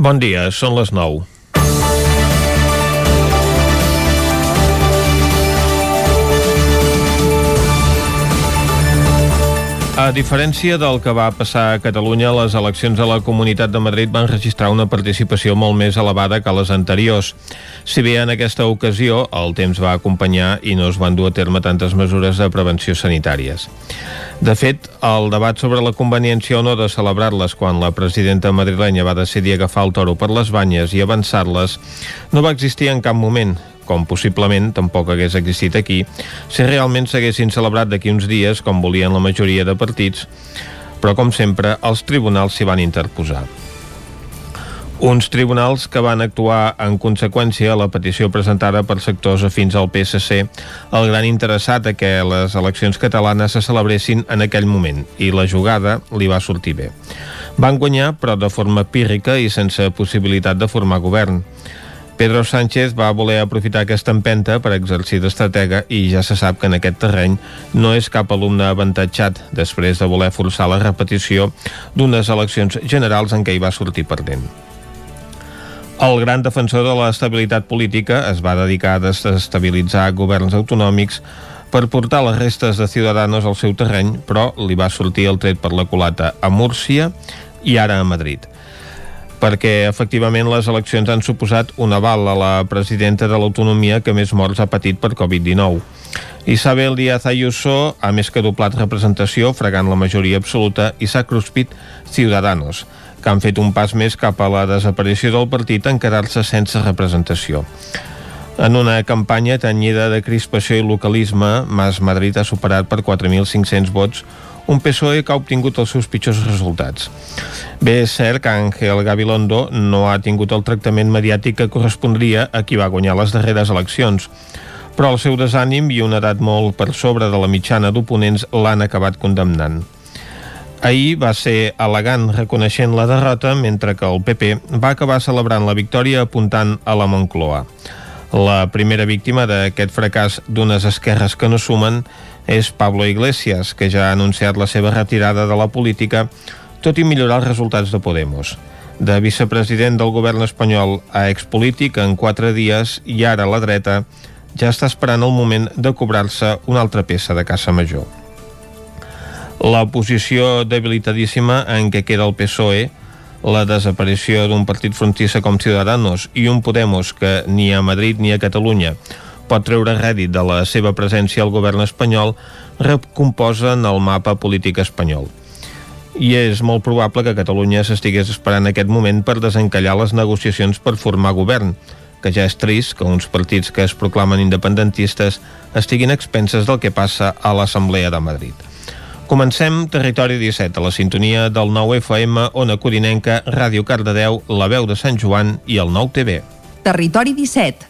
Bon dia, són les 9. A diferència del que va passar a Catalunya, les eleccions a la Comunitat de Madrid van registrar una participació molt més elevada que les anteriors. Si bé en aquesta ocasió el temps va acompanyar i no es van dur a terme tantes mesures de prevenció sanitàries. De fet, el debat sobre la conveniència o no de celebrar-les quan la presidenta madrilenya va decidir agafar el toro per les banyes i avançar-les no va existir en cap moment com possiblement tampoc hagués existit aquí, si realment s'haguessin celebrat d'aquí uns dies, com volien la majoria de partits, però com sempre els tribunals s'hi van interposar. Uns tribunals que van actuar en conseqüència a la petició presentada per sectors afins al PSC, el gran interessat a que les eleccions catalanes se celebressin en aquell moment, i la jugada li va sortir bé. Van guanyar, però de forma pírrica i sense possibilitat de formar govern. Pedro Sánchez va voler aprofitar aquesta empenta per exercir d'estratega i ja se sap que en aquest terreny no és cap alumne avantatjat després de voler forçar la repetició d'unes eleccions generals en què hi va sortir perdent. El gran defensor de l'estabilitat política es va dedicar a desestabilitzar governs autonòmics per portar les restes de Ciudadanos al seu terreny, però li va sortir el tret per la culata a Múrcia i ara a Madrid perquè efectivament les eleccions han suposat un aval a la presidenta de l'autonomia que més morts ha patit per Covid-19. Isabel Díaz Ayuso ha més que doblat representació, fregant la majoria absoluta, i s'ha cruspit Ciudadanos, que han fet un pas més cap a la desaparició del partit en quedar-se sense representació. En una campanya tenyida de crispació i localisme, Mas Madrid ha superat per 4.500 vots un PSOE que ha obtingut els seus pitjors resultats. Bé, és cert que Ángel Gabilondo no ha tingut el tractament mediàtic que correspondria a qui va guanyar les darreres eleccions, però el seu desànim i una edat molt per sobre de la mitjana d'oponents l'han acabat condemnant. Ahir va ser elegant reconeixent la derrota, mentre que el PP va acabar celebrant la victòria apuntant a la Moncloa. La primera víctima d'aquest fracàs d'unes esquerres que no sumen és Pablo Iglesias, que ja ha anunciat la seva retirada de la política, tot i millorar els resultats de Podemos. De vicepresident del govern espanyol a expolític en quatre dies i ara a la dreta, ja està esperant el moment de cobrar-se una altra peça de caça major. La posició debilitadíssima en què queda el PSOE, la desaparició d'un partit frontissa com Ciudadanos i un Podemos que ni a Madrid ni a Catalunya pot treure rèdit de la seva presència al govern espanyol recomposen el mapa polític espanyol. I és molt probable que Catalunya s'estigués esperant aquest moment per desencallar les negociacions per formar govern, que ja és trist que uns partits que es proclamen independentistes estiguin expenses del que passa a l'Assemblea de Madrid. Comencem Territori 17, a la sintonia del 9 FM, Ona Codinenca, Ràdio Cardedeu, La Veu de Sant Joan i el 9 TV. Territori 17,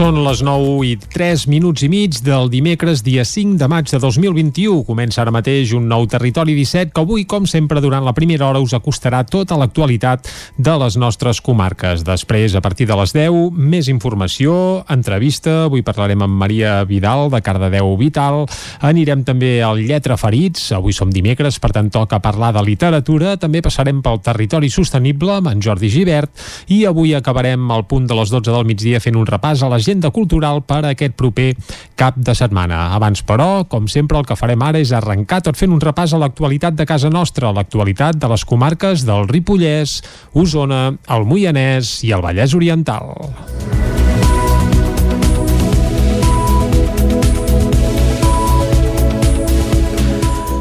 Són les 9 i 3 minuts i mig del dimecres, dia 5 de maig de 2021. Comença ara mateix un nou Territori 17 que avui, com sempre, durant la primera hora us acostarà tota l'actualitat de les nostres comarques. Després, a partir de les 10, més informació, entrevista. Avui parlarem amb Maria Vidal, de Cardedeu Vital. Anirem també al Lletra Ferits. Avui som dimecres, per tant toca parlar de literatura. També passarem pel territori sostenible amb en Jordi Givert. I avui acabarem al punt de les 12 del migdia fent un repàs a les l'agenda cultural per a aquest proper cap de setmana. Abans, però, com sempre, el que farem ara és arrencar tot fent un repàs a l'actualitat de casa nostra, l'actualitat de les comarques del Ripollès, Osona, el Moianès i el Vallès Oriental.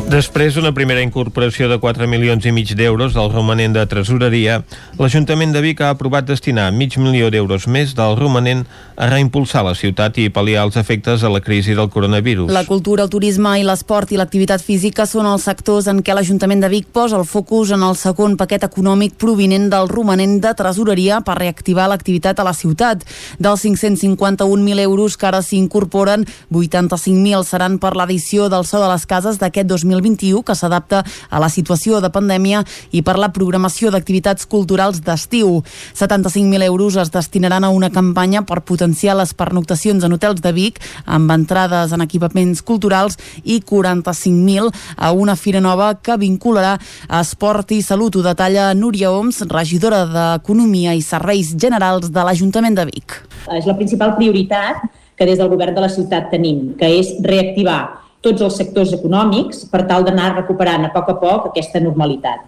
Després d'una primera incorporació de 4 milions i mig d'euros del romanent de tresoreria, l'Ajuntament de Vic ha aprovat destinar mig milió d'euros més del romanent a reimpulsar la ciutat i pal·liar els efectes de la crisi del coronavirus. La cultura, el turisme i l'esport i l'activitat física són els sectors en què l'Ajuntament de Vic posa el focus en el segon paquet econòmic provinent del romanent de tresoreria per reactivar l'activitat a la ciutat. Dels 551.000 euros que ara s'incorporen, 85.000 seran per l'edició del So de les Cases d'aquest 2020 2021 que s'adapta a la situació de pandèmia i per la programació d'activitats culturals d'estiu. 75.000 euros es destinaran a una campanya per potenciar les pernoctacions en hotels de Vic amb entrades en equipaments culturals i 45.000 a una fira nova que vincularà esport i salut. Ho detalla Núria Oms, regidora d'Economia i Serveis Generals de l'Ajuntament de Vic. És la principal prioritat que des del govern de la ciutat tenim, que és reactivar tots els sectors econòmics per tal d'anar recuperant a poc a poc aquesta normalitat.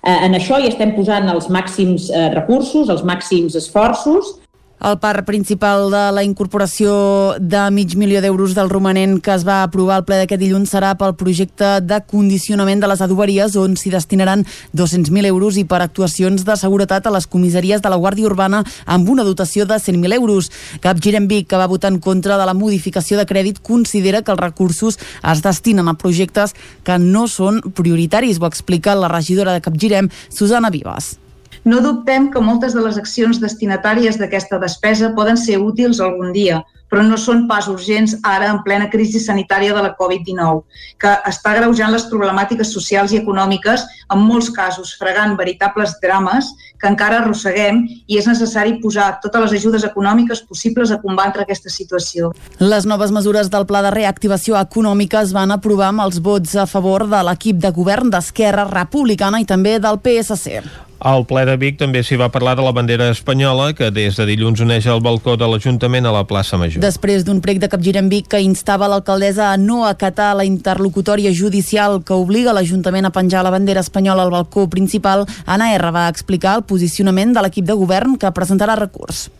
Eh, en això hi estem posant els màxims eh, recursos, els màxims esforços el parc principal de la incorporació de mig milió d'euros del romanent que es va aprovar al ple d'aquest dilluns serà pel projecte de condicionament de les adoberies on s'hi destinaran 200.000 euros i per actuacions de seguretat a les comissaries de la Guàrdia Urbana amb una dotació de 100.000 euros. Cap Vic, que va votar en contra de la modificació de crèdit, considera que els recursos es destinen a projectes que no són prioritaris, ho explica la regidora de Capgirem, Susana Vivas. No dubtem que moltes de les accions destinatàries d'aquesta despesa poden ser útils algun dia, però no són pas urgents ara en plena crisi sanitària de la Covid-19, que està greujant les problemàtiques socials i econòmiques, en molts casos fregant veritables drames que encara arrosseguem i és necessari posar totes les ajudes econòmiques possibles a combatre aquesta situació. Les noves mesures del Pla de Reactivació Econòmica es van aprovar amb els vots a favor de l'equip de govern d'Esquerra Republicana i també del PSC. Al ple de Vic també s'hi va parlar de la bandera espanyola que des de dilluns uneix el balcó de l'Ajuntament a la plaça Major. Després d'un prec de capgirem Vic que instava l'alcaldessa a no acatar la interlocutòria judicial que obliga l'Ajuntament a penjar la bandera espanyola al balcó principal, Anna R va explicar el posicionament de l'equip de govern que presentarà recurs.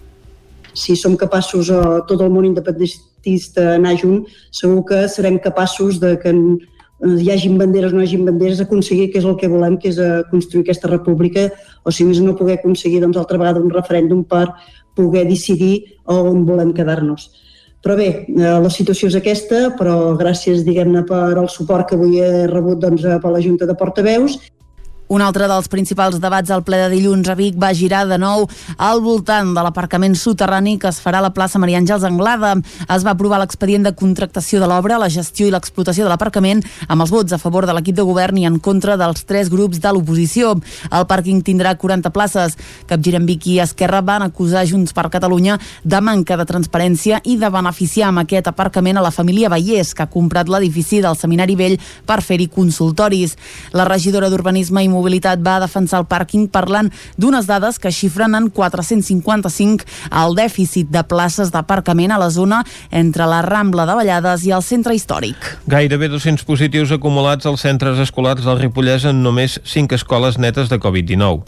Si som capaços, a eh, tot el món independentista, anar junt, segur que serem capaços de que hi hagin banderes o no hi hagin banderes, aconseguir que és el que volem, que és eh, construir aquesta república, o si més no poder aconseguir doncs, altra vegada un referèndum per poder decidir on volem quedar-nos. Però bé, eh, la situació és aquesta, però gràcies, diguem-ne, per el suport que avui he rebut doncs, per la Junta de Portaveus un altre dels principals debats al ple de dilluns a Vic va girar de nou al voltant de l'aparcament soterrani que es farà a la plaça Maria Àngels Anglada. Es va aprovar l'expedient de contractació de l'obra, la gestió i l'explotació de l'aparcament amb els vots a favor de l'equip de govern i en contra dels tres grups de l'oposició. El pàrquing tindrà 40 places. Capgirem Vic i Esquerra van acusar Junts per Catalunya de manca de transparència i de beneficiar amb aquest aparcament a la família Vallès, que ha comprat l'edifici del Seminari Vell per fer-hi consultoris. La regidora d'Urbanisme i Mobilitat va defensar el pàrquing parlant d'unes dades que xifren en 455 el dèficit de places d'aparcament a la zona entre la Rambla de Vallades i el centre històric. Gairebé 200 positius acumulats als centres escolars del Ripollès en només 5 escoles netes de Covid-19.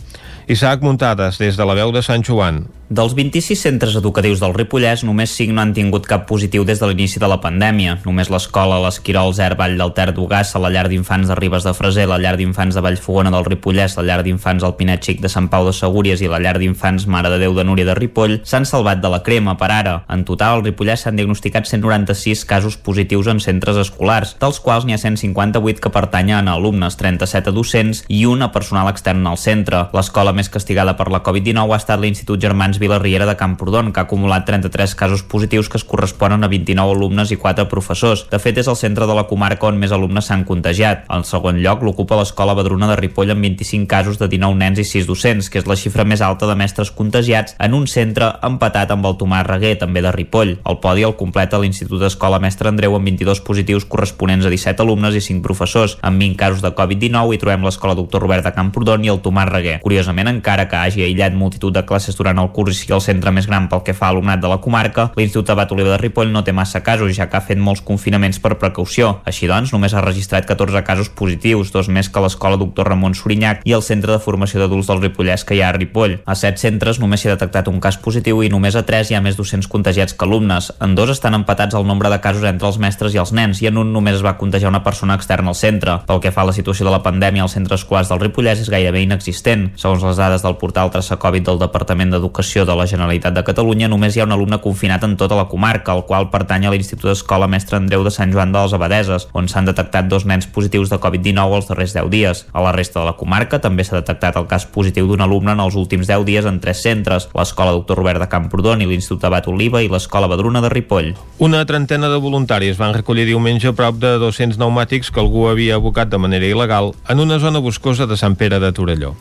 Isaac Muntades, des de la veu de Sant Joan. Dels 26 centres educatius del Ripollès, només 5 no han tingut cap positiu des de l'inici de la pandèmia. Només l'escola l'Esquirol Zer Vall del Ter d'Ugassa, la llar d'infants de Ribes de Freser, la llar d'infants de Vallfogona del Ripollès, la llar d'infants al Pinet Xic de Sant Pau de Segúries i la llar d'infants Mare de Déu de Núria de Ripoll s'han salvat de la crema per ara. En total, al Ripollès s'han diagnosticat 196 casos positius en centres escolars, dels quals n'hi ha 158 que pertanyen a alumnes, 37 a docents i un a personal extern al centre. L'escola més castigada per la Covid-19 ha estat l'Institut Germans Vila-riera de Camprodon, que ha acumulat 33 casos positius que es corresponen a 29 alumnes i 4 professors. De fet, és el centre de la comarca on més alumnes s'han contagiat. En segon lloc, l'ocupa l'Escola Badruna de Ripoll amb 25 casos de 19 nens i 6 docents, que és la xifra més alta de mestres contagiats en un centre empatat amb el Tomàs Reguer, també de Ripoll. El podi el completa l'Institut d'Escola Mestre Andreu amb 22 positius corresponents a 17 alumnes i 5 professors. Amb 20 casos de Covid-19 hi trobem l'Escola Doctor Robert de Camprodon i el Tomàs Reguer. Curiosament, encara que hagi aïllat multitud de classes durant el curs i sigui el centre més gran pel que fa a alumnat de la comarca, l'Institut Abat Oliva de Ripoll no té massa casos, ja que ha fet molts confinaments per precaució. Així doncs, només ha registrat 14 casos positius, dos més que l'escola Doctor Ramon Sorinyac i el Centre de Formació d'Adults del Ripollès que hi ha a Ripoll. A 7 centres només s'hi ha detectat un cas positiu i només a 3 hi ha més docents contagiats que alumnes. En dos estan empatats el nombre de casos entre els mestres i els nens i en un només es va contagiar una persona externa al centre. Pel que fa a la situació de la pandèmia als centres escolars del Ripollès és gairebé inexistent. Segons les les dades del portal Traçacovid del Departament d'Educació de la Generalitat de Catalunya, només hi ha un alumne confinat en tota la comarca, el qual pertany a l'Institut Escola Mestre Andreu de Sant Joan de les Abadeses, on s'han detectat dos nens positius de Covid-19 els darrers 10 dies. A la resta de la comarca també s'ha detectat el cas positiu d'un alumne en els últims 10 dies en tres centres, l'Escola Doctor Robert de Camprodon i l'Institut Abat Oliva i l'Escola Badruna de Ripoll. Una trentena de voluntaris van recollir diumenge prop de 200 pneumàtics que algú havia abocat de manera il·legal en una zona boscosa de Sant Pere de Torelló.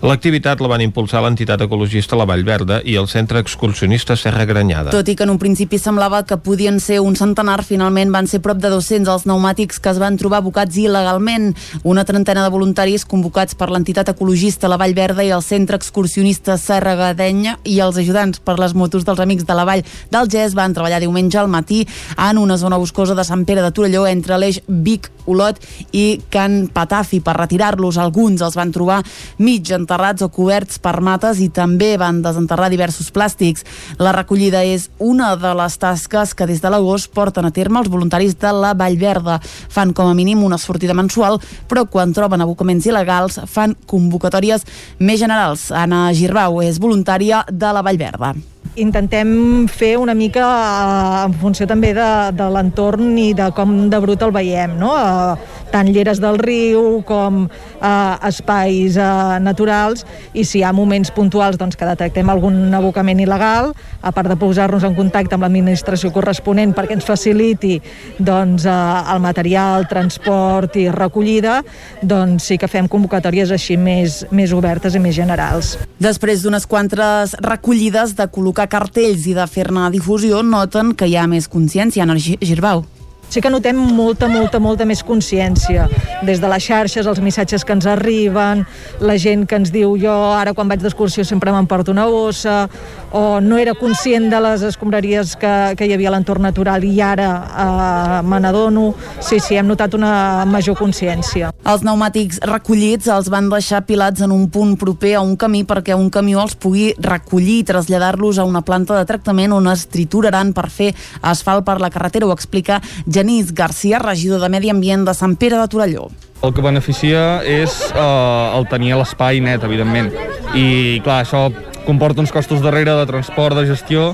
L'activitat la van impulsar l'entitat ecologista La Vall Verda i el centre excursionista Serra Granyada. Tot i que en un principi semblava que podien ser un centenar, finalment van ser prop de 200 els pneumàtics que es van trobar abocats il·legalment. Una trentena de voluntaris convocats per l'entitat ecologista La Vall Verda i el centre excursionista Serra Gadenya i els ajudants per les motos dels amics de la Vall del Gès van treballar diumenge al matí en una zona boscosa de Sant Pere de Torelló entre l'eix Vic-Olot i Can Patafi per retirar-los. Alguns els van trobar mig enterrats o coberts per mates i també van desenterrar diversos plàstics. La recollida és una de les tasques que des de l'agost porten a terme els voluntaris de la Vall Verda. Fan com a mínim una sortida mensual, però quan troben abocaments il·legals fan convocatòries més generals. Anna Girbau és voluntària de la Vall Verda intentem fer una mica eh, en funció també de, de l'entorn i de com de brut el veiem, no? Eh, tant lleres del riu com eh, espais eh, naturals i si hi ha moments puntuals doncs, que detectem algun abocament il·legal, a part de posar-nos en contacte amb l'administració corresponent perquè ens faciliti doncs, eh, el material, transport i recollida, doncs sí que fem convocatòries així més, més obertes i més generals. Després d'unes quantes recollides de col·locar cartells i de fer-ne difusió, noten que hi ha més consciència en el Girbau sí que notem molta, molta, molta més consciència. Des de les xarxes, els missatges que ens arriben, la gent que ens diu jo ara quan vaig d'excursió sempre m'emporto una bossa, o no era conscient de les escombraries que, que hi havia a l'entorn natural i ara eh, me n'adono. Sí, sí, hem notat una major consciència. Els pneumàtics recollits els van deixar pilats en un punt proper a un camí perquè un camió els pugui recollir i traslladar-los a una planta de tractament on es trituraran per fer asfalt per la carretera, ho explica Genís Garcia, regidor de Medi Ambient de Sant Pere de Torelló. El que beneficia és eh, el tenir l'espai net, evidentment. I, clar, això comporta uns costos darrere de transport, de gestió,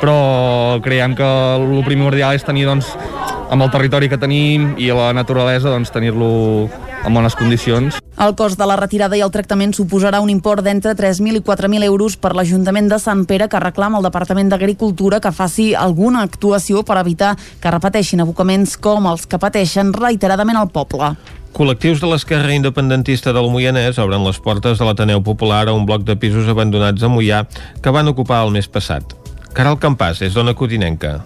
però creiem que el primordial és tenir, doncs, amb el territori que tenim i la naturalesa, doncs, tenir-lo en bones condicions. El cost de la retirada i el tractament suposarà un import d'entre 3.000 i 4.000 euros per l'Ajuntament de Sant Pere que reclama al Departament d'Agricultura que faci alguna actuació per evitar que repeteixin abocaments com els que pateixen reiteradament al poble. Col·lectius de l'esquerra independentista del Moianès obren les portes de l'Ateneu Popular a un bloc de pisos abandonats a Moià que van ocupar el mes passat. Caral Campàs, és dona cotinenca.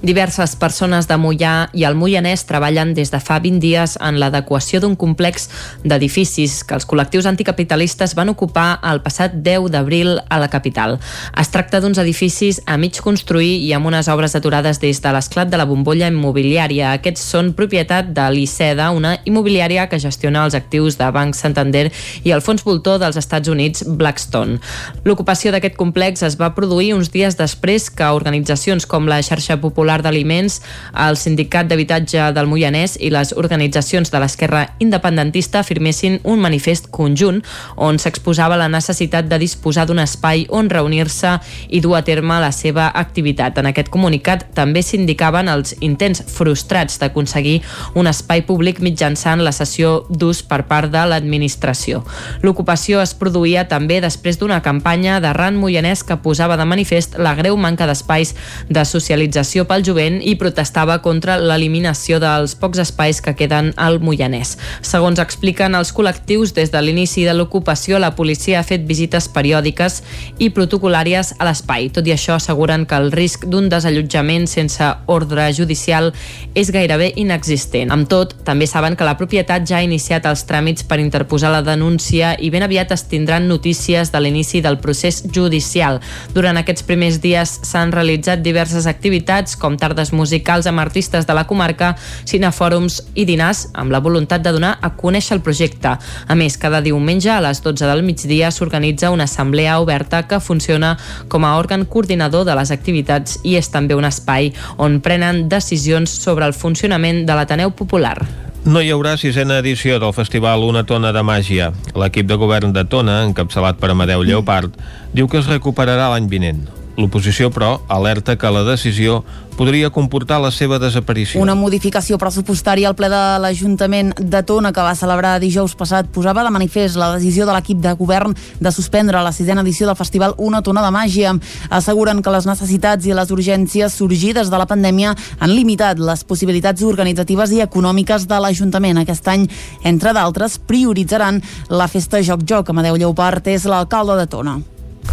Diverses persones de Mollà i el Moianès treballen des de fa 20 dies en l'adequació d'un complex d'edificis que els col·lectius anticapitalistes van ocupar el passat 10 d'abril a la capital. Es tracta d'uns edificis a mig construir i amb unes obres aturades des de l'esclat de la bombolla immobiliària. Aquests són propietat de l'ICEDA, una immobiliària que gestiona els actius de Banc Santander i el fons voltor dels Estats Units Blackstone. L'ocupació d'aquest complex es va produir uns dies després que organitzacions com la xarxa popular Popular d'Aliments, el Sindicat d'Habitatge del Moianès i les organitzacions de l'esquerra independentista firmessin un manifest conjunt on s'exposava la necessitat de disposar d'un espai on reunir-se i dur a terme la seva activitat. En aquest comunicat també s'indicaven els intents frustrats d'aconseguir un espai públic mitjançant la sessió d'ús per part de l'administració. L'ocupació es produïa també després d'una campanya d'arran moianès que posava de manifest la greu manca d'espais de socialització pel jovent i protestava contra l'eliminació dels pocs espais que queden al Moianès. Segons expliquen els col·lectius, des de l'inici de l'ocupació la policia ha fet visites periòdiques i protocolàries a l'espai. Tot i això asseguren que el risc d'un desallotjament sense ordre judicial és gairebé inexistent. Amb tot, també saben que la propietat ja ha iniciat els tràmits per interposar la denúncia i ben aviat es tindran notícies de l'inici del procés judicial. Durant aquests primers dies s'han realitzat diverses activitats com tardes musicals amb artistes de la comarca, cinefòrums i dinars amb la voluntat de donar a conèixer el projecte. A més, cada diumenge a les 12 del migdia s'organitza una assemblea oberta que funciona com a òrgan coordinador de les activitats i és també un espai on prenen decisions sobre el funcionament de l'Ateneu Popular. No hi haurà sisena edició del festival Una tona de màgia. L'equip de govern de Tona, encapçalat per Amadeu Lleopard, diu que es recuperarà l'any vinent. L'oposició, però, alerta que la decisió podria comportar la seva desaparició. Una modificació pressupostària al ple de l'Ajuntament de Tona que va celebrar dijous passat posava de manifest la decisió de l'equip de govern de suspendre la sisena edició del festival Una tona de màgia. Asseguren que les necessitats i les urgències sorgides de la pandèmia han limitat les possibilitats organitzatives i econòmiques de l'Ajuntament. Aquest any, entre d'altres, prioritzaran la festa Joc Joc. Amadeu Lleupart és l'alcalde de Tona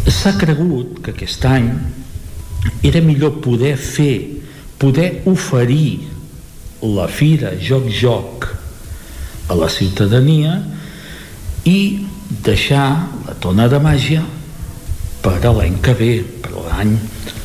s'ha cregut que aquest any era millor poder fer, poder oferir la fira Joc Joc a la ciutadania i deixar la tona de màgia per a l'any que ve, per l'any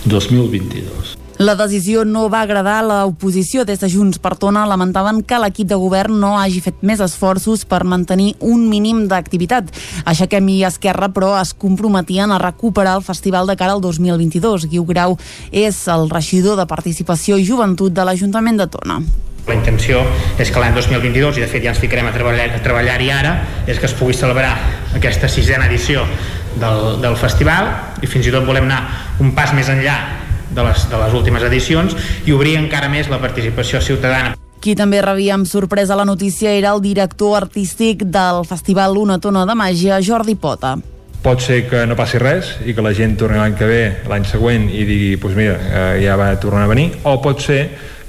2022. La decisió no va agradar a l'oposició. Des de Junts per Tona lamentaven que l'equip de govern no hagi fet més esforços per mantenir un mínim d'activitat. Aixequem i Esquerra, però, es comprometien a recuperar el festival de cara al 2022. Guiu Grau és el regidor de Participació i Joventut de l'Ajuntament de Tona. La intenció és que l'any 2022, i de fet ja ens ficarem a treballar-hi treballar ara, és que es pugui celebrar aquesta sisena edició del, del festival i fins i tot volem anar un pas més enllà de les, de les últimes edicions i obrir encara més la participació ciutadana. Qui també rebia amb sorpresa la notícia era el director artístic del Festival Una Tona de Màgia, Jordi Pota pot ser que no passi res i que la gent torni l'any que ve, l'any següent i digui, doncs pues mira, eh, ja va tornar a venir o pot ser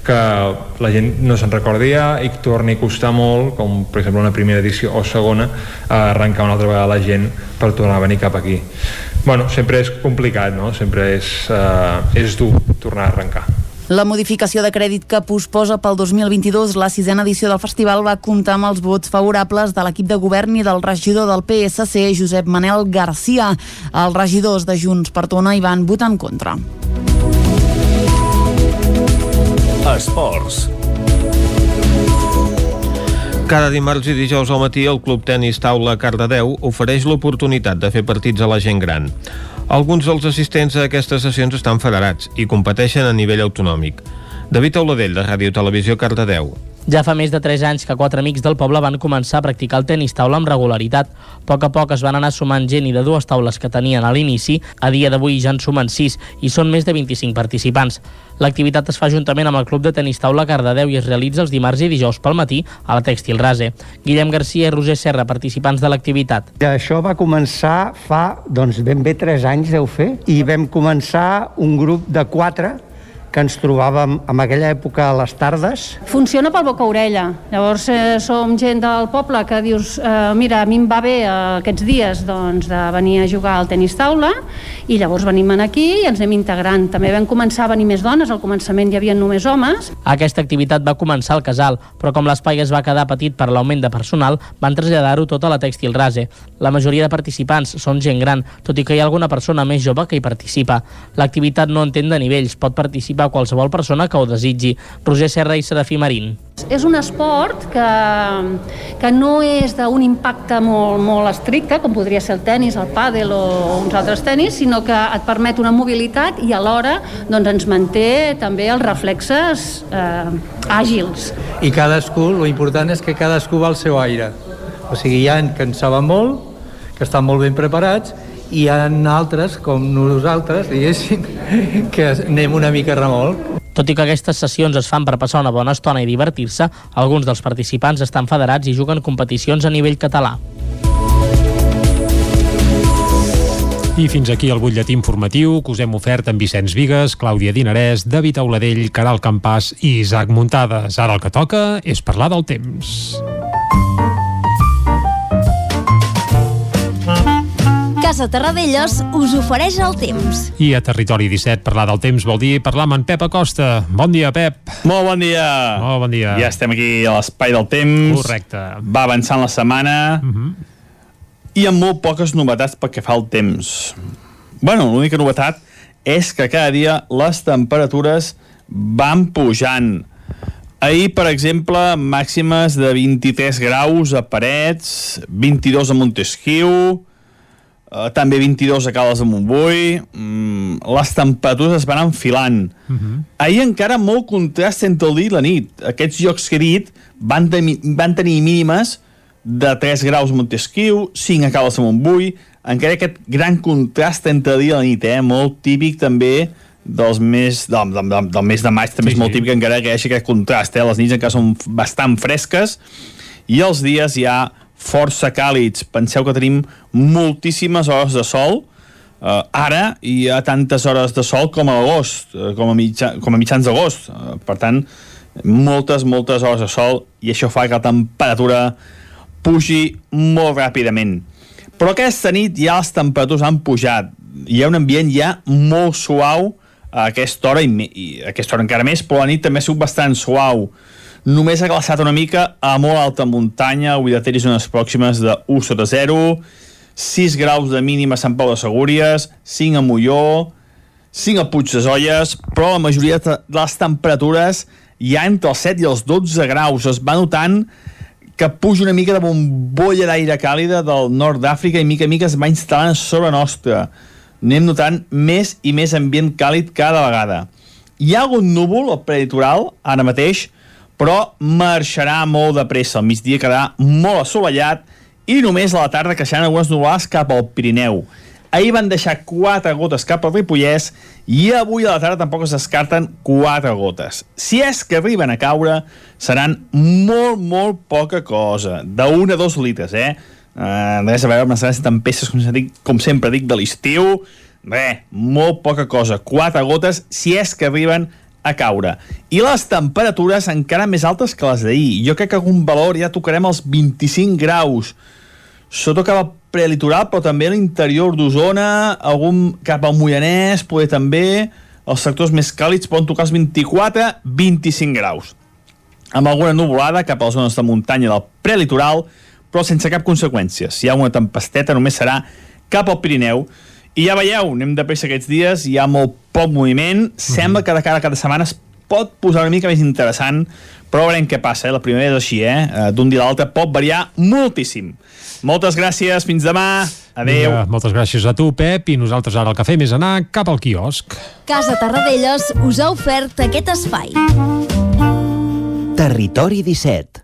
que la gent no se'n recordi ja i que torni a costar molt, com per exemple una primera edició o segona, a arrencar una altra vegada la gent per tornar a venir cap aquí. Bueno, sempre és complicat, no? Sempre és, eh, és dur tornar a arrencar. La modificació de crèdit que posposa pel 2022 la sisena edició del festival va comptar amb els vots favorables de l'equip de govern i del regidor del PSC, Josep Manel Garcia. Els regidors de Junts per Tona hi van votar en contra. Esports. Cada dimarts i dijous al matí el Club Tenis Taula Cardedeu ofereix l'oportunitat de fer partits a la gent gran. Alguns dels assistents a aquestes sessions estan federats i competeixen a nivell autonòmic. David Auladell, de Ràdio Televisió Cardedeu. Ja fa més de 3 anys que quatre amics del poble van començar a practicar el tenis taula amb regularitat. A poc a poc es van anar sumant gent i de dues taules que tenien a l'inici, a dia d'avui ja en sumen 6 i són més de 25 participants. L'activitat es fa juntament amb el Club de Tenis Taula Cardedeu i es realitza els dimarts i dijous pel matí a la Tèxtil Rase. Guillem Garcia i Roger Serra, participants de l'activitat. Això va començar fa, doncs ben bé 3 anys deu fer, i vam començar un grup de 4 que ens trobàvem en aquella època a les tardes. Funciona pel boca-orella. Llavors eh, som gent del poble que dius eh, mira, a mi em va bé eh, aquests dies doncs, de venir a jugar al tenis taula i llavors venim aquí i ens anem integrant. També vam començar a venir més dones, al començament hi havia només homes. Aquesta activitat va començar al casal, però com l'espai es va quedar petit per l'augment de personal, van traslladar-ho tot a la Tèxtil Rase. La majoria de participants són gent gran, tot i que hi ha alguna persona més jove que hi participa. L'activitat no entén de nivells, pot participar a qualsevol persona que ho desitgi. Roger Serra i Serafí Marín. És un esport que, que no és d'un impacte molt, molt estricte, com podria ser el tennis, el pàdel o uns altres tennis, sinó que et permet una mobilitat i alhora doncs, ens manté també els reflexes eh, àgils. I cadascú, lo important és que cadascú va al seu aire. O sigui, hi ha que en saben molt, que estan molt ben preparats hi ha altres, com nosaltres, diguéssim, que anem una mica remolc. Tot i que aquestes sessions es fan per passar una bona estona i divertir-se, alguns dels participants estan federats i juguen competicions a nivell català. I fins aquí el butlletí informatiu que us hem ofert amb Vicenç Vigues, Clàudia Dinarès, David Auladell, Caral Campàs i Isaac Muntades. Ara el que toca és parlar del temps. Casa Terradellos us ofereix el temps. I a Territori 17 parlar del temps vol dir parlar amb en Pep Acosta. Bon dia, Pep. Molt bon dia. Molt bon dia. Ja estem aquí a l'espai del temps. Correcte. Va avançant la setmana uh -huh. i amb molt poques novetats pel que fa al temps. bueno, l'única novetat és que cada dia les temperatures van pujant. Ahir, per exemple, màximes de 23 graus a Parets, 22 a Montesquieu, eh, també 22 a Cales de Montbui, mm, les temperatures es van enfilant. Uh -huh. Ahir encara molt contrast entre el dia i la nit. Aquests llocs que he dit van, ten van tenir mínimes de 3 graus a Montesquieu, 5 a Cales de Montbui, encara aquest gran contrast entre el dia i la nit, eh? molt típic també dels mes, del, del, del, del mes de maig també sí, és molt sí. típic encara que hi hagi aquest contrast eh? les nits encara són bastant fresques i els dies ja força càlids. Penseu que tenim moltíssimes hores de sol, Uh, ara hi ha tantes hores de sol com a agost, uh, com, a mitja, com a mitjans d'agost. Uh, per tant, moltes, moltes hores de sol i això fa que la temperatura pugi molt ràpidament. Però aquesta nit ja les temperatures han pujat. Hi ha un ambient ja molt suau a aquesta hora i, i a aquesta hora encara més, però la nit també ha sigut bastant suau. Només ha glaçat una mica a molt alta muntanya, avui de Ter zones pròximes de 1 sota 0, 6 graus de mínima a Sant Pau de Segúries, 5 a Molló, 5 a Puig de Zolles, però la majoria de les temperatures ja entre els 7 i els 12 graus. Es va notant que puja una mica de bombolla d'aire càlida del nord d'Àfrica i mica a mica es va instal·lant sobre nostra. Anem notant més i més ambient càlid cada vegada. Hi ha algun núvol al preditoral, ara mateix, però marxarà molt de pressa. Al migdia quedarà molt assolellat i només a la tarda creixeran algunes nuvolades cap al Pirineu. Ahir van deixar quatre gotes cap al Ripollès i avui a la tarda tampoc es descarten quatre gotes. Si és que arriben a caure, seran molt, molt poca cosa. D'un a dos litres, eh? Uh, res a veure amb les tempestes, com, dic, com sempre dic, de l'estiu. Bé, molt poca cosa. Quatre gotes, si és que arriben caure. I les temperatures encara més altes que les d'ahir. Jo crec que algun valor ja tocarem els 25 graus. Sota cap al prelitoral, però també a l'interior d'Osona, algun cap al Moianès, poder també, els sectors més càlids poden tocar els 24-25 graus. Amb alguna nuvolada cap a les zones de muntanya del prelitoral, però sense cap conseqüència. Si hi ha una tempesteta, només serà cap al Pirineu, i ja veieu, anem de pressa aquests dies, hi ha molt poc moviment, sembla que de cara a cada setmana es pot posar una mica més interessant, però veurem què passa, eh? la primera és així, eh? eh d'un dia a l'altre pot variar moltíssim. Moltes gràcies, fins demà, adeu. Vinga, moltes gràcies a tu, Pep, i nosaltres ara el que fem és anar cap al quiosc. Casa Tarradellas us ha ofert aquest espai. Territori 17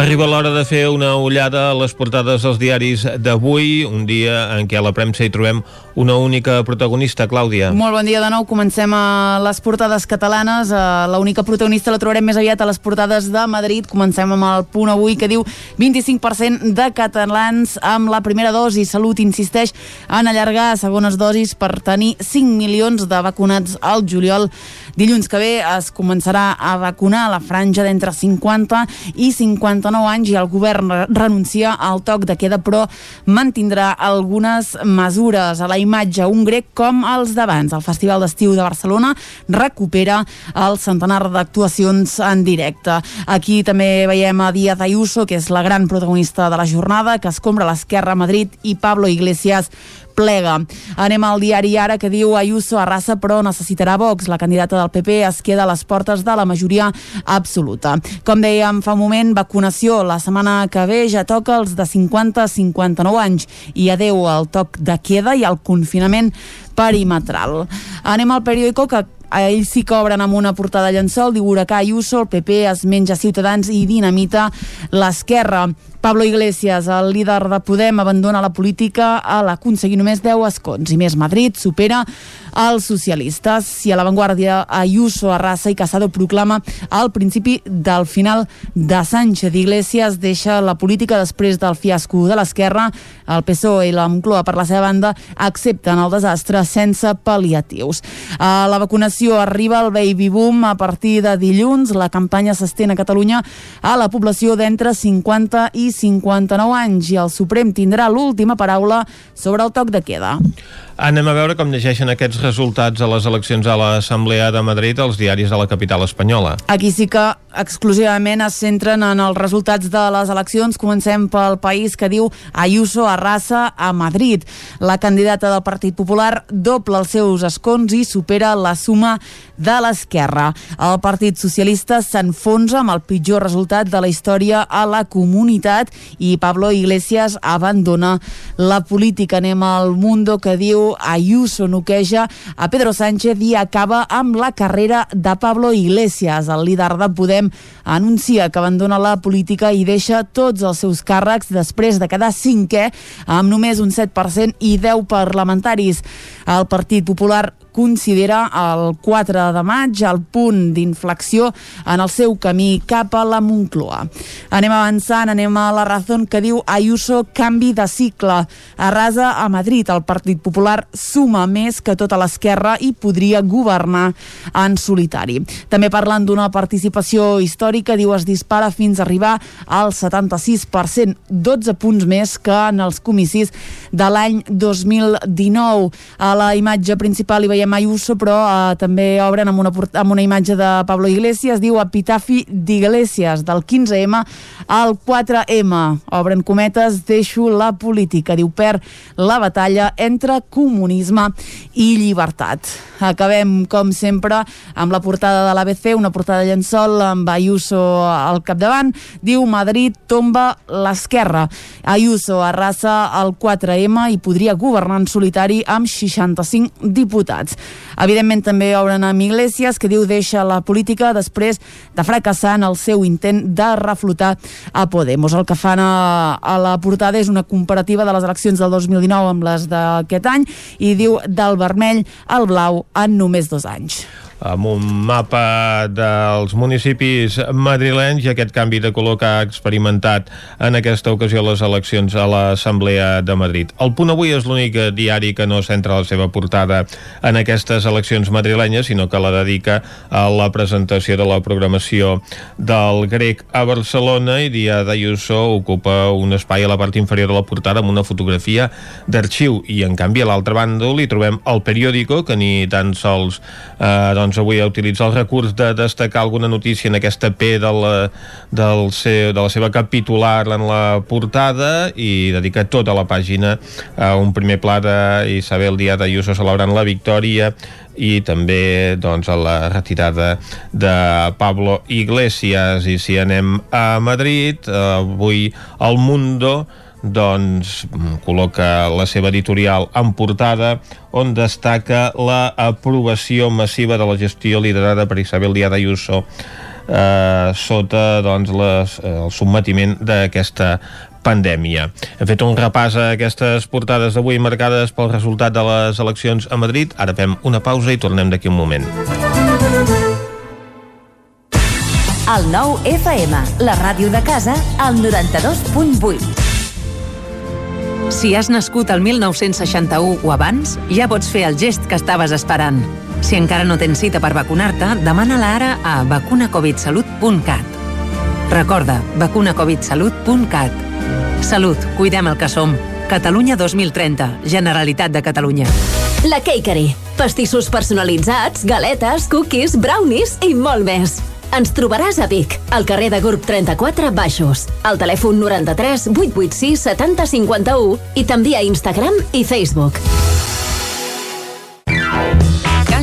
Arriba l'hora de fer una ullada a les portades dels diaris d'avui, un dia en què a la premsa hi trobem una única protagonista, Clàudia. Molt bon dia de nou. Comencem a les portades catalanes. Eh, l'única protagonista la trobarem més aviat a les portades de Madrid. Comencem amb el punt avui que diu 25% de catalans amb la primera dosi. Salut insisteix en allargar segones dosis per tenir 5 milions de vacunats al juliol. Dilluns que ve es començarà a vacunar la franja d'entre 50 i 59 anys i el govern renuncia al toc de queda però mantindrà algunes mesures a la imatge un grec com els d'abans. El Festival d'Estiu de Barcelona recupera el centenar d'actuacions en directe. Aquí també veiem a Díaz Ayuso, que és la gran protagonista de la jornada, que escombra l'esquerra a Madrid i Pablo Iglesias plega. Anem al diari Ara que diu Ayuso arrasa però necessitarà Vox. La candidata del PP es queda a les portes de la majoria absoluta. Com dèiem fa un moment, vacunació. La setmana que ve ja toca els de 50 a 59 anys i adeu al toc de queda i al confinament perimetral. Anem al periòdico que ells sí que obren amb una portada llençol, diu Huracà Ayuso, el PP es menja Ciutadans i dinamita l'esquerra. Pablo Iglesias, el líder de Podem, abandona la política a l'aconseguir només 10 escons i més Madrid supera els socialistes. Si a l'avantguàrdia Ayuso, Arrasa i Casado proclama el principi del final de Sánchez. Iglesias deixa la política després del fiasco de l'esquerra. El PSOE i la Moncloa, per la seva banda, accepten el desastre sense pal·liatius. A la vacunació arriba el baby boom a partir de dilluns. La campanya s'estén a Catalunya a la població d'entre 50 i 59 anys i el Suprem tindrà l'última paraula sobre el toc de queda. Anem a veure com llegeixen aquests resultats a les eleccions a l'Assemblea de Madrid els diaris de la capital espanyola. Aquí sí que exclusivament es centren en els resultats de les eleccions. Comencem pel país que diu Ayuso arrasa a Madrid. La candidata del Partit Popular dobla els seus escons i supera la suma de l'esquerra. El Partit Socialista s'enfonsa amb el pitjor resultat de la història a la comunitat i Pablo Iglesias abandona la política. Anem al Mundo que diu Ayuso noqueja a Pedro Sánchez i acaba amb la carrera de Pablo Iglesias. El líder de Podem anuncia que abandona la política i deixa tots els seus càrrecs després de quedar cinquè amb només un 7% i 10 parlamentaris. El Partit Popular considera el 4 de maig el punt d'inflexió en el seu camí cap a la Moncloa. Anem avançant, anem a la raó que diu Ayuso canvi de cicle. Arrasa a Madrid. El Partit Popular suma més que tota l'esquerra i podria governar en solitari. També parlant d'una participació històrica, diu es dispara fins a arribar al 76%, 12 punts més que en els comicis de l'any 2019. A la imatge principal hi veiem Ayuso, però eh, també obren amb una, amb una imatge de Pablo Iglesias, diu Epitafi d'Iglesias, del 15M al 4M. Obren cometes, deixo la política, diu per la batalla entre comunisme i llibertat. Acabem, com sempre, amb la portada de l'ABC, una portada de llençol amb Ayuso al capdavant. Diu Madrid tomba l'esquerra. Ayuso arrasa el 4M i podria governar en solitari amb 65 diputats. Evidentment també obren amb Iglesias, que diu deixa la política després de fracassar en el seu intent de reflotar a Podemos. El que fan a, a la portada és una comparativa de les eleccions del 2019 amb les d'aquest any i diu del vermell al blau en només dos anys amb un mapa dels municipis madrilenys i aquest canvi de color que ha experimentat en aquesta ocasió les eleccions a l'Assemblea de Madrid. El Punt Avui és l'únic diari que no centra la seva portada en aquestes eleccions madrilenyes, sinó que la dedica a la presentació de la programació del grec a Barcelona i Dia d'Ayuso ocupa un espai a la part inferior de la portada amb una fotografia d'arxiu i en canvi a l'altra banda li trobem el periòdico que ni tan sols eh, doncs, doncs avui utilitza el recurs de destacar alguna notícia en aquesta P de la, del seu, de la seva capitular en la portada i dedica tota la pàgina a un primer pla d'Isabel Díaz Ayuso celebrant la victòria i també doncs, a la retirada de Pablo Iglesias. I si anem a Madrid avui al Mundo doncs col·loca la seva editorial en portada on destaca la aprovació massiva de la gestió liderada per Isabel Díaz Ayuso eh, sota doncs, les, eh, el submetiment d'aquesta pandèmia. Hem fet un repàs a aquestes portades d'avui marcades pel resultat de les eleccions a Madrid. Ara fem una pausa i tornem d'aquí un moment. El nou FM, la ràdio de casa, al 92.8. Si has nascut el 1961 o abans, ja pots fer el gest que estaves esperant. Si encara no tens cita per vacunar-te, demana-la ara a vacunacovidsalut.cat. Recorda, vacunacovidsalut.cat. Salut, cuidem el que som. Catalunya 2030, Generalitat de Catalunya. La Cakery. Pastissos personalitzats, galetes, cookies, brownies i molt més. Ens trobaràs a Vic, al carrer de Gurb 34 Baixos, al telèfon 93 886 70 51 i també a Instagram i Facebook.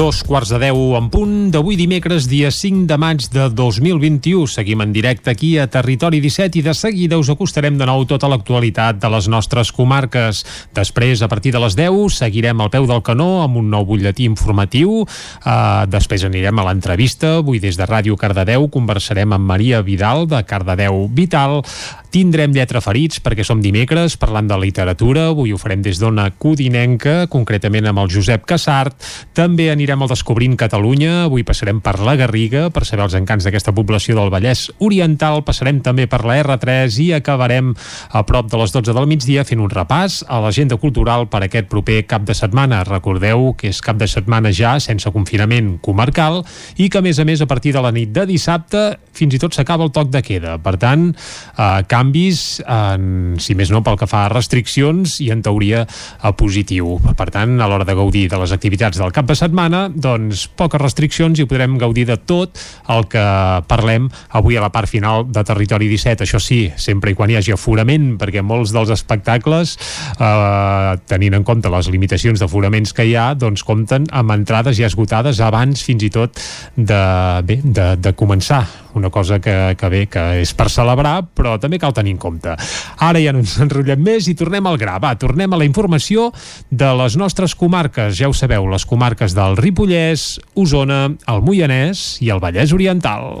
Dos quarts de deu en punt d'avui dimecres, dia 5 de maig de 2021. Seguim en directe aquí a Territori 17 i de seguida us acostarem de nou tota l'actualitat de les nostres comarques. Després, a partir de les 10, seguirem al peu del canó amb un nou butlletí informatiu. Uh, després anirem a l'entrevista. Avui des de Ràdio Cardedeu conversarem amb Maria Vidal de Cardedeu Vital. Tindrem lletra ferits perquè som dimecres parlant de literatura. Avui ho farem des d'Ona Codinenca, concretament amb el Josep Casart. També anirem al Descobrint Catalunya. Avui passarem per la Garriga per saber els encants d'aquesta població del Vallès Oriental. Passarem també per la R3 i acabarem a prop de les 12 del migdia fent un repàs a l'agenda cultural per aquest proper cap de setmana. Recordeu que és cap de setmana ja sense confinament comarcal i que a més a més a partir de la nit de dissabte fins i tot s'acaba el toc de queda. Per tant, eh, canvis, en, si més no pel que fa a restriccions i en teoria a positiu. Per tant, a l'hora de gaudir de les activitats del cap de setmana, doncs poques restriccions i podrem gaudir de tot el que parlem avui a la part final de Territori 17. Això sí, sempre i quan hi hagi aforament, perquè molts dels espectacles, eh, tenint en compte les limitacions d'aforaments que hi ha, doncs compten amb entrades ja esgotades abans fins i tot de, bé, de, de començar una cosa que, que bé, que és per celebrar, però també cal tenir en compte. Ara ja no ens enrotllem més i tornem al gra. Va, tornem a la informació de les nostres comarques. Ja ho sabeu, les comarques del Ripollès, Osona, el Moianès i el Vallès Oriental.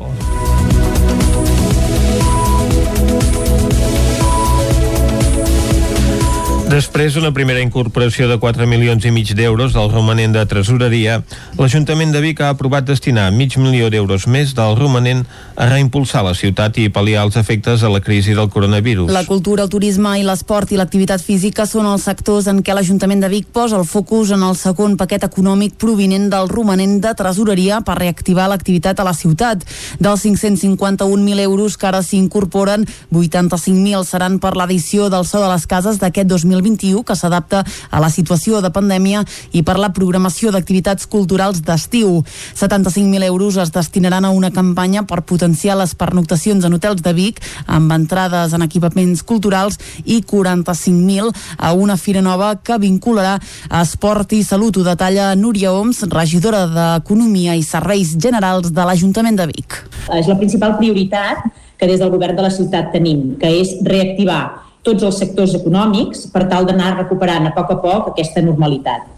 Després d'una primera incorporació de 4 milions i mig d'euros del romanent de tresoreria, l'Ajuntament de Vic ha aprovat destinar mig milió d'euros més del romanent a reimpulsar la ciutat i pal·liar els efectes de la crisi del coronavirus. La cultura, el turisme i l'esport i l'activitat física són els sectors en què l'Ajuntament de Vic posa el focus en el segon paquet econòmic provinent del romanent de tresoreria per reactivar l'activitat a la ciutat. Dels 551.000 euros que ara s'incorporen, 85.000 seran per l'edició del So de les Cases d'aquest 2021 que s'adapta a la situació de pandèmia i per la programació d'activitats culturals d'estiu. 75.000 euros es destinaran a una campanya per potenciar les pernoctacions en hotels de Vic amb entrades en equipaments culturals i 45.000 a una fira nova que vincularà esport i salut. Ho detalla Núria Oms, regidora d'Economia i Serveis Generals de l'Ajuntament de Vic. És la principal prioritat que des del govern de la ciutat tenim, que és reactivar tots els sectors econòmics per tal d'anar recuperant a poc a poc aquesta normalitat.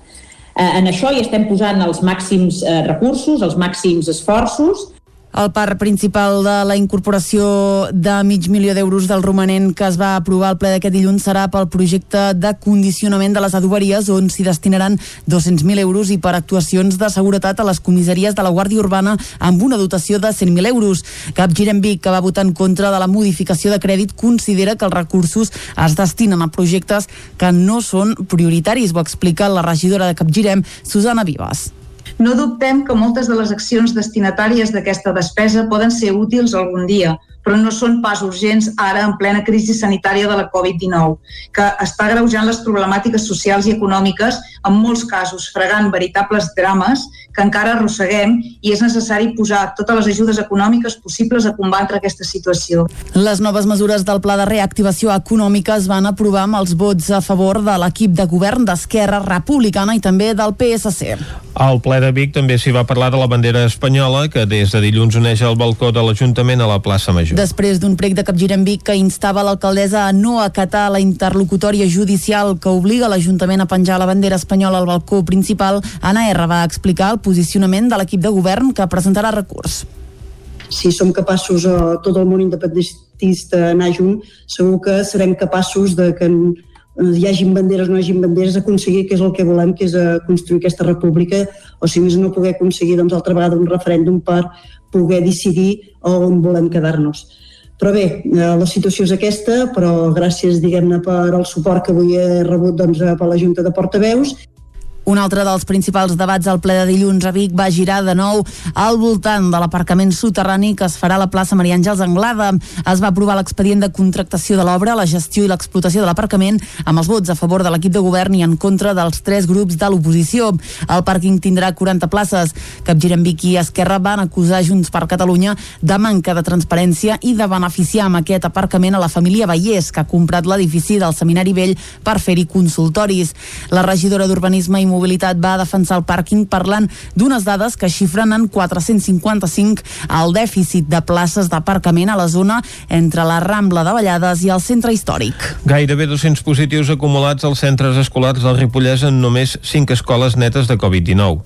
Eh, en això hi estem posant els màxims eh, recursos, els màxims esforços el part principal de la incorporació de mig milió d'euros del romanent que es va aprovar al ple d'aquest dilluns serà pel projecte de condicionament de les adoberies on s'hi destinaran 200.000 euros i per actuacions de seguretat a les comissaries de la Guàrdia Urbana amb una dotació de 100.000 euros. Cap Vic, que va votar en contra de la modificació de crèdit, considera que els recursos es destinen a projectes que no són prioritaris. Ho explica la regidora de Capgirem, Susana Vivas. No dubtem que moltes de les accions destinatàries d'aquesta despesa poden ser útils algun dia, però no són pas urgents ara en plena crisi sanitària de la Covid-19, que està greujant les problemàtiques socials i econòmiques en molts casos, fregant veritables drames que encara arrosseguem i és necessari posar totes les ajudes econòmiques possibles a combatre aquesta situació. Les noves mesures del Pla de Reactivació Econòmica es van aprovar amb els vots a favor de l'equip de govern d'Esquerra Republicana i també del PSC. Al ple de Vic també s'hi va parlar de la bandera espanyola que des de dilluns uneix el balcó de l'Ajuntament a la plaça Major. Després d'un prec de capgir en Vic que instava l'alcaldessa a no acatar la interlocutòria judicial que obliga l'Ajuntament a penjar la bandera espanyola al balcó principal, Anna R va explicar el posicionament de l'equip de govern que presentarà recurs. Si som capaços, eh, tot el món independentista, anar junt, segur que serem capaços de que Eh, hi hagin banderes o no hi hagin banderes, aconseguir que és el que volem, que és a eh, construir aquesta república, o si més no poder aconseguir doncs, altra vegada un referèndum per poder decidir on volem quedar-nos. Però bé, eh, la situació és aquesta, però gràcies, diguem-ne, per al suport que avui he rebut doncs, per la Junta de Portaveus un altre dels principals debats al ple de dilluns a Vic va girar de nou al voltant de l'aparcament soterrani que es farà a la plaça Maria Àngels Anglada. Es va aprovar l'expedient de contractació de l'obra, la gestió i l'explotació de l'aparcament amb els vots a favor de l'equip de govern i en contra dels tres grups de l'oposició. El pàrquing tindrà 40 places. Capgirem Vic i Esquerra van acusar Junts per Catalunya de manca de transparència i de beneficiar amb aquest aparcament a la família Vallès, que ha comprat l'edifici del Seminari Vell per fer-hi consultoris. La regidora d'Urbanisme i Mobilitat va defensar el pàrquing parlant d'unes dades que xifren en 455 el dèficit de places d'aparcament a la zona entre la Rambla de Vallades i el centre històric. Gairebé 200 positius acumulats als centres escolars del Ripollès en només 5 escoles netes de Covid-19.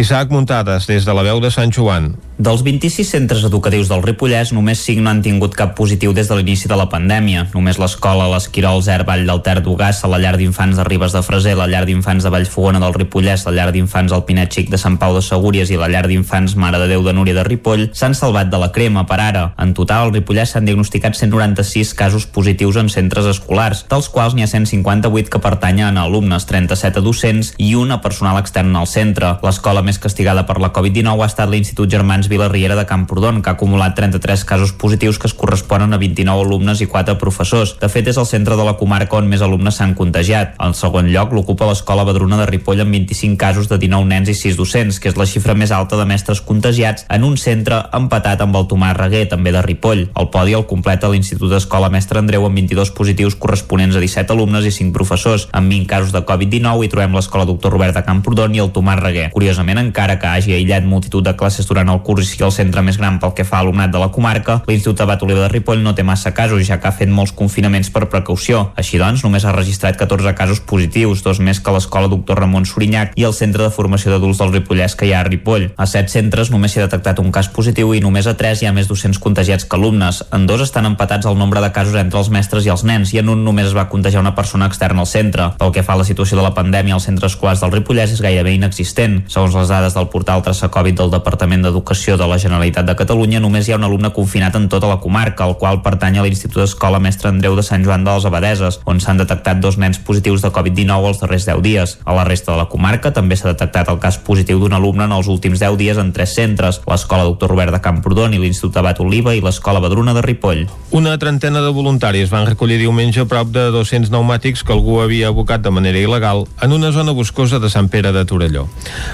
Isaac Muntades, des de la veu de Sant Joan. Dels 26 centres educatius del Ripollès, només 5 no han tingut cap positiu des de l'inici de la pandèmia. Només l'escola l'Esquirol Zer Vall del Ter d'Ugassa, la llar d'infants de Ribes de Freser, la llar d'infants de Vallfogona del Ripollès, la llar d'infants al Xic de Sant Pau de Segúries i la llar d'infants Mare de Déu de Núria de Ripoll s'han salvat de la crema per ara. En total, al Ripollès s'han diagnosticat 196 casos positius en centres escolars, dels quals n'hi ha 158 que pertanyen a alumnes, 37 a docents i un a personal extern al centre. L'escola més castigada per la Covid-19 ha estat l'Institut Germans Vicenç Vila-riera de Camprodon, que ha acumulat 33 casos positius que es corresponen a 29 alumnes i 4 professors. De fet, és el centre de la comarca on més alumnes s'han contagiat. En segon lloc, l'ocupa l'Escola Badruna de Ripoll amb 25 casos de 19 nens i 6 docents, que és la xifra més alta de mestres contagiats en un centre empatat amb el Tomàs Reguer, també de Ripoll. El podi el completa l'Institut d'Escola Mestre Andreu amb 22 positius corresponents a 17 alumnes i 5 professors. Amb 20 casos de Covid-19 hi trobem l'Escola Doctor Robert de Camprodon i el Tomàs Reguer. Curiosament, encara que hagi aïllat multitud de classes durant el curs i sigui el centre més gran pel que fa a alumnat de la comarca, l'Institut Abat Oliva de Ripoll no té massa casos, ja que ha fet molts confinaments per precaució. Així doncs, només ha registrat 14 casos positius, dos més que l'escola Doctor Ramon Sorinyac i el Centre de Formació d'Adults del Ripollès que hi ha a Ripoll. A set centres només s'hi ha detectat un cas positiu i només a tres hi ha més 200 contagiats que alumnes. En dos estan empatats el nombre de casos entre els mestres i els nens i en un només es va contagiar una persona externa al centre. Pel que fa a la situació de la pandèmia als centres escolars del Ripollès és gairebé inexistent. Segons les dades del portal Traça Covid del Departament d'Educació Educació de la Generalitat de Catalunya només hi ha un alumne confinat en tota la comarca, el qual pertany a l'Institut d'Escola Mestre Andreu de Sant Joan de les Abadeses, on s'han detectat dos nens positius de Covid-19 els darrers 10 dies. A la resta de la comarca també s'ha detectat el cas positiu d'un alumne en els últims 10 dies en tres centres, l'Escola Doctor Robert de Camprodon i l'Institut Abat Oliva i l'Escola Badruna de Ripoll. Una trentena de voluntaris van recollir diumenge prop de 200 pneumàtics que algú havia abocat de manera il·legal en una zona boscosa de Sant Pere de Torelló.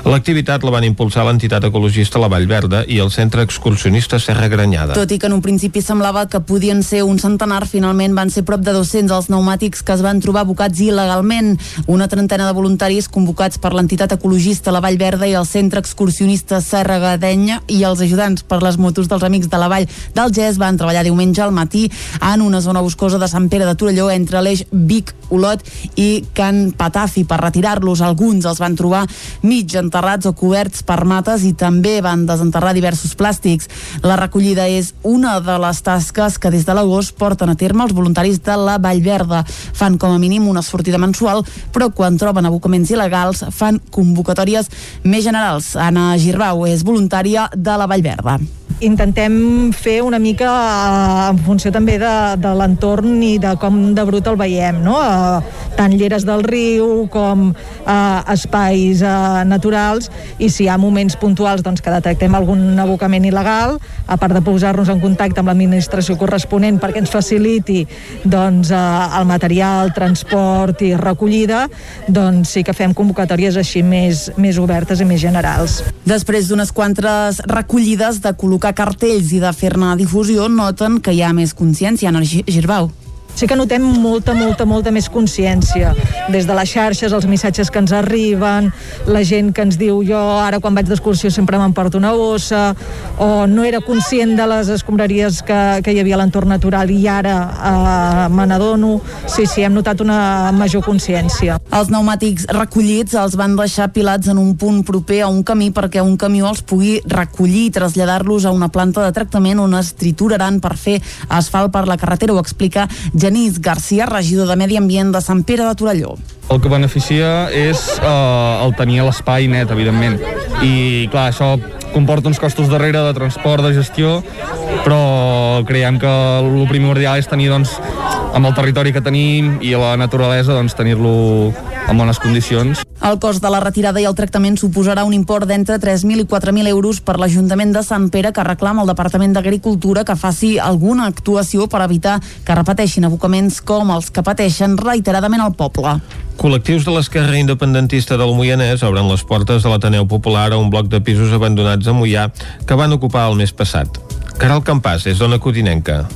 L'activitat la van impulsar l'entitat ecologista La Vall Verda i el Centre Excursionista Serra Granyada. Tot i que en un principi semblava que podien ser un centenar, finalment van ser prop de 200 els pneumàtics que es van trobar abocats il·legalment. Una trentena de voluntaris convocats per l'entitat ecologista La Vall Verda i el Centre Excursionista Serra Gadenya i els ajudants per les motos dels Amics de la Vall del GES van treballar diumenge al matí en una zona boscosa de Sant Pere de Torelló entre l'eix Vic-Olot i Can Patafi per retirar-los. Alguns els van trobar mig enterrats o coberts per mates i també van desenterrar diversos plàstics. La recollida és una de les tasques que des de l'agost porten a terme els voluntaris de la Vall Verda. Fan com a mínim una sortida mensual, però quan troben abocaments il·legals fan convocatòries més generals. Anna Girbau és voluntària de la Vall Verda intentem fer una mica eh, en funció també de, de l'entorn i de com de brut el veiem, no? Eh, tant lleres del riu com eh, espais eh, naturals i si hi ha moments puntuals doncs, que detectem algun abocament il·legal, a part de posar-nos en contacte amb l'administració corresponent perquè ens faciliti doncs, eh, el material, transport i recollida, doncs sí que fem convocatòries així més, més obertes i més generals. Després d'unes quantes recollides de col·locar cartells i de fer-ne difusió, noten que hi ha més consciència, Ana Girbau sí que notem molta, molta, molta més consciència des de les xarxes, els missatges que ens arriben, la gent que ens diu jo ara quan vaig d'excursió sempre m'emporto una bossa, o no era conscient de les escombraries que, que hi havia a l'entorn natural i ara eh, me n'adono. Sí, sí, hem notat una major consciència. Els pneumàtics recollits els van deixar pilats en un punt proper a un camí perquè un camió els pugui recollir i traslladar-los a una planta de tractament on es trituraran per fer asfalt per la carretera, ho explica Genís Garcia, regidor de Medi Ambient de Sant Pere de Torelló. El que beneficia és eh, el tenir l'espai net, evidentment. I, clar, això comporta uns costos darrere de transport, de gestió, però creiem que el primordial és tenir, doncs, amb el territori que tenim i la naturalesa, doncs, tenir-lo en bones condicions. El cost de la retirada i el tractament suposarà un import d'entre 3.000 i 4.000 euros per l'Ajuntament de Sant Pere que reclama al Departament d'Agricultura que faci alguna actuació per evitar que repeteixin abocaments com els que pateixen reiteradament al poble. Col·lectius de l'esquerra independentista del Moianès obren les portes de l'Ateneu Popular a un bloc de pisos abandonats a Moià que van ocupar el mes passat. Caral Campàs, és d'Ona Codinenca.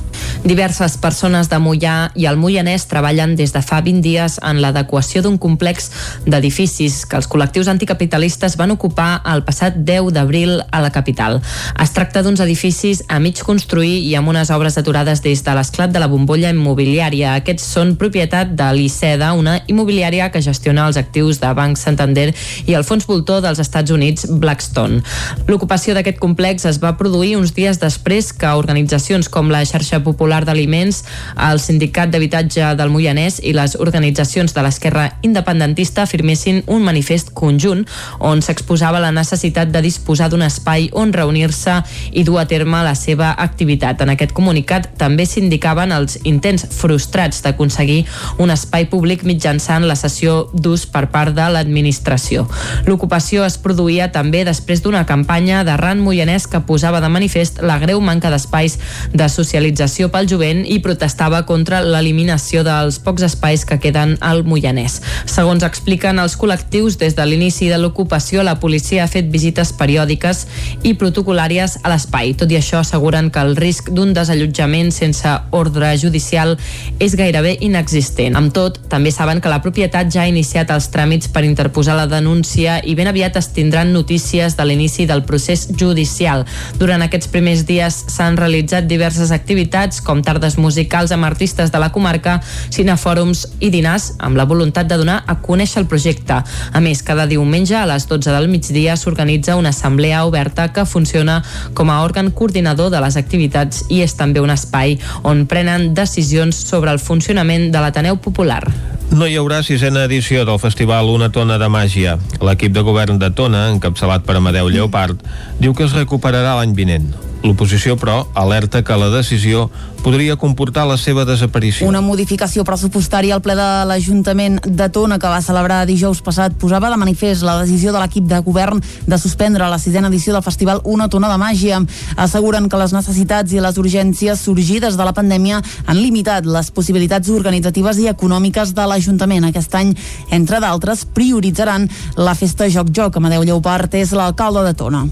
Diverses persones de Mollà i el Moianès treballen des de fa 20 dies en l'adequació d'un complex d'edificis que els col·lectius anticapitalistes van ocupar el passat 10 d'abril a la capital. Es tracta d'uns edificis a mig construir i amb unes obres aturades des de l'esclat de la bombolla immobiliària. Aquests són propietat de l'ICEDA, una immobiliària que gestiona els actius de Banc Santander i el fons voltor dels Estats Units Blackstone. L'ocupació d'aquest complex es va produir uns dies després que organitzacions com la xarxa Popular d'Aliments, el Sindicat d'Habitatge del Moianès i les organitzacions de l'esquerra independentista firmessin un manifest conjunt on s'exposava la necessitat de disposar d'un espai on reunir-se i dur a terme la seva activitat. En aquest comunicat també s'indicaven els intents frustrats d'aconseguir un espai públic mitjançant la sessió d'ús per part de l'administració. L'ocupació es produïa també després d'una campanya d'arran moianès que posava de manifest la greu manca d'espais de socialització Comissió pel Jovent i protestava contra l'eliminació dels pocs espais que queden al Moianès. Segons expliquen els col·lectius, des de l'inici de l'ocupació la policia ha fet visites periòdiques i protocolàries a l'espai. Tot i això asseguren que el risc d'un desallotjament sense ordre judicial és gairebé inexistent. Amb tot, també saben que la propietat ja ha iniciat els tràmits per interposar la denúncia i ben aviat es tindran notícies de l'inici del procés judicial. Durant aquests primers dies s'han realitzat diverses activitats activitats com tardes musicals amb artistes de la comarca, cinefòrums i dinars amb la voluntat de donar a conèixer el projecte. A més, cada diumenge a les 12 del migdia s'organitza una assemblea oberta que funciona com a òrgan coordinador de les activitats i és també un espai on prenen decisions sobre el funcionament de l'Ateneu Popular. No hi haurà sisena edició del festival Una tona de màgia. L'equip de govern de Tona, encapçalat per Amadeu Lleopard, diu que es recuperarà l'any vinent. L'oposició, però, alerta que la decisió podria comportar la seva desaparició. Una modificació pressupostària al ple de l'Ajuntament de Tona que va celebrar dijous passat posava de manifest la decisió de l'equip de govern de suspendre la sisena edició del festival Una tona de màgia. Asseguren que les necessitats i les urgències sorgides de la pandèmia han limitat les possibilitats organitzatives i econòmiques de l'Ajuntament. Aquest any, entre d'altres, prioritzaran la festa Joc Joc. Amadeu Lleupart és l'alcalde de Tona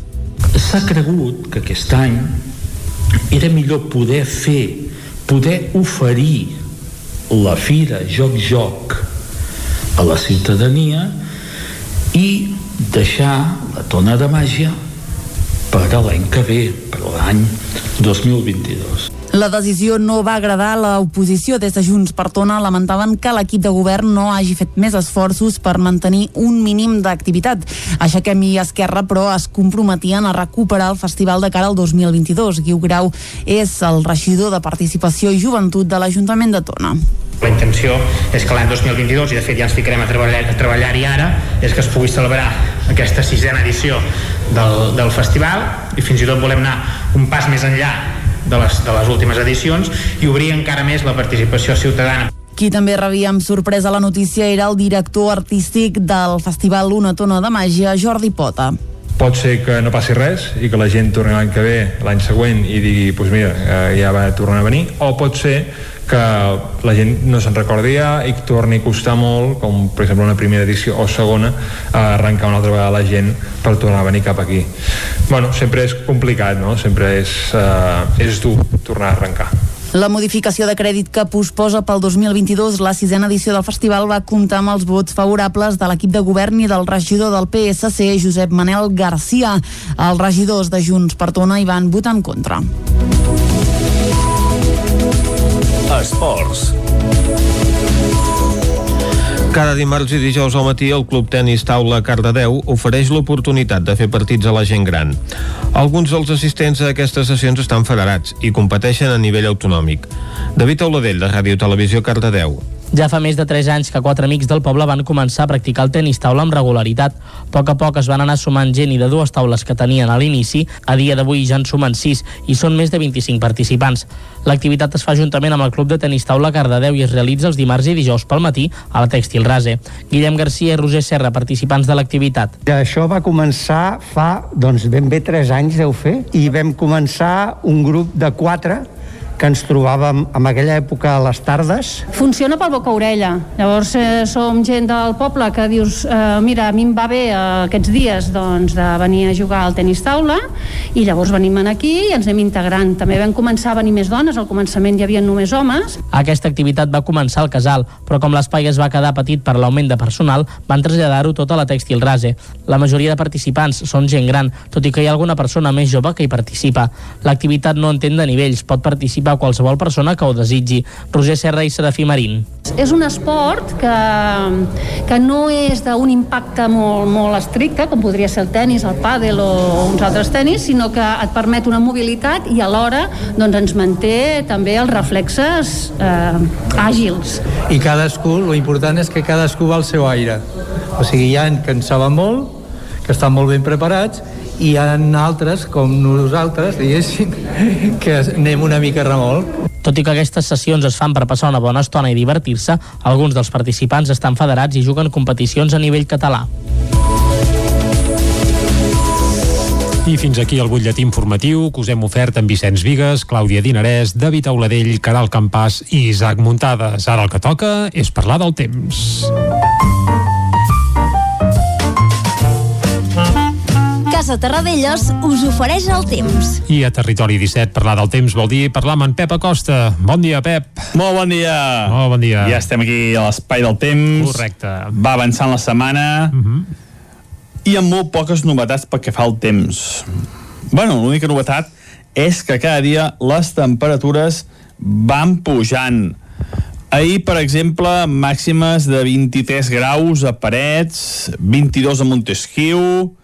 s'ha cregut que aquest any era millor poder fer, poder oferir la fira Joc Joc a la ciutadania i deixar la tona de màgia per a l'any que ve, per l'any 2022. La decisió no va agradar a l'oposició. Des de Junts per Tona lamentaven que l'equip de govern no hagi fet més esforços per mantenir un mínim d'activitat. Aixequem i Esquerra, però, es comprometien a recuperar el festival de cara al 2022. Guiu Grau és el regidor de Participació i Joventut de l'Ajuntament de Tona. La intenció és que l'any 2022, i de fet ja ens ficarem a treballar-hi treballar ara, és que es pugui celebrar aquesta sisena edició del, del festival i fins i tot volem anar un pas més enllà de les, de les últimes edicions i obrir encara més la participació ciutadana. Qui també rebia amb sorpresa la notícia era el director artístic del Festival Una Tona de Màgia, Jordi Pota pot ser que no passi res i que la gent torni l'any que ve, l'any següent i digui, doncs pues mira, eh, ja va tornar a venir o pot ser que la gent no se'n recordi ja i que torni a costar molt, com per exemple una primera edició o segona, a arrencar una altra vegada la gent per tornar a venir cap aquí. Bueno, sempre és complicat, no? Sempre és, eh, és dur tornar a arrencar. La modificació de crèdit que posposa pel 2022 la sisena edició del festival va comptar amb els vots favorables de l'equip de govern i del regidor del PSC, Josep Manel Garcia. Els regidors de Junts per Tona hi van votar en contra. Esports. Cada dimarts i dijous al matí el Club Tenis Taula Cardedeu ofereix l'oportunitat de fer partits a la gent gran. Alguns dels assistents a aquestes sessions estan federats i competeixen a nivell autonòmic. David Auladell, de Ràdio Televisió Cardedeu. Ja fa més de 3 anys que quatre amics del poble van començar a practicar el tenis taula amb regularitat. A poc a poc es van anar sumant gent i de dues taules que tenien a l'inici, a dia d'avui ja en sumen 6 i són més de 25 participants. L'activitat es fa juntament amb el Club de Tenis Taula Cardedeu i es realitza els dimarts i dijous pel matí a la Tèxtil Rase. Guillem Garcia i Roger Serra, participants de l'activitat. Això va començar fa, doncs ben bé 3 anys deu fer, i vam començar un grup de 4 que ens trobàvem en aquella època a les tardes. Funciona pel boca-orella. Llavors eh, som gent del poble que dius eh, mira, a mi em va bé eh, aquests dies doncs, de venir a jugar al tenis taula i llavors venim aquí i ens anem integrant. També vam començar a venir més dones, al començament hi havia només homes. Aquesta activitat va començar al casal, però com l'espai es va quedar petit per l'augment de personal, van traslladar-ho tot a la Tèxtil Rase. La majoria de participants són gent gran, tot i que hi ha alguna persona més jove que hi participa. L'activitat no entén de nivells, pot participar a qualsevol persona que ho desitgi. Roger Serra i Serafí Marín. És un esport que, que no és d'un impacte molt, molt estricte, com podria ser el tennis, el pàdel o uns altres tennis, sinó que et permet una mobilitat i alhora doncs, ens manté també els reflexes eh, àgils. I cadascú, lo important és que cadascú va al seu aire. O sigui, hi ha que en saben molt, que estan molt ben preparats hi ha altres, com nosaltres, diguéssim, que anem una mica remolc. Tot i que aquestes sessions es fan per passar una bona estona i divertir-se, alguns dels participants estan federats i juguen competicions a nivell català. I fins aquí el butlletí informatiu que us hem ofert amb Vicenç Vigues, Clàudia Dinarès, David Auladell, Caral Campàs i Isaac Muntades. Ara el que toca és parlar del temps. Casa Terradellos us ofereix el temps. I a Territori 17 parlar del temps vol dir parlar amb en Pep Acosta. Bon dia, Pep. Molt bon dia. Molt bon dia. Ja estem aquí a l'espai del temps. Correcte. Va avançant la setmana uh Mhm. -huh. i amb molt poques novetats pel que fa al temps. bueno, l'única novetat és que cada dia les temperatures van pujant. Ahir, per exemple, màximes de 23 graus a Parets, 22 a Montesquieu,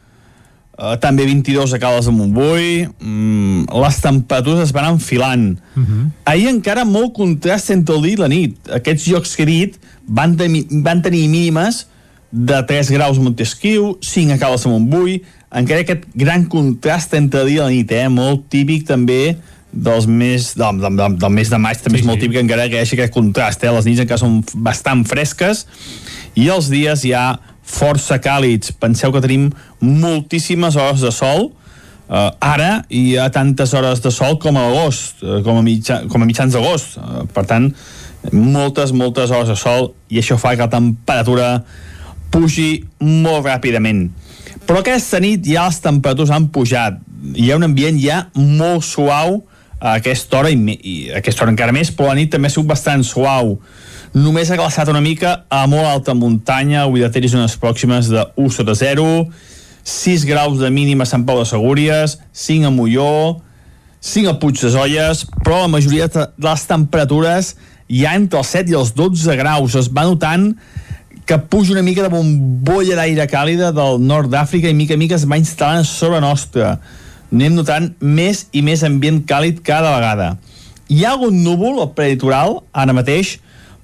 Uh, també 22 a Cales de Montbui mm, les temperatures es van enfilant uh -huh. ahir encara molt contrast entre el dia i la nit aquests llocs que he dit van, de, van tenir mínimes de 3 graus a Montesquieu 5 a Cales de Montbui encara aquest gran contrast entre el dia i la nit eh? molt típic també dels més, del, del, del, del mes de maig també sí, és molt típic encara que hi hagi aquest contrast eh? les nits encara són bastant fresques i els dies ja força càlids. Penseu que tenim moltíssimes hores de sol, uh, ara hi ha tantes hores de sol com a agost, uh, com, a mitja, com a mitjans d'agost. Uh, per tant, moltes, moltes hores de sol i això fa que la temperatura pugi molt ràpidament. Però aquesta nit ja les temperatures han pujat. Hi ha un ambient ja molt suau a aquesta hora, i, i a aquesta hora encara més, però la nit també ha sigut bastant suau només ha glaçat una mica a molt alta muntanya, avui de tenis unes pròximes de 1 sota 0, 6 graus de mínima a Sant Pau de Segúries, 5 a Molló, 5 a Puig de Zolles, però la majoria de les temperatures ja entre els 7 i els 12 graus. Es va notant que puja una mica de bombolla d'aire càlida del nord d'Àfrica i mica a mica es va instal·lant sobre nostra. Anem notant més i més ambient càlid cada vegada. Hi ha algun núvol al preditoral, ara mateix,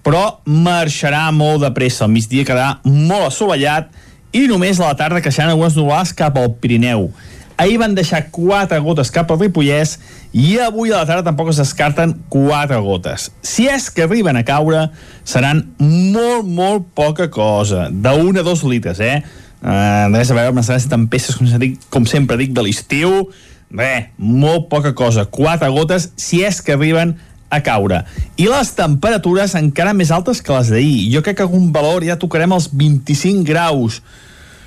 però marxarà molt de pressa. Al migdia quedarà molt assolellat i només a la tarda creixeran algunes nuvolades cap al Pirineu. Ahir van deixar 4 gotes cap al Ripollès i avui a la tarda tampoc es descarten 4 gotes. Si és que arriben a caure, seran molt, molt poca cosa. De 1 a 2 litres, eh? Uh, res a veure amb les tempestes, com, dic, com sempre dic, de l'estiu. Bé, molt poca cosa. 4 gotes, si és que arriben a caure. I les temperatures encara més altes que les d'ahir. Jo crec que algun valor ja tocarem els 25 graus.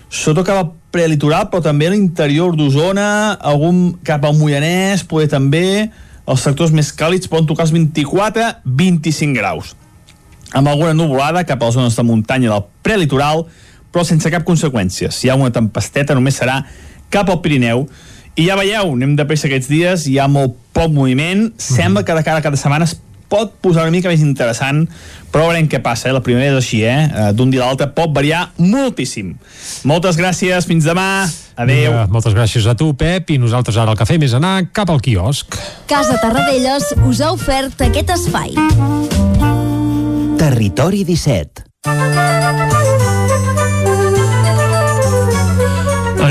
Sota cap al prelitoral, però també a l'interior d'Osona, algun cap al Moianès, poder també els sectors més càlids poden tocar els 24-25 graus. Amb alguna nuvolada cap a les zones de muntanya del prelitoral, però sense cap conseqüència. Si hi ha una tempesteta només serà cap al Pirineu, i ja veieu, anem de pressa aquests dies, hi ha molt poc moviment, sembla que de cara a cada setmana es pot posar una mica més interessant, però veurem què passa, eh? la primera és així, eh? eh d'un dia a l'altre pot variar moltíssim. Moltes gràcies, fins demà, adeu. Moltes gràcies a tu, Pep, i nosaltres ara el que fem és anar cap al quiosc. Casa Tarradellas us ha ofert aquest espai. Territori 17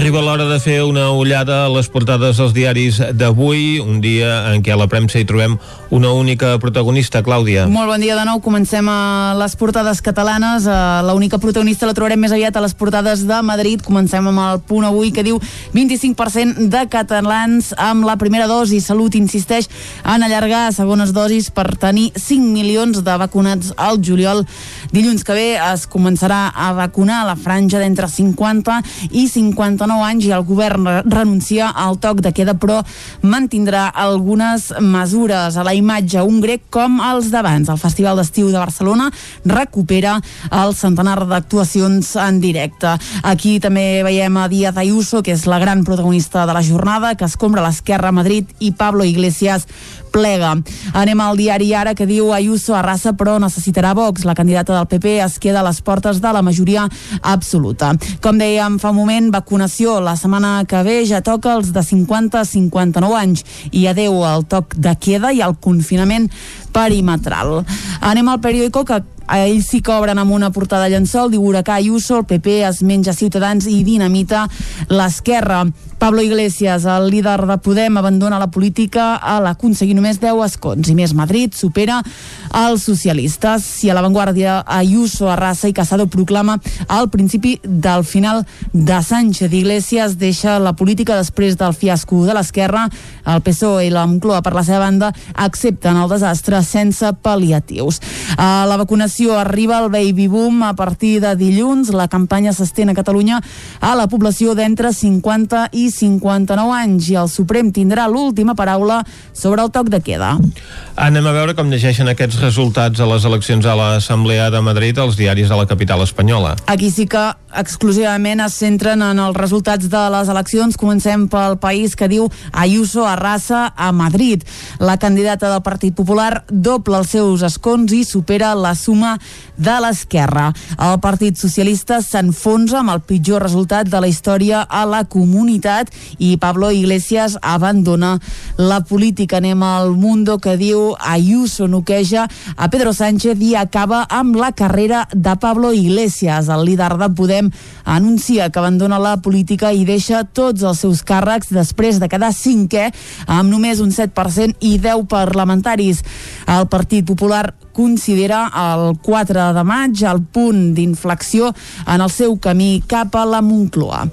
Arriba l'hora de fer una ullada a les portades dels diaris d'avui, un dia en què a la premsa hi trobem una única protagonista, Clàudia. Molt bon dia de nou. Comencem a les portades catalanes. L'única protagonista la trobarem més aviat a les portades de Madrid. Comencem amb el punt avui que diu 25% de catalans amb la primera dosi. Salut insisteix en allargar segones dosis per tenir 5 milions de vacunats al juliol. Dilluns que ve es començarà a vacunar la franja d'entre 50 i 59 9 anys i el govern renuncia al toc de queda però mantindrà algunes mesures a la imatge un grec com els d'abans. El Festival d'Estiu de Barcelona recupera el centenar d'actuacions en directe. Aquí també veiem a Díaz Ayuso, que és la gran protagonista de la jornada, que escombra l'esquerra a Madrid i Pablo Iglesias plega. Anem al diari Ara que diu Ayuso arrasa però necessitarà Vox. La candidata del PP es queda a les portes de la majoria absoluta. Com dèiem fa un moment, vacunació la setmana que ve ja toca els de 50 a 59 anys i adeu al toc de queda i al confinament perimetral. Anem al periòdico que ells sí que obren amb una portada llençol, diu Huracà Ayuso, el PP es menja Ciutadans i dinamita l'esquerra. Pablo Iglesias, el líder de Podem, abandona la política a l'aconseguir només 10 escons i més Madrid supera els socialistes. Si a l'avantguàrdia Ayuso, Arrasa i Casado proclama el principi del final de Sánchez. Iglesias deixa la política després del fiasco de l'esquerra. El PSOE i la Moncloa, per la seva banda, accepten el desastre sense pal·liatius. A la vacunació arriba el baby boom a partir de dilluns. La campanya s'estén a Catalunya a la població d'entre 50 i 59 anys i el Suprem tindrà l'última paraula sobre el toc de queda. Anem a veure com llegeixen aquests resultats a les eleccions a l'Assemblea de Madrid als diaris de la capital espanyola. Aquí sí que exclusivament es centren en els resultats de les eleccions. Comencem pel país que diu Ayuso arrasa a Madrid. La candidata del Partit Popular doble els seus escons i supera la suma de l'esquerra. El Partit Socialista s'enfonsa amb el pitjor resultat de la història a la comunitat i Pablo Iglesias abandona la política. Anem al Mundo que diu Ayuso noqueja a Pedro Sánchez i acaba amb la carrera de Pablo Iglesias. El líder de Podem anuncia que abandona la política i deixa tots els seus càrrecs després de quedar cinquè amb només un 7% i 10 parlamentaris. El Partit Popular considera el 4 de maig el punt d'inflexió en el seu camí cap a la Moncloa.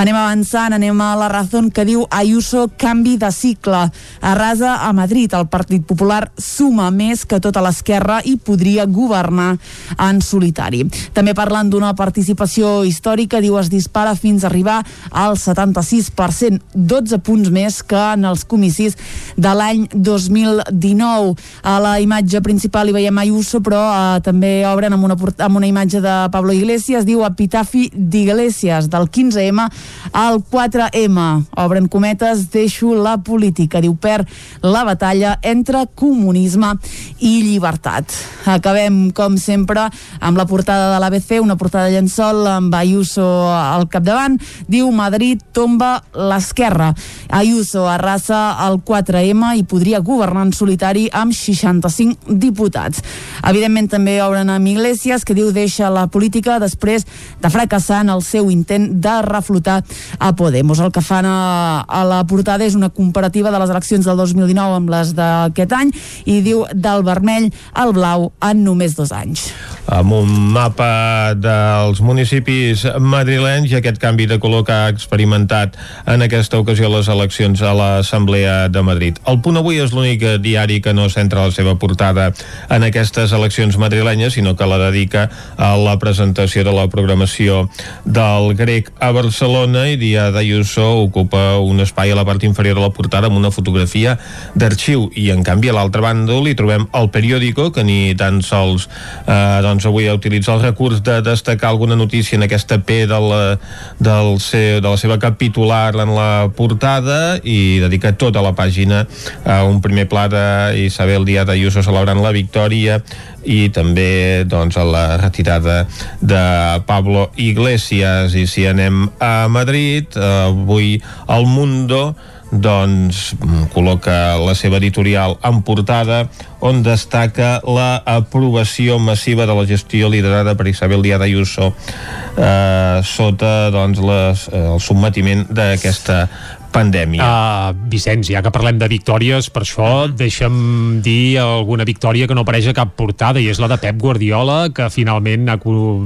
Anem avançant, anem a la raó que diu Ayuso canvi de cicle. Arrasa a Madrid. El Partit Popular suma més que tota l'esquerra i podria governar en solitari. També parlant d'una participació històrica, diu es dispara fins a arribar al 76%, 12 punts més que en els comicis de l'any 2019. A la imatge principal hi veiem veiem Ayuso, però eh, també obren amb una, amb una imatge de Pablo Iglesias, diu Epitafi d'Iglesias, del 15M al 4M. Obren cometes, deixo la política, diu per la batalla entre comunisme i llibertat. Acabem, com sempre, amb la portada de l'ABC, una portada llençol amb Ayuso al capdavant, diu Madrid tomba l'esquerra. Ayuso arrasa el 4M i podria governar en solitari amb 65 diputats. Evidentment també obren amb Iglesias, que diu deixa la política després de fracassar en el seu intent de reflotar a Podemos. El que fan a, a la portada és una comparativa de les eleccions del 2019 amb les d'aquest any i diu del vermell al blau en només dos anys. Amb un mapa dels municipis madrilenys i aquest canvi de color que ha experimentat en aquesta ocasió les eleccions a l'Assemblea de Madrid. El Punt Avui és l'únic diari que no centra la seva portada en aquestes eleccions madrilenyes, sinó que la dedica a la presentació de la programació del grec a Barcelona i Dia d'Ayuso ocupa un espai a la part inferior de la portada amb una fotografia d'arxiu. I en canvi a l'altra banda li trobem el periòdico que ni tan sols eh, doncs avui utilitza el recurs de destacar alguna notícia en aquesta P de la, del seu, de la seva capitular en la portada i dedica tota la pàgina a un primer pla d'Isabel Díaz Ayuso celebrant la victòria i també doncs, a la retirada de Pablo Iglesias. I si anem a Madrid avui al Mundo doncs col·loca la seva editorial en portada on destaca la aprovació massiva de la gestió liderada per Isabel Díaz Ayuso eh, sota doncs, les, eh, el sotmetiment d'aquesta pandèmia. Uh, Vicenç, ja que parlem de victòries, per això deixa'm dir alguna victòria que no apareix a cap portada, i és la de Pep Guardiola, que finalment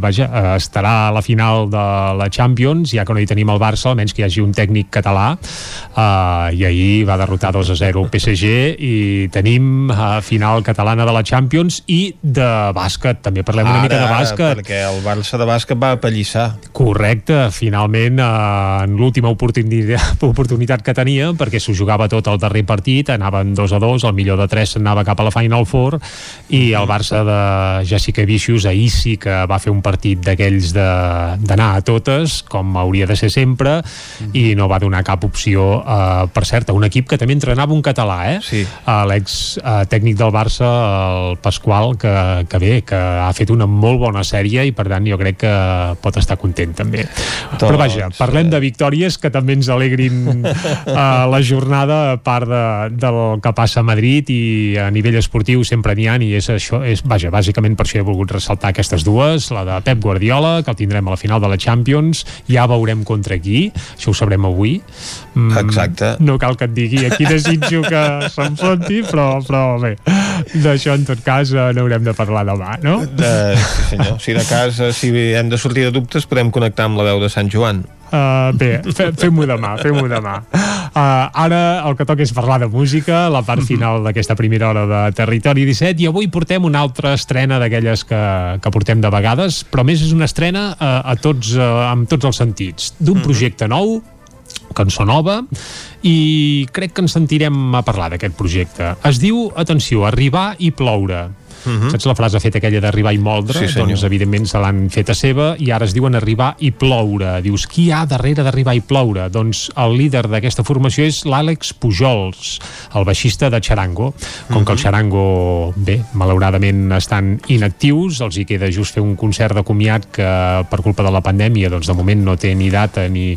vaja, estarà a la final de la Champions, ja que no hi tenim el Barça, almenys que hi hagi un tècnic català, uh, i ahir va derrotar 2 a 0 el PSG, i tenim uh, final catalana de la Champions, i de bàsquet, també parlem Ara, una mica de bàsquet. perquè el Barça de bàsquet va apallissar. Correcte, finalment, uh, en l'última oportunitat, oportunitat oportunitat que tenia perquè s'ho jugava tot el darrer partit anaven 2 a 2, el millor de 3 s'anava cap a la Final Four i el Barça de Jessica Vicius ahir sí que va fer un partit d'aquells d'anar a totes com hauria de ser sempre i no va donar cap opció uh, per cert, a un equip que també entrenava un català eh? sí. l'ex uh, tècnic del Barça el Pasqual que, que bé, que ha fet una molt bona sèrie i per tant jo crec que pot estar content també Tots, però vaja, parlem de victòries que també ens alegrin uh, la jornada a part de, del que passa a Madrid i a nivell esportiu sempre n'hi ha i és això, és, vaja, bàsicament per això he volgut ressaltar aquestes dues, la de Pep Guardiola que el tindrem a la final de la Champions ja veurem contra qui, això ho sabrem avui. Mm, exacte. no cal que et digui a qui desitjo que s'enfronti però, però bé, d'això en tot cas eh, n'haurem de parlar demà, no? De, sí senyor, si de cas si hem de sortir de dubtes podem connectar amb la veu de Sant Joan Uh, bé, fe, fem-ho demà, fem-ho demà. Uh, ara el que toca és parlar de música, la part final d'aquesta primera hora de Territori 17, i avui portem una altra estrena d'aquelles que, que portem de vegades, però més és una estrena uh, a tots, uh, amb tots els sentits, d'un projecte nou, cançó nova i crec que ens sentirem a parlar d'aquest projecte. Es diu, atenció, Arribar i ploure. Uh -huh. Saps la frase feta aquella d'arribar i moldre? Sí, senyor. doncs evidentment se l'han feta seva i ara es diuen arribar i ploure. Dius, qui hi ha darrere d'arribar i ploure? Doncs el líder d'aquesta formació és l'Àlex Pujols, el baixista de Charango. Com uh -huh. que el Charango, bé, malauradament estan inactius, els hi queda just fer un concert de comiat que per culpa de la pandèmia doncs de moment no té ni data ni,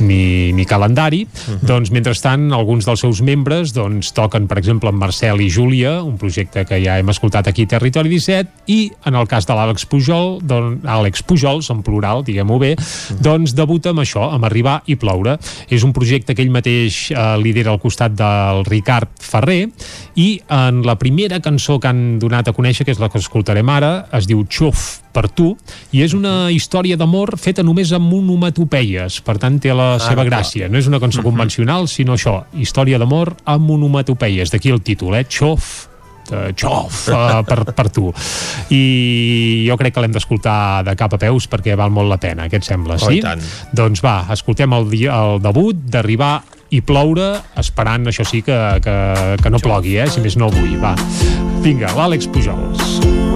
ni, ni calendari. Uh -huh. Doncs mentrestant alguns dels seus membres doncs toquen per exemple amb Marcel i Júlia, un projecte que ja hem escoltat aquí a Territori 17 i en el cas de l'Àlex Pujol doncs, Àlex Pujols, en plural, diguem-ho bé doncs debuta amb això, amb Arribar i Ploure. És un projecte que ell mateix eh, lidera al costat del Ricard Ferrer i en la primera cançó que han donat a conèixer, que és la que escoltarem ara es diu Xuf per tu i és una història d'amor feta només amb onomatopeies. Per tant té la Ah, seva clar. gràcia. No és una cançó convencional sinó això, història d'amor amb onomatopeies. D'aquí el títol, eh? Xof de xof uh, per, per tu i jo crec que l'hem d'escoltar de cap a peus perquè val molt la pena, què et sembla? Oh, sí? Doncs va, escoltem el, el debut d'arribar i ploure esperant, això sí, que, que, que no plogui, eh? si més no avui, va vinga, l'Àlex Pujols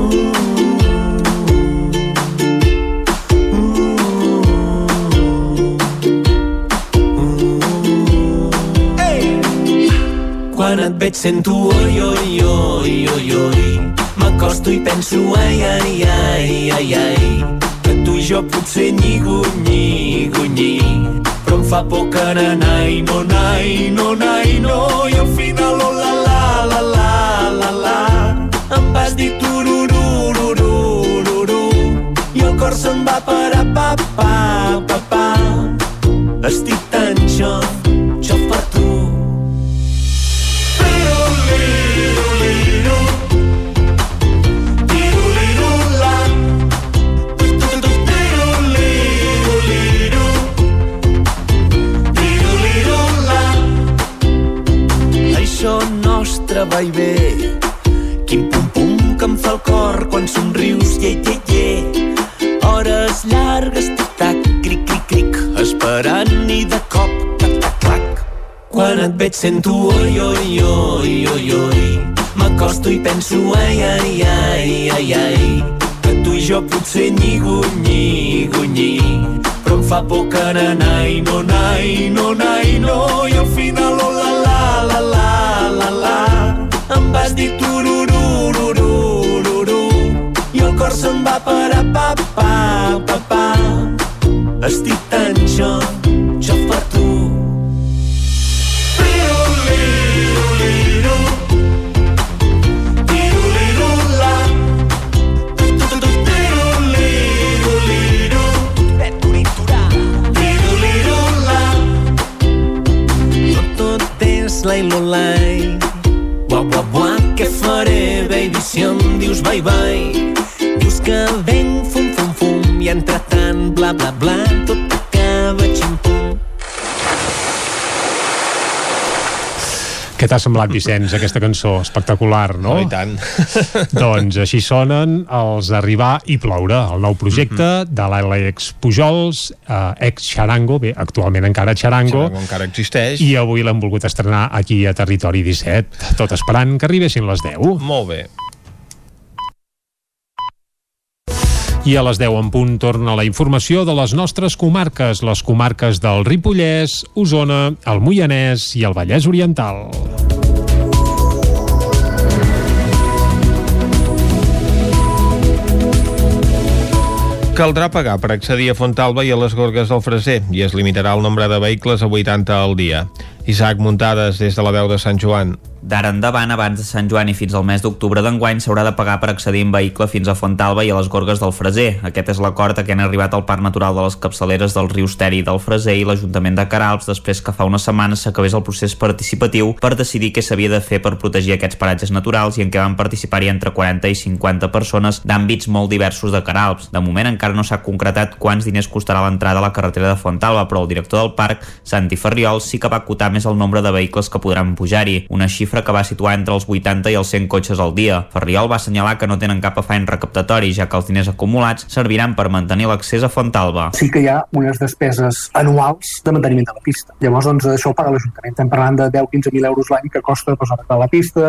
Quan et veig sento oi, oi, oi, oi, oi. M'acosto i penso ai, ai, ai, ai, ai. Que tu i jo potser nyigo, nyigo, nyi. Però em fa por que na, nai, no, nai, no, nai, no. I al final, oh, la, la, la, la, la, la. Em vas dir tururururururu i el cor se'n va per a pa, pa, pa, pa. Estic tan xof, va i ve, quin pum-pum que em fa el cor quan somrius, ye, ye, ye. Hores llargues, tic-tac, cric, cric, cric, esperant i de cop, tac, tac, clac. Quan et veig sento oi, oi, oi, oi, oi. M'acosto i penso ai, ai, ai, ai, ai. Que tu i jo potser nyigo, nyigo, nyi. Però em fa por que na, nai, no, nai, no, nai, no. I al final, oh, Vas dir tururururururu i el cor se'n va per a pa, pa, pa, pa. Estic tan jo, jo per tu. Piruliruliro, tirulirula, tiruliruliro, buah, buah, què faré, baby, si em dius bye-bye? Dius que venc, fum, fum, fum, i entretant, bla, bla, bla, tot acaba ximpum. Què t'ha semblat, Vicenç, aquesta cançó? Espectacular, no? Oh, i tant. doncs així sonen els Arribar i ploure, el nou projecte mm -hmm. de l'Àlex Pujols, eh, ex-Charango, bé, actualment encara Charango, Charango encara existeix. i avui l'hem volgut estrenar aquí a Territori 17, tot esperant que arribessin les 10. Molt bé. I a les 10 en punt torna la informació de les nostres comarques, les comarques del Ripollès, Osona, el Moianès i el Vallès Oriental. Caldrà pagar per accedir a Fontalba i a les Gorgues del Freser i es limitarà el nombre de vehicles a 80 al dia. Isaac Muntades, des de la veu de Sant Joan. D'ara endavant, abans de Sant Joan i fins al mes d'octubre d'enguany, s'haurà de pagar per accedir en vehicle fins a Fontalba i a les Gorgues del Freser. Aquest és l'acord a què han arribat al Parc Natural de les Capçaleres del riu Esteri del Freser i l'Ajuntament de Caralps després que fa una setmana s'acabés el procés participatiu per decidir què s'havia de fer per protegir aquests paratges naturals i en què van participar-hi entre 40 i 50 persones d'àmbits molt diversos de Caralps. De moment encara no s'ha concretat quants diners costarà l'entrada a la carretera de Fontalba, però el director del parc, Santi Ferriol, sí que va acotar més el nombre de vehicles que podran pujar-hi, una xifra que va situar entre els 80 i els 100 cotxes al dia. Ferriol va assenyalar que no tenen cap afany recaptatori, ja que els diners acumulats serviran per mantenir l'accés a Fontalba. sí que hi ha unes despeses anuals de manteniment de la pista. Llavors, doncs, això ho paga l'Ajuntament. Estem parlant de 10-15.000 euros l'any que costa pues, arreglar la pista.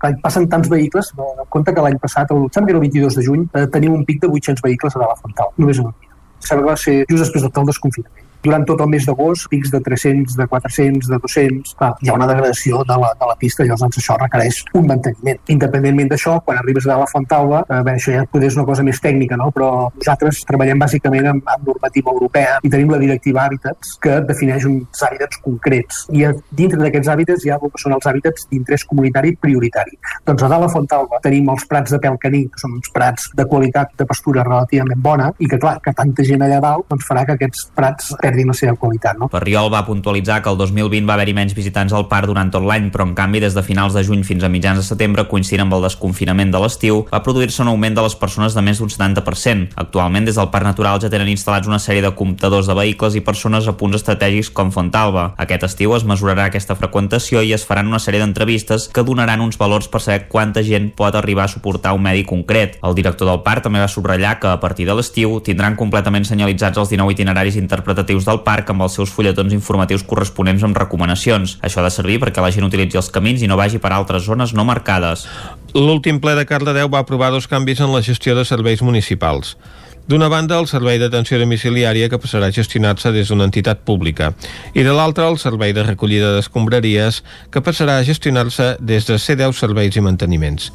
Clar, passen tants vehicles, no, en compte que l'any passat, el, sembla que el 22 de juny, eh, tenim un pic de 800 vehicles a dalt a Fontal, només un dia. Sembla que va ser just després del desconfinament durant tot el mes d'agost, pics de 300, de 400, de 200, clar, hi ha una degradació de la, de la pista, llavors doncs, això requereix un manteniment. Independentment d'això, quan arribes a la Fontalba, eh, bé, això ja és una cosa més tècnica, no? però nosaltres treballem bàsicament amb, amb normativa europea i tenim la directiva Hàbitats que defineix uns hàbitats concrets i a, dintre d'aquests hàbitats hi ha el que són els hàbitats d'interès comunitari prioritari. Doncs a dalt a Fontalba tenim els prats de pèl caní, que són uns prats de qualitat de pastura relativament bona i que, clar, que tanta gent allà dalt doncs farà que aquests prats perdin la seva qualitat. No? Ferriol va puntualitzar que el 2020 va haver-hi menys visitants al parc durant tot l'any, però en canvi des de finals de juny fins a mitjans de setembre, coincidint amb el desconfinament de l'estiu, va produir-se un augment de les persones de més d'un 70%. Actualment, des del Parc Natural ja tenen instal·lats una sèrie de comptadors de vehicles i persones a punts estratègics com Fontalba. Aquest estiu es mesurarà aquesta freqüentació i es faran una sèrie d'entrevistes que donaran uns valors per saber quanta gent pot arribar a suportar un medi concret. El director del parc també va subratllar que a partir de l'estiu tindran completament senyalitzats els 19 itineraris interpretatius del parc amb els seus fulletons informatius corresponents amb recomanacions. Això ha de servir perquè la gent utilitzi els camins i no vagi per altres zones no marcades. L'últim ple de Cardedeu va aprovar dos canvis en la gestió de serveis municipals. D'una banda, el servei d'atenció domiciliària que passarà a gestionar-se des d'una entitat pública i de l'altra, el servei de recollida d'escombraries que passarà a gestionar-se des de C10 Serveis i Manteniments.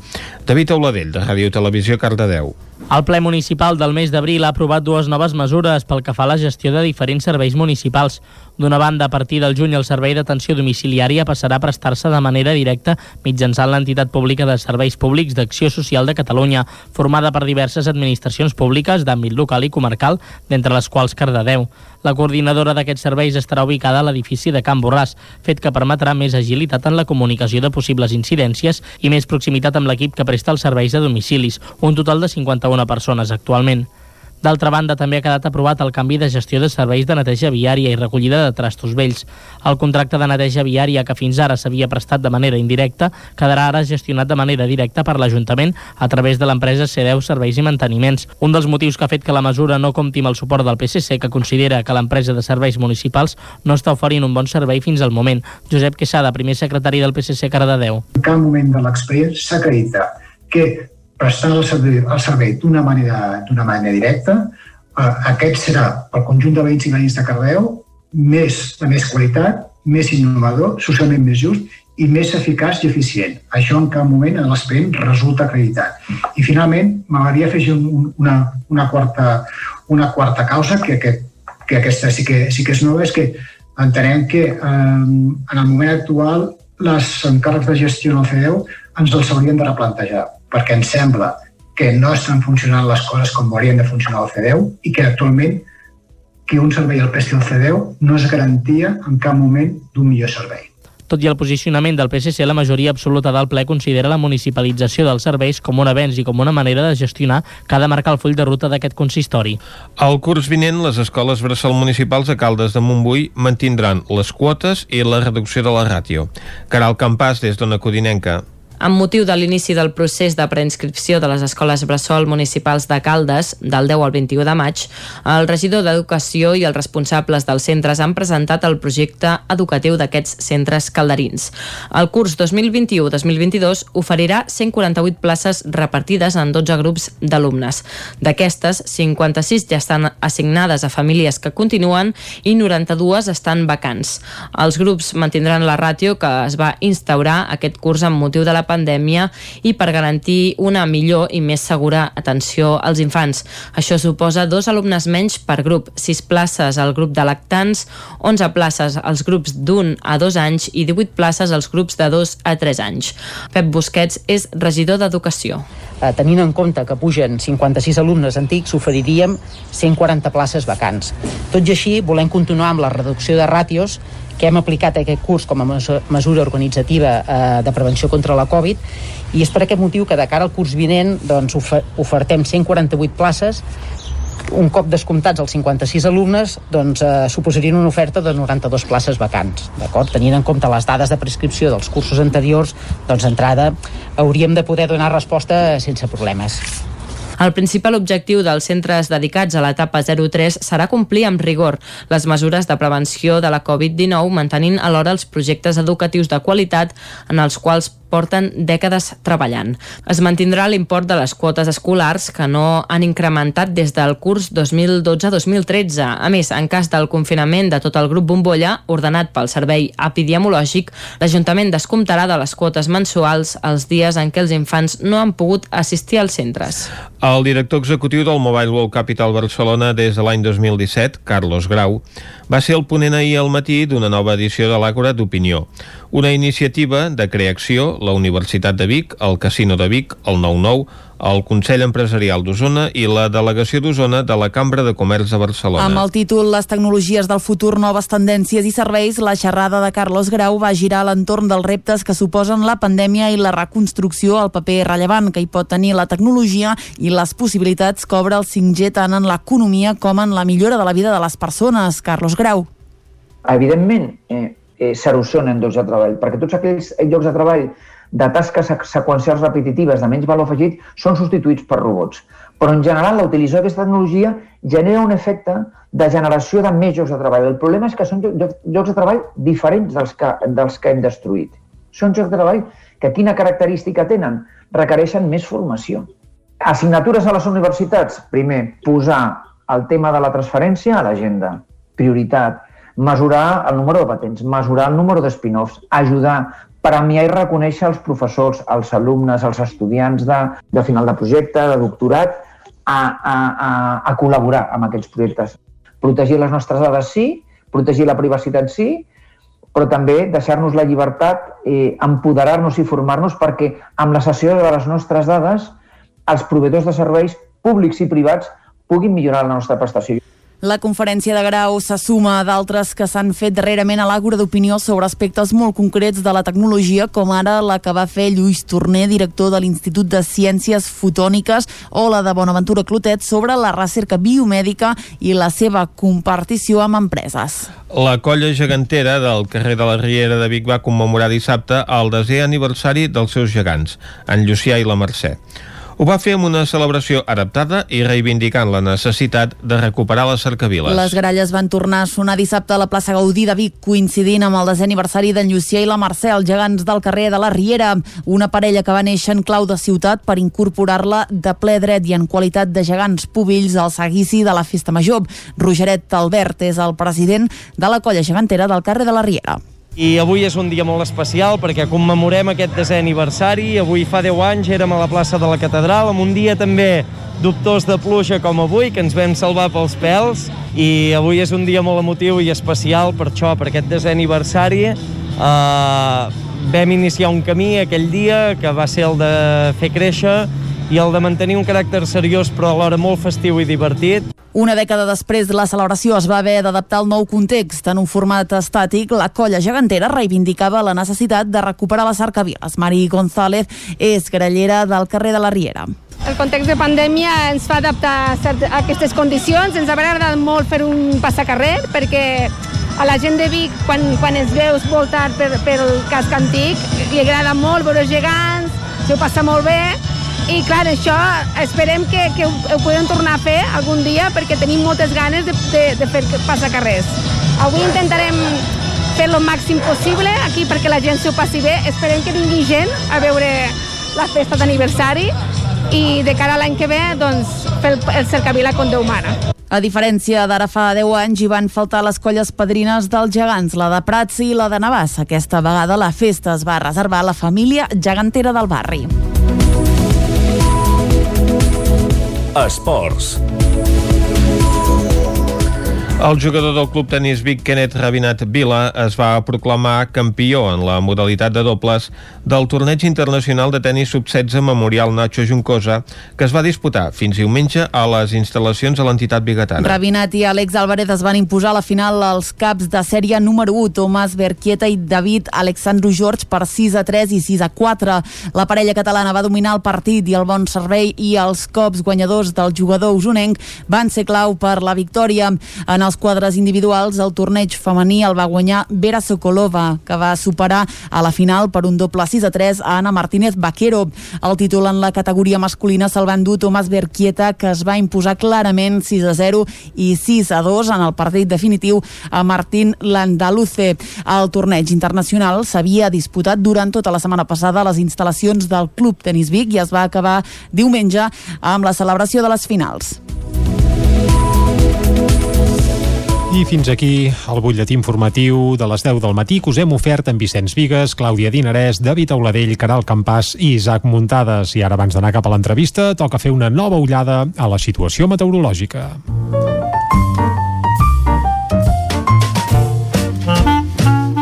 David Auladell, de Ràdio Televisió Cardedeu. El ple municipal del mes d'abril ha aprovat dues noves mesures pel que fa a la gestió de diferents serveis municipals. D'una banda, a partir del juny, el servei d'atenció domiciliària passarà a prestar-se de manera directa mitjançant l'entitat pública de serveis públics d'acció social de Catalunya, formada per diverses administracions públiques d'àmbit local i comarcal, d'entre les quals Cardedeu. La coordinadora d'aquests serveis estarà ubicada a l'edifici de Can Borràs, fet que permetrà més agilitat en la comunicació de possibles incidències i més proximitat amb l'equip que presta els serveis de domicilis, un total de 51 persones actualment. D'altra banda, també ha quedat aprovat el canvi de gestió de serveis de neteja viària i recollida de trastos vells. El contracte de neteja viària que fins ara s'havia prestat de manera indirecta quedarà ara gestionat de manera directa per l'Ajuntament a través de l'empresa C10 Serveis i Manteniments. Un dels motius que ha fet que la mesura no compti amb el suport del PSC, que considera que l'empresa de serveis municipals no està oferint un bon servei fins al moment. Josep Quesada, primer secretari del PSC Cardedeu. En cap moment de l'expedient s'acredita que prestant el servei, el servei d'una manera, manera directa. Eh, aquest serà pel conjunt de veïns i veïns de Cardeu més, de més qualitat, més innovador, socialment més just i més eficaç i eficient. Això en cap moment en l'expedient resulta acreditat. I finalment, m'agradaria afegir un, una, una, quarta, una quarta causa que, que, que aquesta sí que, sí que és nova, és que entenem que eh, en el moment actual les encàrrecs de gestió en el CDEU ens els haurien de replantejar perquè ens sembla que no estan funcionant les coses com haurien de funcionar al C10 i que actualment que un servei el presti al C10 no és garantia en cap moment d'un millor servei. Tot i el posicionament del PSC, la majoria absoluta del ple considera la municipalització dels serveis com un avenç i com una manera de gestionar que ha de marcar el full de ruta d'aquest consistori. Al curs vinent, les escoles bressol municipals a Caldes de Montbui mantindran les quotes i la reducció de la ràtio. Caral Campàs, des d'Ona Codinenca. Amb motiu de l'inici del procés de preinscripció de les escoles bressol municipals de Caldes, del 10 al 21 de maig, el regidor d'Educació i els responsables dels centres han presentat el projecte educatiu d'aquests centres calderins. El curs 2021-2022 oferirà 148 places repartides en 12 grups d'alumnes. D'aquestes, 56 ja estan assignades a famílies que continuen i 92 estan vacants. Els grups mantindran la ràtio que es va instaurar aquest curs amb motiu de la pandèmia i per garantir una millor i més segura atenció als infants. Això suposa dos alumnes menys per grup, sis places al grup de lactants, 11 places als grups d'un a dos anys i 18 places als grups de dos a tres anys. Pep Busquets és regidor d'Educació. Eh, tenint en compte que pugen 56 alumnes antics, oferiríem 140 places vacants. Tot i així, volem continuar amb la reducció de ràtios que hem aplicat aquest curs com a mesura organitzativa eh, de prevenció contra la Covid i és per aquest motiu que de cara al curs vinent doncs, ofertem 148 places un cop descomptats els 56 alumnes, doncs eh, suposarien una oferta de 92 places vacants. D'acord? Tenint en compte les dades de prescripció dels cursos anteriors, doncs d'entrada hauríem de poder donar resposta sense problemes. El principal objectiu dels centres dedicats a l'etapa 03 serà complir amb rigor les mesures de prevenció de la Covid-19, mantenint alhora els projectes educatius de qualitat en els quals porten dècades treballant. Es mantindrà l'import de les quotes escolars que no han incrementat des del curs 2012-2013. A més, en cas del confinament de tot el grup Bombolla, ordenat pel Servei Epidemiològic, l'Ajuntament descomptarà de les quotes mensuals els dies en què els infants no han pogut assistir als centres. El director executiu del Mobile World Capital Barcelona des de l'any 2017, Carlos Grau, va ser el ponent ahir al matí d'una nova edició de l'Àgora d'Opinió, una iniciativa de creació, la Universitat de Vic, el Casino de Vic, el 99, el Consell Empresarial d'Osona i la Delegació d'Osona de la Cambra de Comerç de Barcelona. Amb el títol Les tecnologies del futur, noves tendències i serveis, la xerrada de Carlos Grau va girar a l'entorn dels reptes que suposen la pandèmia i la reconstrucció, el paper rellevant que hi pot tenir la tecnologia i les possibilitats que obre el 5G tant en l'economia com en la millora de la vida de les persones. Carlos Grau. Evidentment, eh, eh, s'erosionen llocs de treball, perquè tots aquells llocs de treball de tasques seqüencials repetitives de menys valor afegit són substituïts per robots. Però en general la utilització d'aquesta tecnologia genera un efecte de generació de més llocs de treball. El problema és que són llocs de treball diferents dels que, dels que hem destruït. Són llocs de treball que quina característica tenen? Requereixen més formació. Assignatures a les universitats. Primer, posar el tema de la transferència a l'agenda. Prioritat. Mesurar el número de patents, mesurar el número de spin-offs, ajudar premiar i reconèixer els professors, els alumnes, els estudiants de, de final de projecte, de doctorat, a, a, a, a col·laborar amb aquests projectes. Protegir les nostres dades sí, protegir la privacitat sí, però també deixar-nos la llibertat, eh, empoderar-nos i formar-nos perquè amb la cessió de les nostres dades els proveïdors de serveis públics i privats puguin millorar la nostra prestació. La conferència de grau se suma a d'altres que s'han fet darrerament a l'Àgora d'Opinió sobre aspectes molt concrets de la tecnologia, com ara la que va fer Lluís Torner, director de l'Institut de Ciències Fotòniques, o la de Bonaventura Clotet sobre la recerca biomèdica i la seva compartició amb empreses. La colla gegantera del carrer de la Riera de Vic va commemorar dissabte el desè aniversari dels seus gegants, en Llucià i la Mercè. Ho va fer amb una celebració adaptada i reivindicant la necessitat de recuperar les cercaviles. Les gralles van tornar a sonar dissabte a la plaça Gaudí de Vic, coincidint amb el desè aniversari d'en Llucià i la Mercè, els gegants del carrer de la Riera, una parella que va néixer en clau de ciutat per incorporar-la de ple dret i en qualitat de gegants pubills al seguici de la Festa Major. Rogeret Albert és el president de la colla gegantera del carrer de la Riera. I avui és un dia molt especial perquè commemorem aquest desè aniversari. Avui fa 10 anys érem a la plaça de la Catedral, amb un dia també dubtós de pluja com avui, que ens vam salvar pels pèls. I avui és un dia molt emotiu i especial per això, per aquest desè aniversari. Uh, vam iniciar un camí aquell dia que va ser el de fer créixer i el de mantenir un caràcter seriós però alhora molt festiu i divertit. Una dècada després, la celebració es va haver d'adaptar al nou context. En un format estàtic, la colla gegantera reivindicava la necessitat de recuperar les arcaviles. Mari González és grallera del carrer de la Riera. El context de pandèmia ens fa adaptar a aquestes condicions. Ens haurà agradat molt fer un passacarrer perquè a la gent de Vic, quan, quan es veus voltar per, pel casc antic, li agrada molt veure gegants, s'ho passa molt bé i clar, això esperem que, que ho, ho podem tornar a fer algun dia perquè tenim moltes ganes de, de, de fer passacarrers. Avui intentarem fer lo màxim possible aquí perquè la gent s'ho passi bé. Esperem que vingui gent a veure la festa d'aniversari i de cara a l'any que ve doncs, fer el, el cercavila com Déu mana. A diferència d'ara fa 10 anys, hi van faltar les colles padrines dels gegants, la de Prats i la de Navàs. Aquesta vegada la festa es va reservar a la família gegantera del barri. Esports. El jugador del Club Tenis Vic, Kenneth Rabinat Vila, es va proclamar campió en la modalitat de dobles del torneig internacional de tenis sub-16 Memorial Nacho Juncosa, que es va disputar fins diumenge a les instal·lacions a l'entitat bigatana. Rabinat i Àlex Álvarez es van imposar a la final als caps de sèrie número 1, Tomàs Berquieta i David Alexandru George per 6 a 3 i 6 a 4. La parella catalana va dominar el partit i el bon servei i els cops guanyadors del jugador usonenc van ser clau per la victòria. En els quadres individuals, el torneig femení el va guanyar Vera Sokolova, que va superar a la final per un doble 6 a 3 a Ana Martínez Vaquero. El títol en la categoria masculina se'l va endur Tomàs Berquieta, que es va imposar clarament 6 a 0 i 6 a 2 en el partit definitiu a Martín Landaluce. El torneig internacional s'havia disputat durant tota la setmana passada a les instal·lacions del Club Tenis Vic i es va acabar diumenge amb la celebració de les finals. I fins aquí el butlletí informatiu de les 10 del matí que us hem ofert amb Vicenç Vigues, Clàudia Dinarès, David Auladell, Caral Campàs i Isaac Muntades. I ara, abans d'anar cap a l'entrevista, toca fer una nova ullada a la situació meteorològica.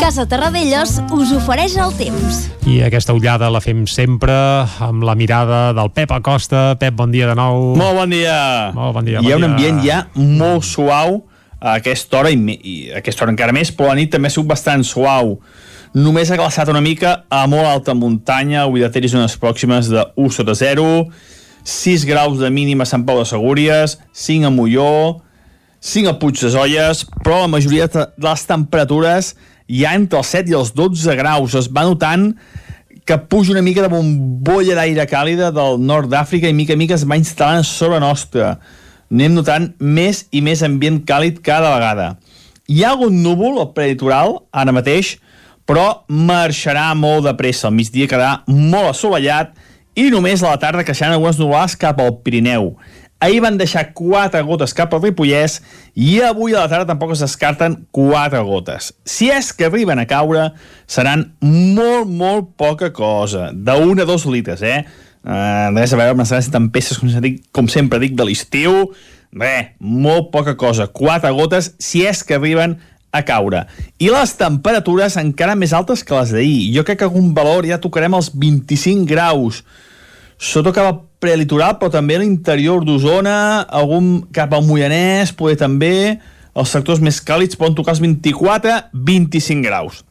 Casa Terradellos us ofereix el temps. I aquesta ullada la fem sempre amb la mirada del Pep Acosta. Pep, bon dia de nou. Molt bon dia. Molt bon dia. Hi ha bon un dia. ambient ja molt suau a aquesta hora i, i a aquesta hora encara més, però la nit també ha sigut bastant suau. Només ha glaçat una mica a molt alta muntanya, avui de Ter i zones pròximes de 1 sota 0, 6 graus de mínima a Sant Pau de Segúries, 5 a Molló, 5 a Puig de Zolles, però la majoria de les temperatures ja entre els 7 i els 12 graus. Es va notant que puja una mica de bombolla d'aire càlida del nord d'Àfrica i mica a mica es va instal·lant sobre nostra. Anem notant més i més ambient càlid cada vegada. Hi ha algun núvol al preditoral, ara mateix, però marxarà molt de pressa. Al migdia quedarà molt assolellat i només a la tarda creixeran algunes nuvolades cap al Pirineu. Ahir van deixar quatre gotes cap al Ripollès i avui a la tarda tampoc es descarten quatre gotes. Si és que arriben a caure, seran molt, molt poca cosa. De 1 a 2 litres, eh? Uh, res a veure amb les grans tempestes, com, dic, com sempre dic, de l'estiu. Res, molt poca cosa. Quatre gotes, si és que arriben a caure. I les temperatures encara més altes que les d'ahir. Jo crec que algun valor ja tocarem els 25 graus. Sota cap al prelitoral, però també a l'interior d'Osona, algun cap al Moianès, poder també els sectors més càlids poden tocar els 24-25 graus.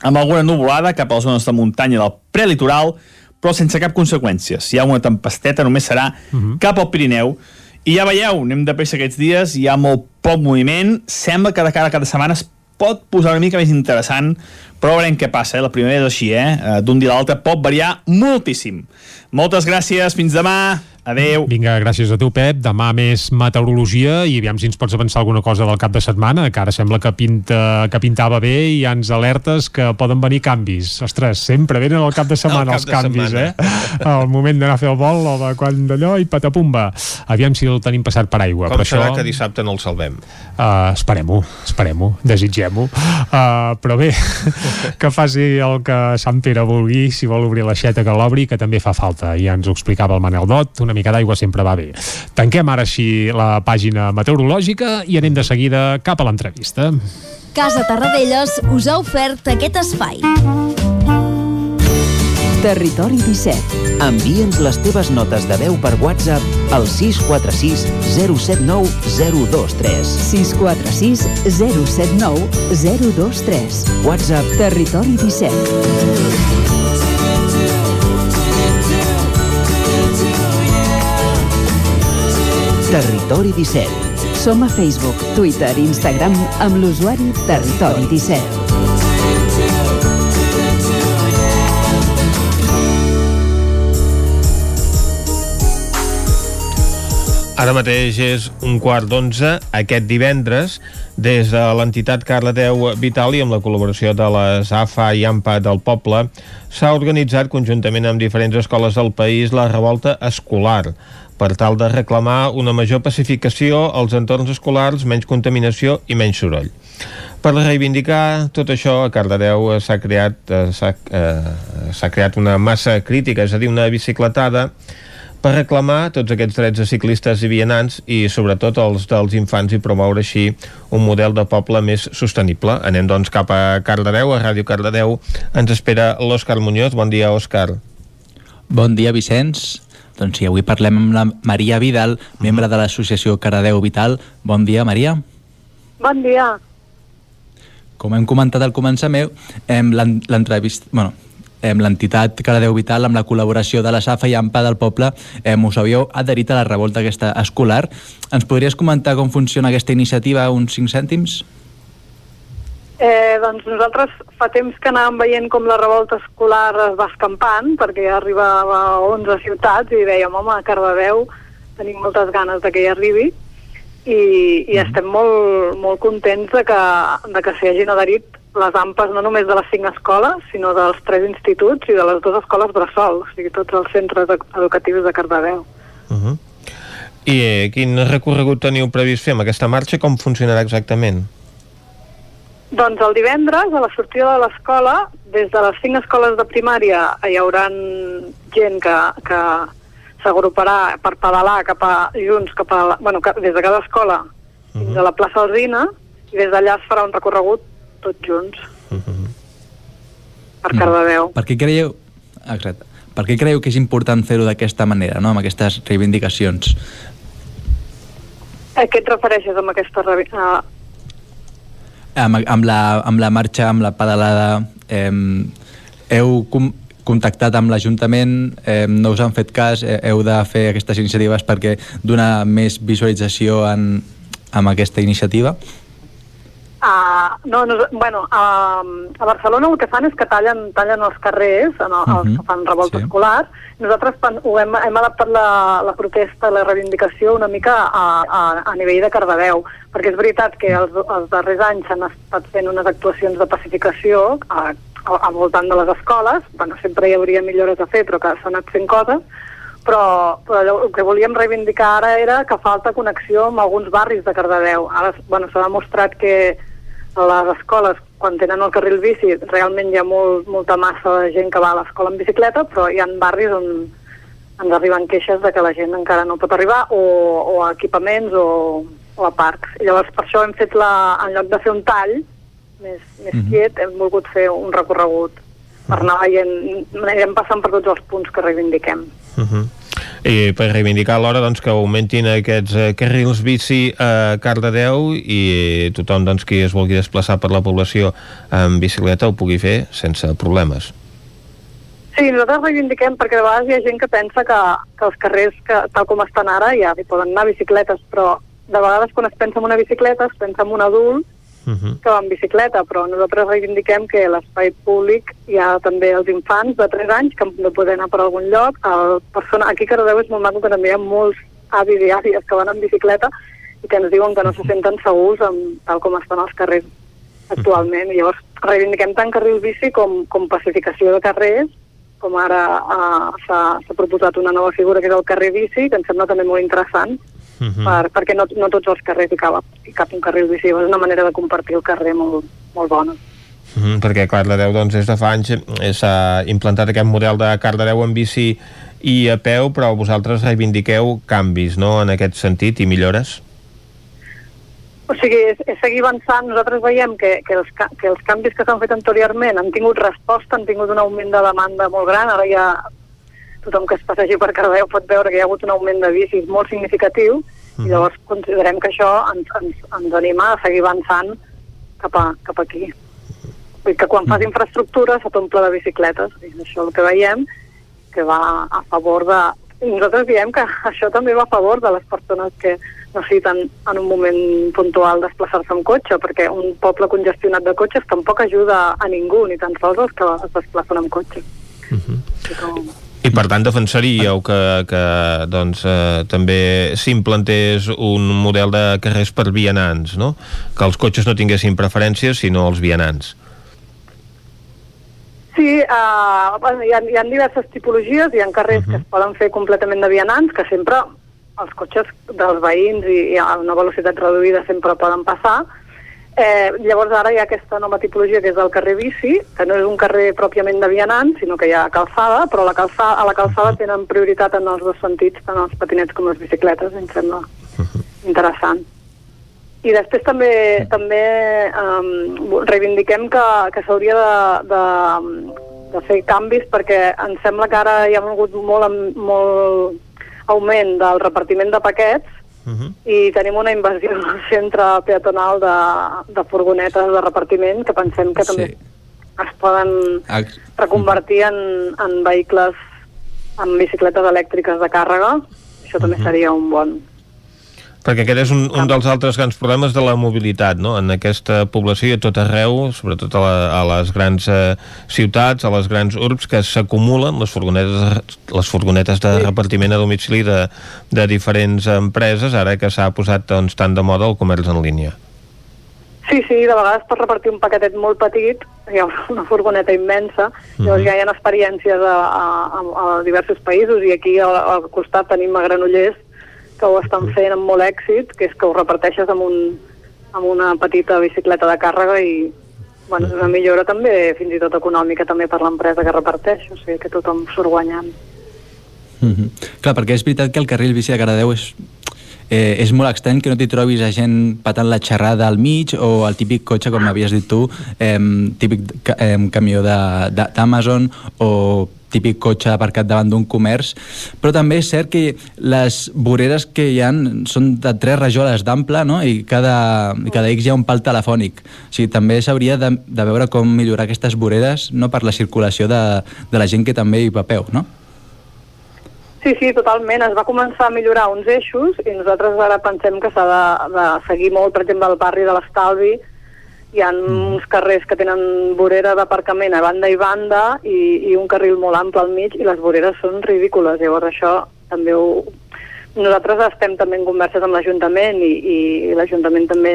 Amb alguna nuvolada cap a les zones de muntanya del prelitoral, però sense cap conseqüència. Si hi ha una tempesteta només serà uh -huh. cap al Pirineu. I ja veieu, anem de pressa aquests dies, hi ha molt poc moviment, sembla que de cara a cada setmana es pot posar una mica més interessant, però veurem què passa, eh? la primavera és així, eh? d'un dia a l'altre pot variar moltíssim. Moltes gràcies, fins demà! Adeu. Vinga, gràcies a tu, Pep. Demà més meteorologia i aviam si ens pots avançar alguna cosa del cap de setmana, que ara sembla que, pinta, que pintava bé i ha ens alertes que poden venir canvis. Ostres, sempre venen al cap de setmana cap els de canvis, setmana. eh? El moment d'anar a fer el vol o de quan d'allò i patapumba. Aviam si el tenim passat per aigua. Com però serà això... que dissabte no el salvem? Uh, esperem-ho, esperem-ho, desitgem-ho. Uh, però bé, que faci el que Sant Pere vulgui, si vol obrir l'aixeta que l'obri, que també fa falta. Ja ens ho explicava el Manel Dot, una mica d'aigua sempre va bé. Tanquem ara així la pàgina meteorològica i anem de seguida cap a l'entrevista. Casa Tarradellas us ha ofert aquest espai. Territori 17. Envia'ns les teves notes de veu per WhatsApp al 646 079 023. 646 079 023. WhatsApp Territori 17. Territori 17. Som a Facebook, Twitter i Instagram amb l'usuari Territori 17. Ara mateix és un quart d'onze. Aquest divendres, des de l'entitat Carleteu Vital i amb la col·laboració de les AFA i AMPA del poble, s'ha organitzat conjuntament amb diferents escoles del país la revolta escolar per tal de reclamar una major pacificació als entorns escolars, menys contaminació i menys soroll. Per reivindicar tot això, a Cardedeu s'ha creat, eh, eh, creat una massa crítica, és a dir, una bicicletada per reclamar tots aquests drets de ciclistes i vianants i sobretot els dels infants i promoure així un model de poble més sostenible. Anem doncs cap a Cardedeu, a Ràdio Cardedeu. Ens espera l'Òscar Muñoz. Bon dia, Òscar. Bon dia, Vicenç. Doncs sí, avui parlem amb la Maria Vidal, membre de l'associació Cardedeu Vital. Bon dia, Maria. Bon dia. Com hem comentat al començament, l'entrevista... Bueno, l'entitat Cardedeu Vital, amb la col·laboració de la SAFA i AMPA del poble, em, us havíeu adherit a la revolta aquesta escolar. Ens podries comentar com funciona aquesta iniciativa uns 5 cèntims? Eh, doncs nosaltres fa temps que anàvem veient com la revolta escolar es va escampant, perquè ja arribava a 11 ciutats i dèiem, home, a Cardedeu tenim moltes ganes de que hi arribi i, i estem molt, molt contents de que, de que s'hi hagin adherit les AMPAs no només de les cinc escoles, sinó dels tres instituts i de les dues escoles bressol, o sigui, tots els centres ed- educatius de Cardedeu. Uh -huh. I eh, quin recorregut teniu previst fer amb aquesta marxa? Com funcionarà exactament? Doncs el divendres, a la sortida de l'escola, des de les cinc escoles de primària hi haurà gent que, que s'agruparà per pedalar cap a, junts cap a la, bueno, ca- des de cada escola fins a la plaça Alzina i des d'allà es farà un recorregut tots junts per Cardedeu. Per què creieu... Exacte. Per què creieu que és important fer-ho d'aquesta manera, no? amb aquestes reivindicacions? A què et refereixes amb aquesta... Uh, Amb, amb, la, amb la marxa, amb la pedalada, eh, heu com, contactat amb l'Ajuntament, eh, no us han fet cas, eh, heu de fer aquestes iniciatives perquè donar més visualització en, amb aquesta iniciativa? Uh, no, no, bueno, uh, a Barcelona el que fan és que tallen, tallen els carrers, en el, els Mhm, que fan revolta sí. escolar. Nosaltres ho hem, hem adaptat la, la protesta, la reivindicació una mica a, a, a nivell de Cardedeu, perquè és veritat que els, els darrers anys s'han estat fent unes actuacions de pacificació a, a, al voltant de les escoles, bueno, sempre hi hauria millores a fer, però que s'han anat fent coses, però, però allò, el que volíem reivindicar ara era que falta connexió amb alguns barris de Cardedeu. Ara bueno, s'ha demostrat que a les escoles, quan tenen el carril bici, realment hi ha molt, molta massa de gent que va a l'escola en bicicleta, però hi ha barris on ens arriben queixes de que la gent encara no pot arribar, o, o equipaments o, o a parcs. I llavors per això hem fet la, en lloc de fer un tall més, més Mhm. quiet, hem volgut fer un recorregut per anar veient, anirem passant per tots els punts que reivindiquem. Uh -huh. I per reivindicar alhora doncs, que augmentin aquests eh, carrils bici a Cardedeu i tothom doncs, qui es vulgui desplaçar per la població en bicicleta ho pugui fer sense problemes. Sí, nosaltres reivindiquem perquè de vegades hi ha gent que pensa que, que els carrers, que, tal com estan ara, ja hi poden anar bicicletes, però de vegades quan es pensa en una bicicleta es pensa en un adult Uh -huh. que va en bicicleta, però nosaltres reivindiquem que l'espai públic hi ha també els infants de 3 anys que han de poder anar per algun lloc. El persona, aquí a Cardedeu és molt maco que també hi ha molts avis i àvies que van en bicicleta i que ens diuen que no se senten segurs amb, tal com estan els carrers actualment. I llavors reivindiquem tant carril bici com, com pacificació de carrers, com ara uh, s'ha s'ha proposat una nova figura que és el carrer bici, que em sembla també molt interessant, Uh -huh. per, perquè no, no tots els carrers hi cap, hi cap un carril bici, és una manera de compartir el carrer molt, molt bona. Uh -huh. Perquè Cardedeu doncs, des de fa anys eh, s'ha implantat aquest model de Cardedeu en bici i a peu, però vosaltres reivindiqueu canvis no? en aquest sentit i millores? O sigui, és, és seguir avançant. Nosaltres veiem que, que, els, que els canvis que s'han fet anteriorment han tingut resposta, han tingut un augment de demanda molt gran. Ara ja tothom que es passegi per Cardeu pot veure que hi ha hagut un augment de bicis molt significatiu i llavors considerem que això ens, ens, ens anima a seguir avançant cap, a, cap aquí. Vull dir que quan fas infraestructura se t'omple de bicicletes, i és això el que veiem, que va a favor de... I nosaltres diem que això també va a favor de les persones que necessiten en un moment puntual desplaçar-se amb cotxe, perquè un poble congestionat de cotxes tampoc ajuda a ningú, ni tan sols els que es desplacen amb cotxe. I per tant defensaríeu que, que doncs, eh, també s'implantés un model de carrers per vianants, no? Que els cotxes no tinguessin preferències, sinó els vianants. Sí, uh, bueno, hi, ha, hi ha diverses tipologies, hi ha carrers que es poden fer completament de vianants, que sempre els cotxes dels veïns i, i a una velocitat reduïda sempre poden passar. Eh, llavors ara hi ha aquesta nova tipologia que és el carrer bici, que no és un carrer pròpiament de vianants, sinó que hi ha calçada, però la calçada, a la calçada tenen prioritat en els dos sentits, tant els patinets com les bicicletes, em sembla interessant. I després també també um, reivindiquem que, que s'hauria de, de, de fer canvis perquè em sembla que ara hi ha hagut molt, molt augment del repartiment de paquets i tenim una invasió al centre peatonal de, de furgonetes de repartiment que pensem que també es poden reconvertir en, en vehicles amb bicicletes elèctriques de càrrega. Això també seria un bon, Perquè aquest és un, un dels altres grans problemes de la mobilitat, no? En aquesta població i a tot arreu, sobretot a, la, a les grans eh, ciutats, a les grans urbs, que s'acumulen les furgonetes, les furgonetes de repartiment a domicili de, de diferents empreses, ara que s'ha posat doncs, tant de moda el comerç en línia. Sí, sí, de vegades per repartir un paquetet molt petit hi ha una furgoneta immensa, llavors ja hi ha experiències a, a, a, a diversos països i aquí al, al costat tenim a Granollers que ho estan fent amb molt èxit, que és que ho reparteixes amb, un, amb una petita bicicleta de càrrega i bueno, és una millora també fins i tot econòmica també per l'empresa que reparteix, o sigui que tothom surt guanyant. Mhm. Clar, perquè és veritat que el carril bici de Cardedeu és, eh, és molt estrany que no t'hi trobis a gent patant la xerrada al mig o el típic cotxe, com havies dit tu, eh, típic eh, camió d'Amazon o típic cotxe aparcat davant d'un comerç, però també és cert que les voreres que hi han són de tres rajoles d'ample no? i cada, i cada X hi ha un pal telefònic. O sigui, també s'hauria de, de veure com millorar aquestes voreres no? per la circulació de, de la gent que també hi va peu, no? Sí, sí, totalment. Es va començar a millorar uns eixos i nosaltres ara pensem que s'ha de, de seguir molt, per exemple, el barri de l'Estalvi. Hi ha uns carrers que tenen vorera d'aparcament a banda i banda i, i un carril molt ample al mig i les voreres són ridícules. Llavors això també ho... Nosaltres estem també en converses amb l'Ajuntament i, i l'Ajuntament també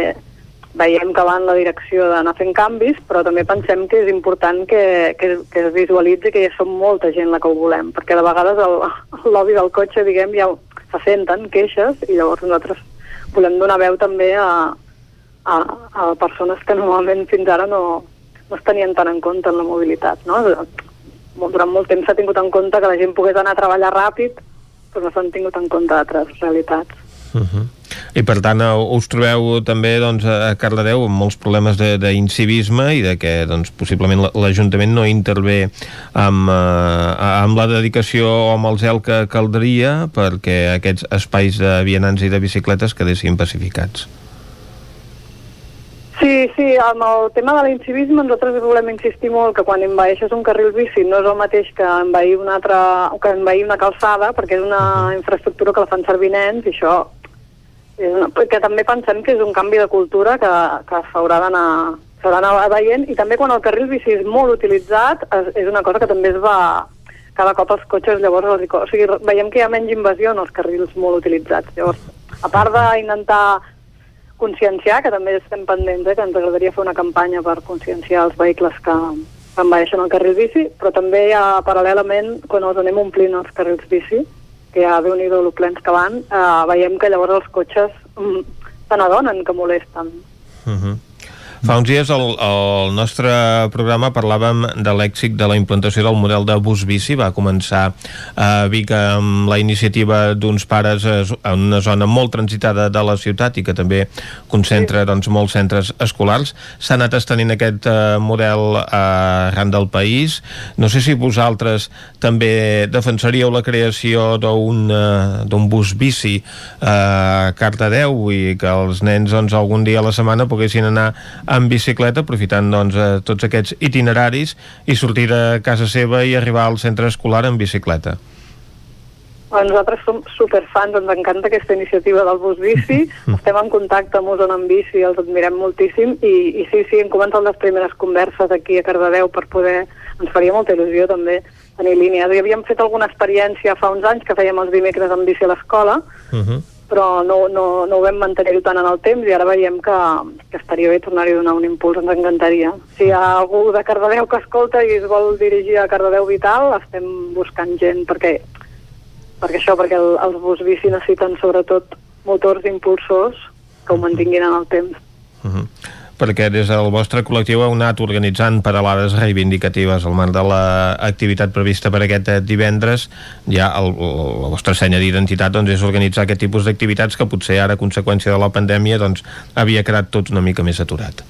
veiem que va en la direcció d'anar fent canvis, però també pensem que és important que, que, que es visualitzi que ja som molta gent la que ho volem, perquè de vegades el, el lobby del cotxe, diguem, ja se senten queixes i llavors nosaltres volem donar veu també a, a, a persones que normalment fins ara no, no es tenien tant en compte en la mobilitat. No? Durant molt temps s'ha tingut en compte que la gent pogués anar a treballar ràpid, però no s'han tingut en compte altres realitats. Uh -huh. I per tant us trobeu també doncs, a Cardedeu amb molts problemes d'incivisme i de que doncs, possiblement l'Ajuntament no intervé amb, eh, amb la dedicació o amb el zel que caldria perquè aquests espais de vianants i de bicicletes quedessin pacificats. Sí, sí, amb el tema de l'incivisme nosaltres volem insistir molt que quan envaeixes un carril bici no és el mateix que envair una, altra, que envair una calçada, perquè és una infraestructura que la fan servir nens i això és una, que també pensem que és un canvi de cultura que, que s'haurà d'anar s'haurà d'anar veient. I també quan el carril bici és molt utilitzat és, és una cosa que també es va cada cop els cotxes llavors els, o sigui, veiem que hi ha menys invasió en els carrils molt utilitzats. Llavors, a part d'intentar conscienciar, que també estem pendents, eh, que ens agradaria fer una campanya per conscienciar els vehicles que, envaeixen el carril bici, però també hi ha paral·lelament, quan els anem omplint els carrils bici, que ja déu nhi do plens que van, eh, veiem que llavors els cotxes mm, se n'adonen que molesten. Uh mhm. -huh. Fa uns dies al, al nostre programa parlàvem de l'èxit de la implantació del model de bus bici. Va començar a Vic amb la iniciativa d'uns pares en una zona molt transitada de la ciutat i que també concentra sí. doncs, molts centres escolars. S'ha anat estenint aquest uh, model arran del país. No sé si vosaltres també defensaríeu la creació d'un uh, bus bici a Cardedeu i que els nens doncs, algun dia a la setmana poguessin anar en bicicleta, aprofitant doncs, eh, tots aquests itineraris i sortir de casa seva i arribar al centre escolar en bicicleta. Nosaltres som superfans, ens encanta aquesta iniciativa del bus bici, estem en contacte amb Osona en bici, els admirem moltíssim i, i sí, sí, hem començat les primeres converses aquí a Cardedeu per poder, ens faria molta il·lusió també tenir línies. I havíem fet alguna experiència fa uns anys que fèiem els dimecres en bici a l'escola, uh -huh però no, no, no ho vam mantenir tant en el temps i ara veiem que, que estaria bé tornar-hi a donar un impuls, ens encantaria. Si hi ha algú de Cardedeu que escolta i es vol dirigir a Cardedeu Vital, estem buscant gent perquè, perquè això, perquè el, els bus bici necessiten sobretot motors impulsors que ho mantinguin en el temps. Uh -huh perquè des del vostre col·lectiu heu anat organitzant paral·lades reivindicatives al marc de l'activitat prevista per aquest eh, divendres. Ja el, la vostra senya d'identitat doncs, és organitzar aquest tipus d'activitats que potser ara a conseqüència de la pandèmia doncs, havia quedat tots una mica més aturat.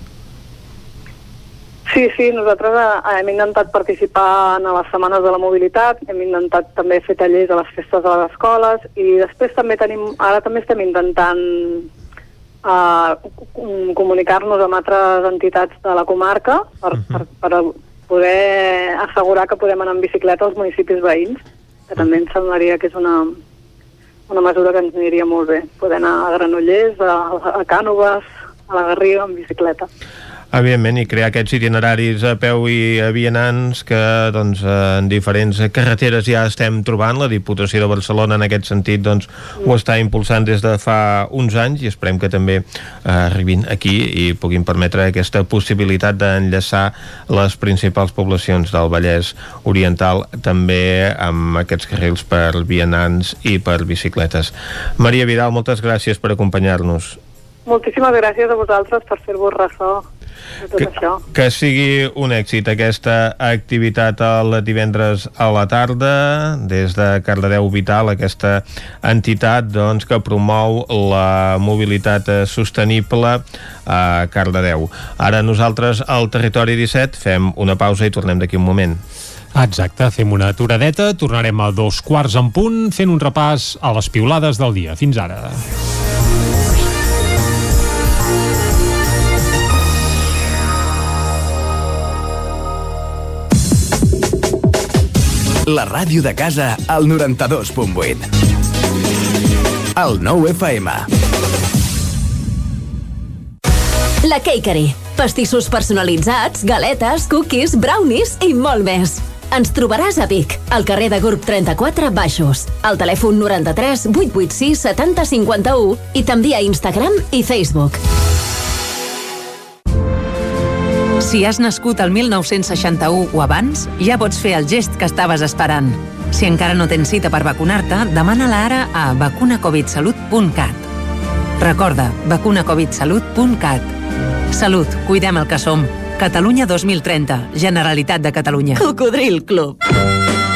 Sí, sí, nosaltres eh, hem intentat participar en les setmanes de la mobilitat, hem intentat també fer tallers a les festes de les escoles i després també tenim, ara també estem intentant a comunicar-nos amb altres entitats de la comarca per, uh -huh. per, per poder assegurar que podem anar en bicicleta als municipis veïns, que també ens semblaria que és una, una mesura que ens aniria molt bé, poder anar a Granollers, a, a Cànoves, a la Garriga en bicicleta. Evidentment, i crear aquests itineraris a peu i a vianants que doncs, en diferents carreteres ja estem trobant. La Diputació de Barcelona en aquest sentit doncs, ho està impulsant des de fa uns anys i esperem que també eh, arribin aquí i puguin permetre aquesta possibilitat d'enllaçar les principals poblacions del Vallès Oriental també amb aquests carrils per vianants i per bicicletes. Maria Vidal, moltes gràcies per acompanyar-nos. Moltíssimes gràcies a vosaltres per fer-vos ressò que, que sigui un èxit aquesta activitat el divendres a la tarda des de Cardedeu Vital, aquesta entitat doncs, que promou la mobilitat sostenible a Cardedeu. Ara nosaltres al Territori 17 fem una pausa i tornem d'aquí un moment. Exacte, fem una aturadeta, tornarem a dos quarts en punt fent un repàs a les piulades del dia. Fins ara. La ràdio de casa al 92.8. El 9 FM. La Cakery. Pastissos personalitzats, galetes, cookies, brownies i molt més. Ens trobaràs a Vic, al carrer de Gurb 34 Baixos, al telèfon 93 886 70 51 i també a Instagram i Facebook. Si has nascut el 1961 o abans, ja pots fer el gest que estaves esperant. Si encara no tens cita per vacunar-te, demana-la ara a vacunacovidsalut.cat. Recorda, vacunacovidsalut.cat. Salut, cuidem el que som. Catalunya 2030, Generalitat de Catalunya. Cocodril Club.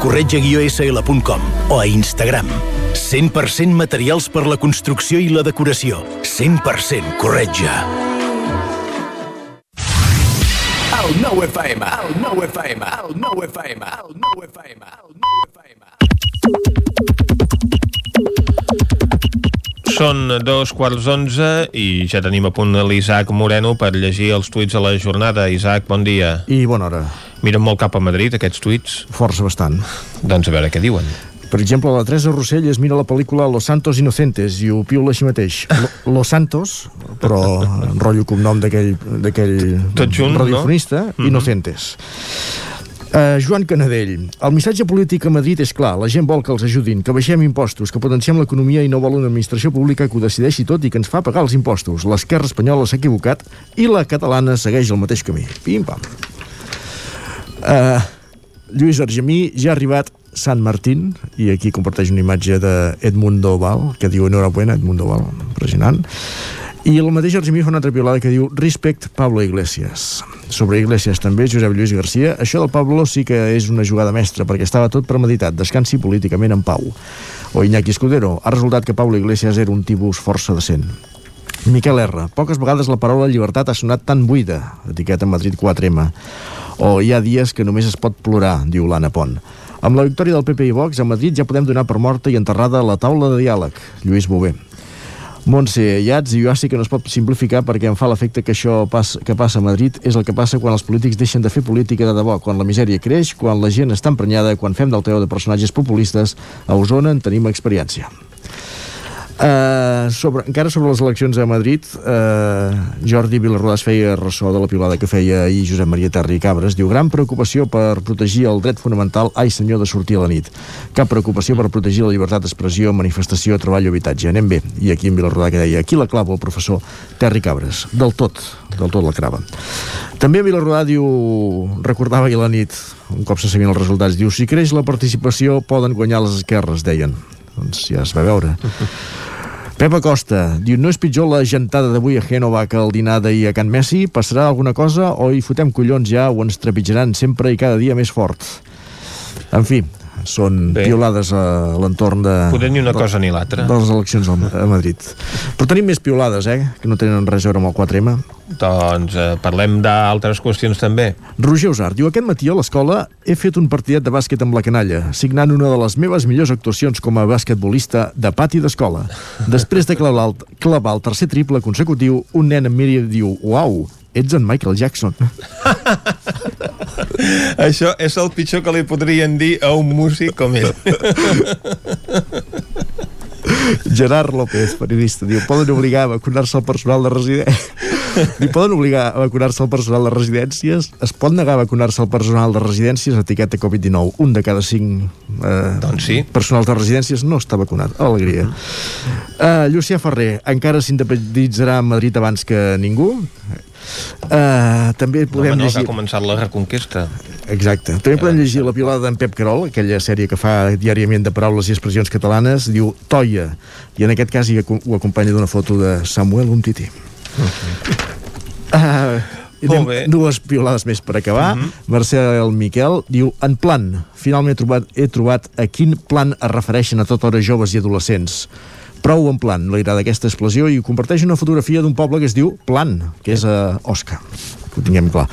corretja-sl.com o a Instagram. 100% materials per la construcció i la decoració. 100% corretja. El nou FM, el nou FM, el nou FM, el nou FM, el nou FM. Són dos quarts d'onze i ja tenim a punt l'Isaac Moreno per llegir els tuits de la jornada. Isaac, bon dia. I bona hora. Miren molt cap a Madrid, aquests tuits? Força bastant. Doncs a veure què diuen. Per exemple, la Teresa Rossell es mira la pel·lícula Los Santos Inocentes i ho piula així mateix. Lo- Los Santos, però en rotllo cognom d'aquell junt, no? radiofonista, Mhm. Inocentes. Uh, Joan Canadell, el missatge polític a Madrid és clar, la gent vol que els ajudin, que baixem impostos, que potenciem l'economia i no vol una administració pública que ho decideixi tot i que ens fa pagar els impostos. L'esquerra espanyola s'ha equivocat i la catalana segueix el mateix camí. Pim-pam. Uh, Lluís Argemí ja ha arribat Sant Martín i aquí comparteix una imatge d'Edmundo Val que diu enhorabuena Edmundo Val impressionant i el mateix Argemí fa una altra piolada que diu Respect Pablo Iglesias sobre Iglesias també Josep Lluís Garcia això del Pablo sí que és una jugada mestra perquè estava tot premeditat, descansi políticament en pau o Iñaki Escudero ha resultat que Pablo Iglesias era un tipus força decent Miquel R. Poques vegades la paraula llibertat ha sonat tan buida. Etiqueta Madrid 4M. O hi ha dies que només es pot plorar, diu l'Anna Pont. Amb la victòria del PP i Vox, a Madrid ja podem donar per morta i enterrada la taula de diàleg. Lluís Bové. Montse Iats, i jo sé que no es pot simplificar perquè em fa l'efecte que això pas, que passa a Madrid és el que passa quan els polítics deixen de fer política de debò, quan la misèria creix, quan la gent està emprenyada, quan fem del teó de personatges populistes. A Osona en tenim experiència. Uh, sobre, encara sobre les eleccions a Madrid uh, Jordi Vilarrodàs feia ressò de la pilada que feia ahir Josep Maria Terri Cabres. Diu gran preocupació per protegir el dret fonamental. Ai senyor de sortir a la nit. Cap preocupació per protegir la llibertat d'expressió manifestació, treball o habitatge. Anem bé, i aquí en Vilarrodà que deia aquí la clava el professor Terri Cabres. Del tot, del tot la crava. També Vilarrodà diu recordava a la nit un cop se sabien els resultats diu si creix la participació poden guanyar les esquerres deien. Doncs ja es va veure Pep Acosta diu no és pitjor la gentada d'avui a Gènova que el dinar d'ahir a Can Messi? Passarà alguna cosa o hi fotem collons ja o ens trepitjaran sempre i cada dia més fort? En fi, són Bé. Piolades a l'entorn de... Poder ni una de- cosa ni l'altra. De les eleccions a a Madrid. Però tenim més piolades, eh? Que no tenen res a veure amb el 4M. Doncs eh, parlem d'altres qüestions també. Roger Usart diu aquest matí a l'escola he fet un partidet de bàsquet amb la canalla, signant una de les meves millors actuacions com a basquetbolista de pati d'escola. Després de clavar el, clavar el tercer triple consecutiu, un nen em mira i diu «Uau, ets en Michael Jackson». Això és el pitjor que li podrien dir a un músic com ell. Gerard López, periodista, diu, poden obligar a vacunar-se el personal de residències? Li poden obligar a vacunar-se el personal de residències? Es pot negar a vacunar-se el personal de residències? Etiqueta Covid-19. Un de cada cinc eh, doncs sí. personals de residències no està vacunat. Alegria. Uh, Llucià Ferrer, encara s'independitzarà a Madrid abans que ningú? Uh, també podem no, llegir... ha començat la reconquesta. Exacte. També podem llegir la piolada d'en Pep Carol, aquella sèrie que fa diàriament de paraules i expressions catalanes, diu Toia, i en aquest cas ho acompanya d'una foto de Samuel Umtiti. Uh, i Molt bé. dues piolades més per acabar. Mhm. Marcel Miquel diu En plan, finalment he trobat, he trobat a quin plan es refereixen a tota hora joves i adolescents. Prou en plan, li agrada aquesta explosió i comparteix una fotografia d'un poble que es diu Plan, que és a Osca que ho tinguem clar.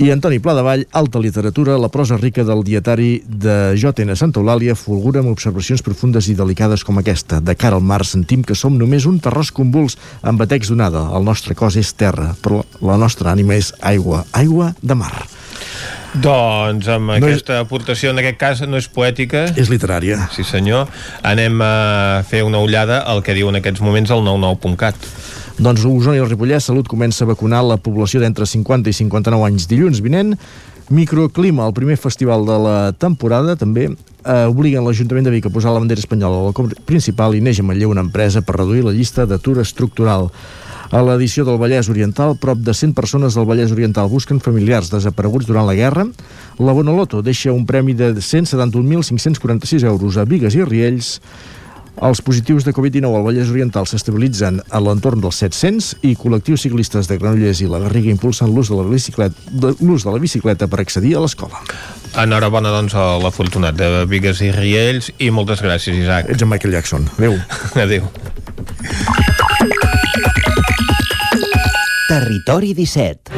I Antoni Pla de Vall, alta literatura, la prosa rica del dietari de J.N. Santa Eulàlia fulgura amb observacions profundes i delicades com aquesta. De cara al mar sentim que som només un terròs convuls amb batecs d'onada. El nostre cos és terra, però la nostra ànima és aigua, aigua de mar. Doncs amb No no és- aquesta aportació, en aquest cas no és poètica. És literària. Sí senyor. Anem a fer una ullada al que diu en aquests moments el 99.cat. Doncs Osona i el Ripollès Salut comença a vacunar la població d'entre 50 i 59 anys dilluns vinent. Microclima, el primer festival de la temporada, també eh, obliguen l'Ajuntament de Vic a posar la bandera espanyola al balcó principal i neix a Manlleu una empresa per reduir la llista d'atur estructural. A l'edició del Vallès Oriental, prop de 100 persones del Vallès Oriental busquen familiars desapareguts durant la guerra. La Bonoloto deixa un premi de 171.546 euros a Vigues i Riells els positius de Covid-19 al Vallès Oriental s'estabilitzen a l'entorn dels 700 i col·lectius ciclistes de Granollers i la Garriga impulsen l'ús de, la bicicleta, de, l'ús de la bicicleta per accedir a l'escola. Enhorabona, doncs, a l'afortunat de Vigues i Riells i moltes gràcies, Isaac. Ets en Michael Jackson. Adéu. Adéu. Territori 17.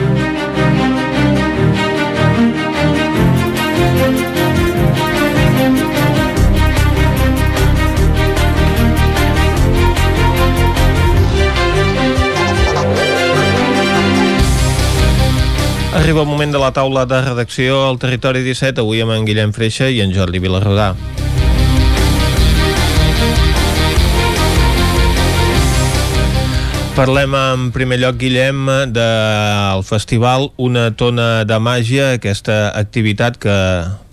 Arriba el moment de la taula de redacció al Territori 17, avui amb en Guillem Freixa i en Jordi Vilarrodà. Parlem en primer lloc, Guillem, del festival Una tona de màgia, aquesta activitat que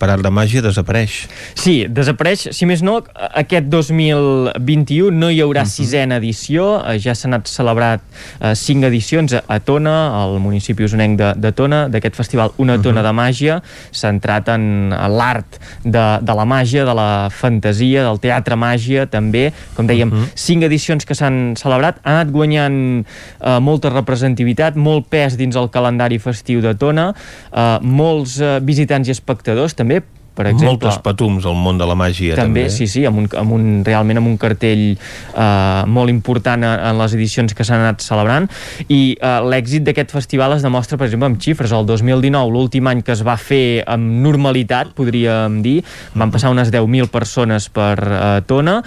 per art de màgia desapareix. Sí, desapareix. Si més no, aquest 2021 no hi haurà uh -huh. sisena edició. Eh, Ja s'han anat celebrat eh, cinc edicions a, Tona, al municipi usonenc de, de Tona, d'aquest festival Una tona uh -huh. de màgia, centrat en, en l'art de, de la màgia, de la fantasia, del teatre màgia, també. Com dèiem, uh -huh. cinc edicions que s'han celebrat. Han anat guanyant eh, molta representativitat, molt pes dins el calendari festiu de Tona, eh, molts eh, visitants i espectadors, també per exemple... Moltes patums al món de la màgia, també. també, sí, sí, amb un, amb un, realment amb un cartell eh, molt important en, les edicions que s'han anat celebrant i eh, l'èxit d'aquest festival es demostra, per exemple, amb xifres. El 2019, l'últim any que es va fer amb normalitat, podríem dir, van passar unes 10.000 persones per eh, Tona.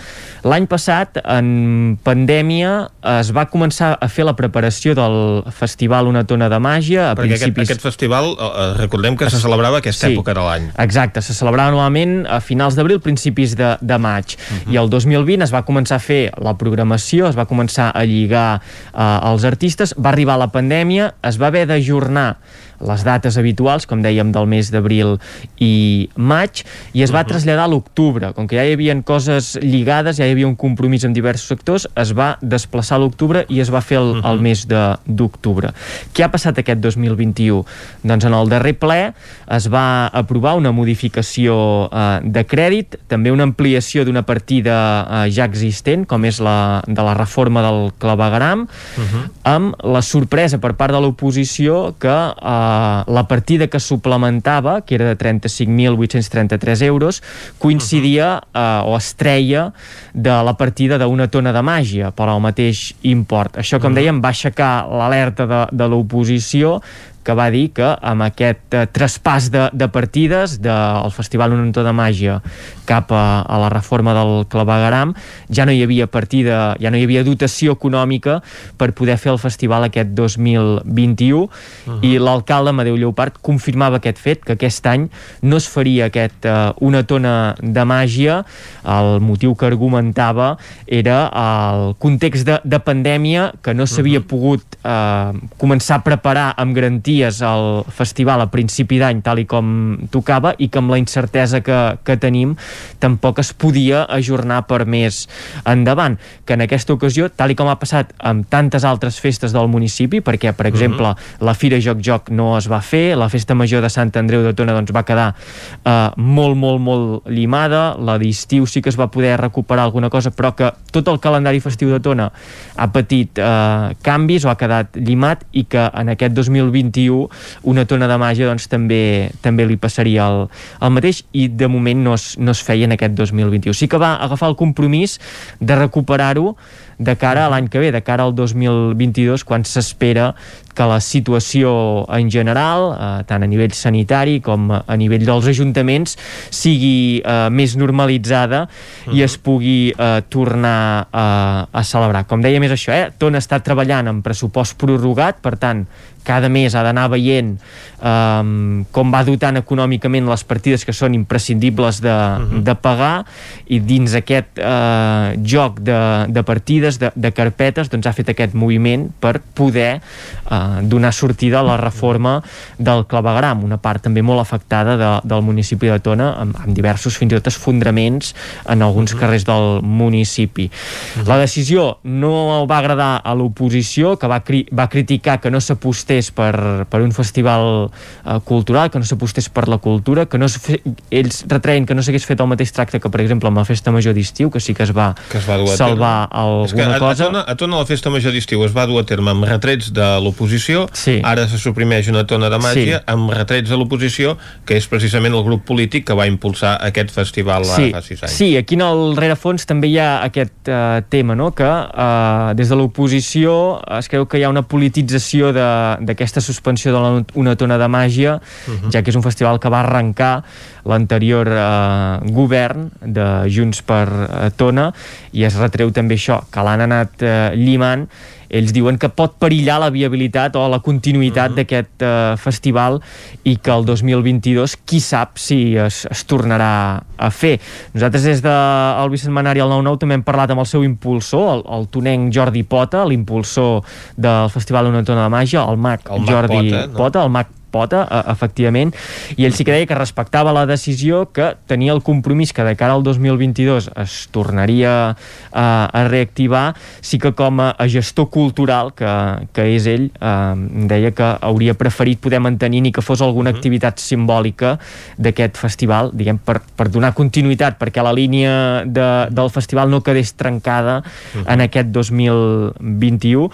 L'any passat, en pandèmia, es va començar a fer la preparació del festival Una tona de màgia a Perquè aquest, principis... aquest festival, eh, recordem que se celebrava aquesta Sí. època de l'any. Exacte, se celebrava normalment a finals d'abril, principis de, de maig. Uh -huh. I el 2020 es va començar a fer la programació, es va començar a lligar eh, els artistes, va arribar la pandèmia, es va haver d'ajornar les dates habituals, com dèiem, del mes d'abril i maig, i es va uh -huh. traslladar a l'octubre. Com que ja hi havia coses lligades, ja hi havia un compromís amb diversos sectors, es va desplaçar a l'octubre i es va fer el, uh -huh. el mes de- d'octubre. Què ha passat aquest 2021? Doncs en el darrer ple es va aprovar una modificació eh, de crèdit, també una ampliació d'una partida eh, ja existent, com és la de la reforma del clavegram, uh -huh. amb la sorpresa per part de l'oposició que eh, la partida que suplementava, que era de 35.833 euros, coincidia eh, o es treia de la partida d'una tona de màgia per al mateix import. Això, com dèiem, va aixecar l'alerta de, de l'oposició que va dir que amb aquest eh, traspàs de, de partides del Festival Un Antó de Màgia cap a, a la reforma del clavegaram ja no hi havia partida, ja no hi havia dotació econòmica per poder fer el festival aquest 2021 uh -huh. i l'alcalde Amadeu Lleupart confirmava aquest fet, que aquest any no es faria aquest uh, una tona de màgia el motiu que argumentava era el context de, de pandèmia que no s'havia uh -huh. pogut uh, començar a preparar amb garanties el festival a principi d'any tal i com tocava i que amb la incertesa que, que tenim tampoc es podia ajornar per més endavant, que en aquesta ocasió, tal i com ha passat amb tantes altres festes del municipi, perquè, per mhm. exemple, uh -huh. la Fira Joc Joc no es va fer, la Festa Major de Sant Andreu de Tona doncs, va quedar eh, molt, molt, molt llimada, la d'estiu sí que es va poder recuperar alguna cosa, però que tot el calendari festiu de Tona ha patit eh, canvis o ha quedat llimat i que en aquest 2021 una tona de màgia doncs, també, també li passaria el, el mateix i de moment no es, no es feia en aquest 2021. Sí que va agafar el compromís de recuperar-ho de cara a l'any que ve, de cara al 2022, quan s'espera que la situació en general, eh, tant a nivell sanitari com a nivell dels ajuntaments, sigui eh, més normalitzada uh -huh. i es pugui eh, tornar a, a celebrar. Com deia més això, eh? Tona està treballant en pressupost prorrogat, per tant, cada mes ha d'anar veient um, com va dotant econòmicament les partides que són imprescindibles de, uh mhm. -huh. de pagar i dins aquest uh, joc de, de partides, de, de carpetes doncs ha fet aquest moviment per poder uh, donar sortida a la reforma del clavegram, una part també molt afectada de, del municipi de Tona amb, amb diversos fins i tot esfondraments en alguns uh. -huh. carrers del municipi. Uh. -huh. La decisió no va agradar a l'oposició que va, cri va criticar que no s'apostés per, per un festival uh, cultural, que no s'apostés per la cultura, que no ells retreien que no s'hagués fet el mateix tracte que, per exemple, amb la Festa Major d'estiu, que sí que es va, que es va salvar és que a, cosa. A tona, a tona la Festa Major d'estiu es va dur a terme amb retrets de l'oposició, sí. ara se suprimeix una tona de màgia sí. amb retrets de l'oposició, que és precisament el grup polític que va impulsar aquest festival sí. fa sis anys. Sí, aquí en el rerefons també hi ha aquest uh, tema, no? que uh, des de l'oposició es creu que hi ha una politització d'aquesta suspensió de la, una tona de màgia, uh mhm. -huh. ja que és un festival que va arrencar l'anterior eh, govern de Junts per eh, Tona i es retreu també això, que l'han anat eh, llimant ells diuen que pot perillar la viabilitat o la continuïtat uh mhm. -huh. d'aquest uh, festival i que el 2022 qui sap si es, es tornarà a fer. Nosaltres des del de Bicentenari al 9-9 també hem parlat amb el seu impulsor, el, el tonenc Jordi Pota, l'impulsor del Festival Una Tona de Màgia, el mag, el mag Jordi Pota, no? Pota, el mag pota, eh, efectivament, i ell sí que deia que respectava la decisió, que tenia el compromís que de cara al 2022 es tornaria a, a reactivar, sí que com a, a gestor cultural que, que és ell, eh, deia que hauria preferit poder mantenir ni que fos alguna mhm. activitat simbòlica d'aquest festival, diguem, per, per donar continuïtat, perquè la línia de, del festival no quedés trencada mhm. en aquest 2021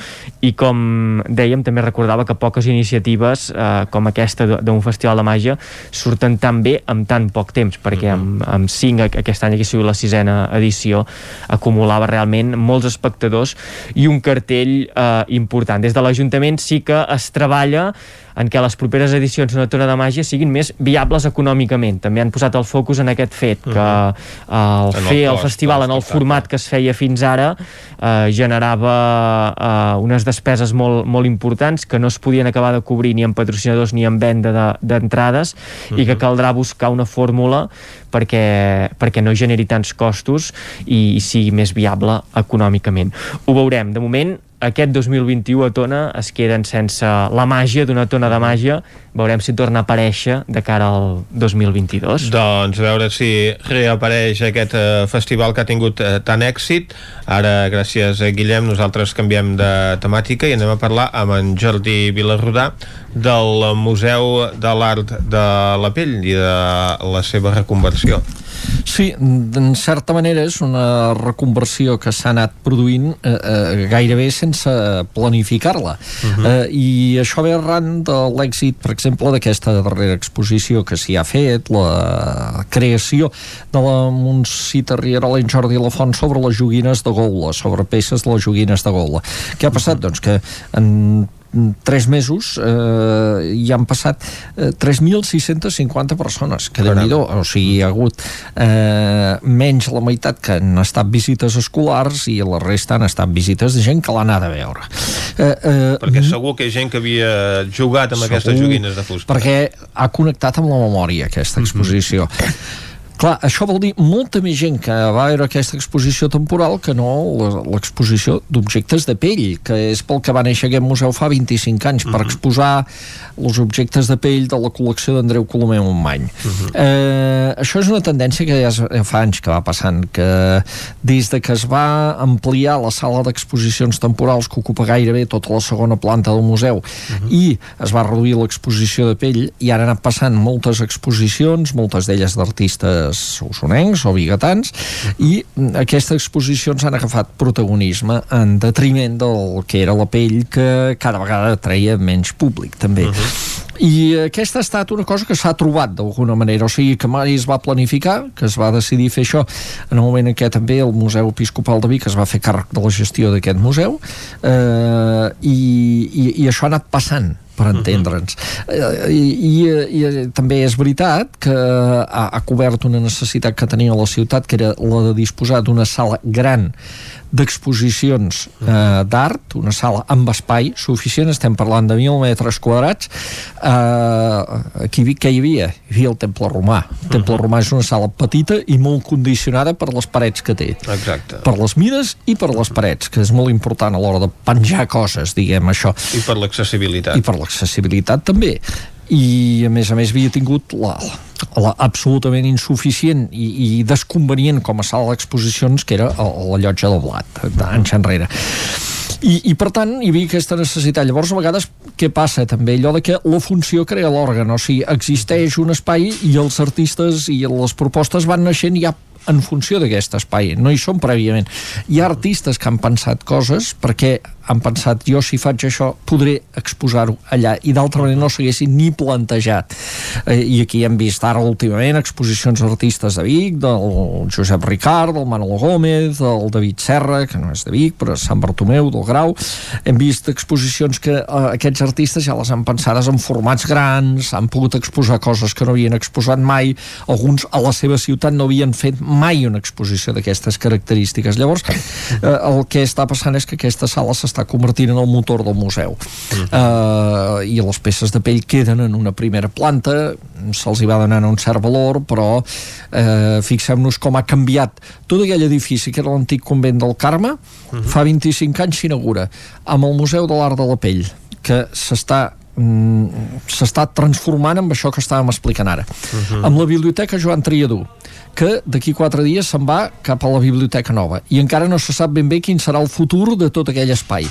i com dèiem, també recordava que poques iniciatives eh, com aquesta d'un festival de màgia surten tan bé amb tan poc temps perquè amb, amb cinc aquest any que ha sigut la sisena edició acumulava realment molts espectadors i un cartell eh, important des de l'Ajuntament sí que es treballa en què les properes edicions d'una tona de màgia siguin més viables econòmicament. També han posat el focus en aquest fet, que uh -huh. el fer el, el festival en el format que es feia fins ara eh, generava eh, unes despeses molt, molt importants que no es podien acabar de cobrir ni amb patrocinadors ni amb venda d'entrades de, uh -huh. i que caldrà buscar una fórmula perquè, perquè no generi tants costos i, i sigui més viable econòmicament. Ho veurem. De moment, aquest 2021 a Tona es queden sense la màgia d'una tona de màgia. Veurem si torna a aparèixer de cara al 2022 doncs a veure si reapareix aquest eh, festival que ha tingut eh, tant èxit. Ara gràcies a Guillem nosaltres canviem de temàtica i anem a parlar amb en Jordi Vilarrodà del Museu de l'Art de la Pell i de la seva reconversió Sí, en certa manera és una reconversió que s'ha anat produint eh, eh, gairebé sense planificar-la. Uh -huh. eh, I això ve arran de l'èxit, per exemple, d'aquesta darrera exposició que s'hi ha fet, la creació de la Montsita Rierola en Jordi Lafont sobre les joguines de Goula, sobre peces de les joguines de Goula. Què ha passat? Uh -huh. Doncs que en tres mesos eh, hi han passat eh, 3.650 persones que déu nhi o sigui, hi ha hagut eh, menys la meitat que han estat visites escolars i la resta han estat visites de gent que l'ha anat a veure. Eh, eh, perquè segur que hi ha gent que havia jugat amb segur, aquestes joguines de fusta. perquè ha connectat amb la memòria aquesta exposició. mm -hmm Clar, això vol dir molta més gent que va veure aquesta exposició temporal que no l'exposició d'objectes de pell, que és pel que va néixer aquest museu fa 25 anys, uh -huh. per mhm. exposar els objectes de pell de la col·lecció d'Andreu Colomer Montmany. Uh mhm. -huh. eh, això és una tendència que ja, fa anys que va passant, que des de que es va ampliar la sala d'exposicions temporals que ocupa gairebé tota la segona planta del museu uh mhm. -huh. i es va reduir l'exposició de pell i ara han anat passant moltes exposicions, moltes d'elles d'artistes artistes usonencs o biguetans i aquestes exposicions han agafat protagonisme en detriment del que era la pell que cada vegada treia menys públic també. Uh -huh. I aquesta ha estat una cosa que s'ha trobat d'alguna manera, o sigui que mai es va planificar, que es va decidir fer això. En el moment en què també el Museu Episcopal de Vic es va fer càrrec de la gestió d'aquest museu eh, i, i, i això ha anat passant per entendre'ns. Uh, I, i, I també és veritat que ha, ha cobert una necessitat que tenia la ciutat, que era la de disposar d'una sala gran d'exposicions eh, d'art, una sala amb espai suficient, estem parlant de 1.000 metres quadrats. Eh, aquí què hi havia? Hi havia el Temple Romà. El Temple Romà és una sala petita i molt condicionada per les parets que té. Exacte. Per les mides i per les parets, que és molt important a l'hora de penjar coses, diguem això. I per l'accessibilitat. I per l'accessibilitat també i a més a més havia tingut la, la absolutament insuficient i, i desconvenient com a sala d'exposicions que era la llotja del Blat d'anys enrere. I, i per tant hi havia aquesta necessitat. Llavors a vegades què passa també? Allò de que la funció crea l'òrgan o sigui, existeix un espai i els artistes i les propostes van naixent ja en funció d'aquest espai, no hi són prèviament. Hi ha artistes que han pensat coses perquè han pensat jo si faig això podré exposar-ho allà i d'altra manera no s'haguessin ni plantejat. Eh, i aquí hem vist ara últimament exposicions d'artistes de Vic del Josep Ricard, del Manolo Gómez del David Serra, que no és de Vic però és Sant Bartomeu, del Grau. Hem vist exposicions que eh, aquests artistes ja les han pensades en formats grans han pogut exposar coses que no havien exposat mai. Alguns a la seva ciutat no havien fet mai una exposició d'aquestes característiques. Llavors eh, el que està passant és que aquesta sala s'està convertint en el motor del museu uh -huh. uh, i les peces de pell queden en una primera planta se'ls hi va donant un cert valor però uh, fixem-nos com ha canviat tot aquell edifici que era l'antic convent del Carme uh -huh. fa 25 anys s'inaugura amb el Museu de l'Art de la Pell que s'està mm, s'està transformant amb això que estàvem explicant ara. Uh -huh. Amb la Biblioteca Joan Triadú, que d'aquí quatre dies se'n va cap a la Biblioteca Nova. I encara no se sap ben bé quin serà el futur de tot aquell espai.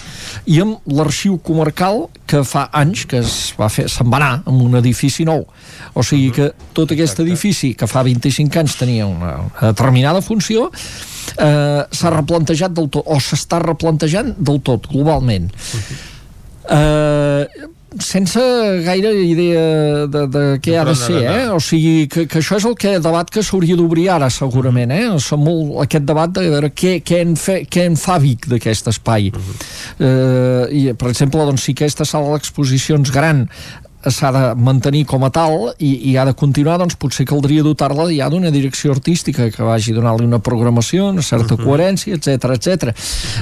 I amb l'arxiu comarcal que fa anys que es va fer, se'n va anar amb un edifici nou. O sigui que tot aquest edifici que fa 25 anys tenia una, una determinada funció eh, s'ha replantejat del tot o s'està replantejant del tot globalment. Eh, sense gaire idea de, de què ha de ser, eh? O sigui, que, que això és el que debat que s'hauria d'obrir ara, segurament, eh? Som molt, aquest debat de veure què, què, en, fe, què en fa Vic d'aquest espai. Uh -huh. eh, I, per exemple, doncs, si aquesta sala d'exposicions gran s'ha de mantenir com a tal i, i ha de continuar, doncs potser caldria dotar-la ja d'una direcció artística que vagi donar-li una programació, una certa uh -huh. coherència, etc etc.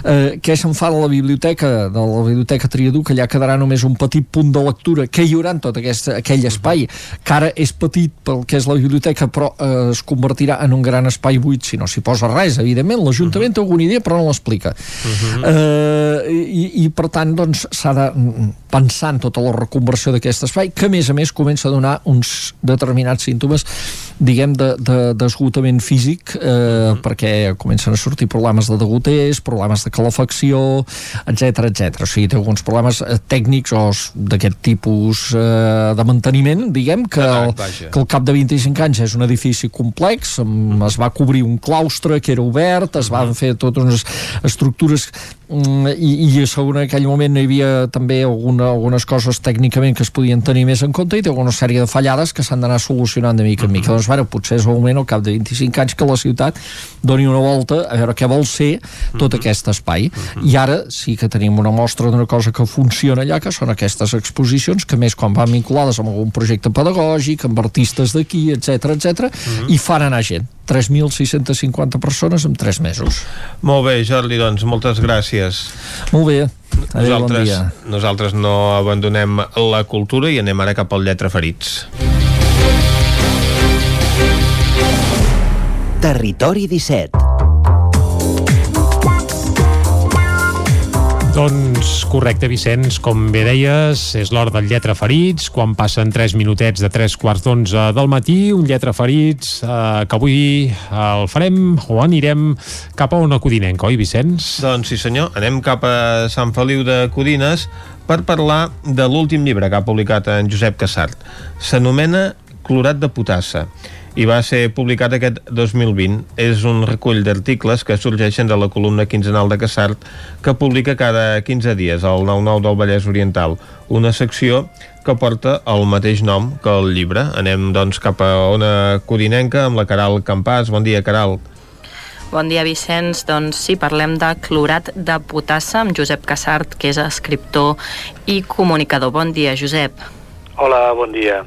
Eh, què se'n fa de la biblioteca, de la biblioteca Triadú, que allà quedarà només un petit punt de lectura, que hi haurà en tot aquest, aquell espai, uh -huh. que ara és petit pel que és la biblioteca, però eh, es convertirà en un gran espai buit si no s'hi posa res, evidentment. L'Ajuntament uh -huh. té alguna idea, però no l'explica. Uh -huh. eh, i, I, per tant, doncs, s'ha de pensar en tota la reconversió d'aquesta espai, que a més a més comença a donar uns determinats símptomes diguem, d'esgotament de, de físic eh, mm. perquè comencen a sortir problemes de degoters, problemes de calefacció, etc etc. O sigui, té alguns problemes eh, tècnics o d'aquest tipus eh, de manteniment, diguem, que, el, que al cap de 25 anys és un edifici complex, mm. es va cobrir un claustre que era obert, es van fer totes unes estructures i, i segur en aquell moment hi havia també alguna, algunes coses tècnicament que es podien tenir més en compte i té una sèrie de fallades que s'han d'anar solucionant de mica en mica. Doncs, bueno, potser és el moment, al cap de 25 anys, que la ciutat doni una volta a veure què vol ser tot aquest espai. I ara sí que tenim una mostra d'una cosa que funciona allà, que són aquestes exposicions, que més quan van vinculades amb algun projecte pedagògic, amb artistes d'aquí, etc etc i fan anar gent. 3.650 persones en 3 mesos. Molt bé, Jordi, doncs moltes gràcies. Molt bé. Adéu, bon Nosaltres, dia. nosaltres no abandonem la cultura i anem ara cap al Lletra Ferits. Territori 17. Doncs correcte, Vicenç, com bé deies, és l'hora del Lletra Ferits, quan passen 3 minutets de 3 quarts d'onze del matí, un Lletra Ferits eh, que avui el farem o anirem cap a una codinenca, oi, Vicenç? Doncs sí senyor, anem cap a Sant Feliu de Codines per parlar de l'últim llibre que ha publicat en Josep Cassart. S'anomena Clorat de potassa i va ser publicat aquest 2020. És un recull d'articles que sorgeixen de la columna quinzenal de Cassart que publica cada 15 dies al 9-9 del Vallès Oriental, una secció que porta el mateix nom que el llibre. Anem doncs cap a una codinenca amb la Caral Campàs. Bon dia, Caral. Bon dia, Vicenç. Doncs sí, parlem de clorat de potassa amb Josep Cassart, que és escriptor i comunicador. Bon dia, Josep. Hola, bon dia.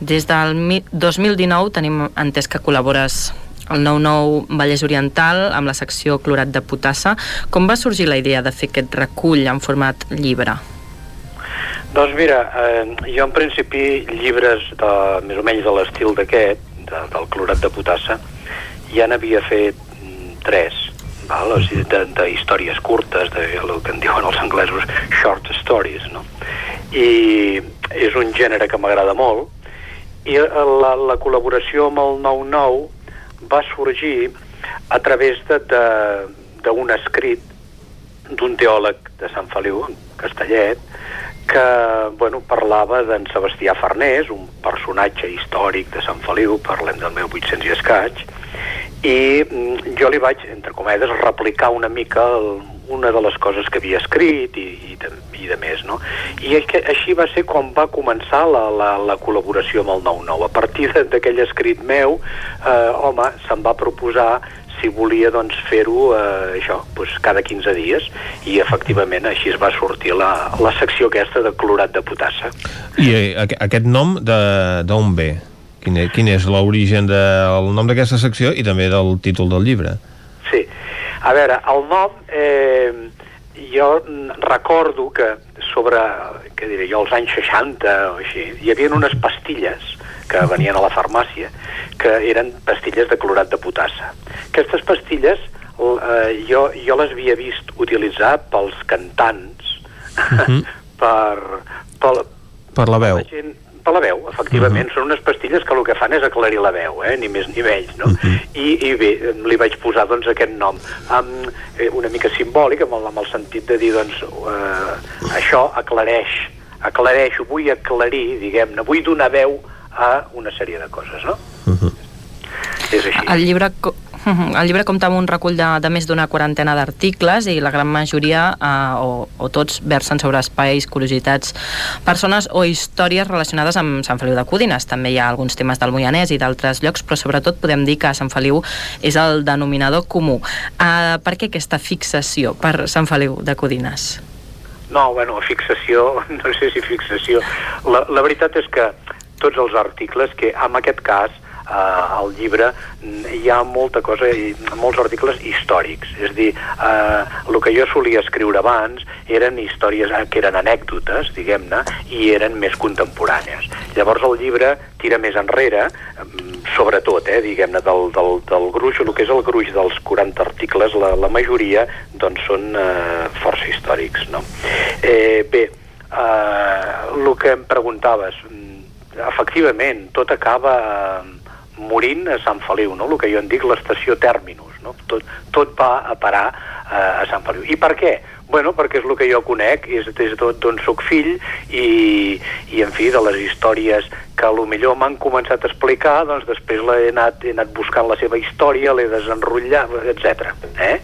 Des del mi- 2019 tenim entès que col·labores al 99 Vallès Oriental amb la secció Clorat de Potassa. Com va sorgir la idea de fer aquest recull en format llibre? Doncs mira, eh, jo en principi llibres de, més o menys de l'estil d'aquest, de, del clorat de potassa, ja n'havia fet mm, tres, val? O sigui, de, de històries curtes, de el que en diuen els anglesos short stories, no? I és un gènere que m'agrada molt, i eh, la, la col·laboració amb el 99 va sorgir a través d'un escrit d'un teòleg de Sant Feliu, Castellet, que bueno, parlava d'en Sebastià Farnés, un personatge històric de Sant Feliu, parlem del 1800 i escaig, i mm, jo li vaig, entre cometes, replicar una mica el, una de les coses que havia escrit i, i, i de més, no? I és així va ser quan va començar la, la, la col·laboració amb el 9-9. A partir d'aquell escrit meu, eh, home, se'm va proposar si volia doncs, fer-ho eh, això, doncs, cada 15 dies i efectivament així es va sortir la, la secció aquesta de clorat de potassa. I eh, aqu- aquest nom d'on ve? Quin, e- quin és l'origen del nom d'aquesta secció i també del títol del llibre? Sí. A veure, el nom, eh, jo recordo que sobre, què diré jo, els anys 60 o així, hi havia unes pastilles que venien a la farmàcia, que eren pastilles de clorat de potassa. Aquestes pastilles eh, jo, jo les havia vist utilitzar pels cantants per, per, Per la veu. la gent, per la veu, efectivament. Són unes pastilles que el que fan és aclarir la veu, eh? ni més ni menys, no? I, I bé, li vaig posar doncs, aquest nom, amb, eh, una mica simbòlic, amb el, amb el sentit de dir, doncs, eh, això aclareix, aclareixo, vull aclarir, diguem-ne, vull donar veu a una sèrie de coses, no? És així. El llibre, co- el llibre compta amb un recull de, de més d'una quarantena d'articles i la gran majoria, eh, o, o tots, versen sobre espais, curiositats, persones o històries relacionades amb Sant Feliu de Codines. També hi ha alguns temes del Moianès i d'altres llocs, però sobretot podem dir que Sant Feliu és el denominador comú. Eh, per què aquesta fixació per Sant Feliu de Codines? No, bueno, fixació, no sé si fixació. La, la veritat és que tots els articles, que en aquest cas eh, al llibre hi ha molta cosa, molts articles històrics. És dir, eh, el que jo solia escriure abans eren històries eh, que eren anècdotes, diguem-ne, i eren més contemporànies. Llavors el llibre tira més enrere, mm, sobretot, eh, diguem-ne, del, del, del gruix, el que és el gruix dels 40 articles, la, la majoria doncs, són eh, força històrics. No? Eh, bé, eh, el que em preguntaves, mm, efectivament, tot acaba eh, morint a Sant Feliu, no? el que jo en dic l'estació Terminus. No? Tot, tot va a parar eh, a Sant Feliu. I per què? Bueno, perquè és el que jo conec, és des d'on sóc fill i, i, en fi, de les històries que a lo millor m'han començat a explicar, doncs després l'he anat, he anat buscant la seva història, l'he desenrotllat, etc. Eh?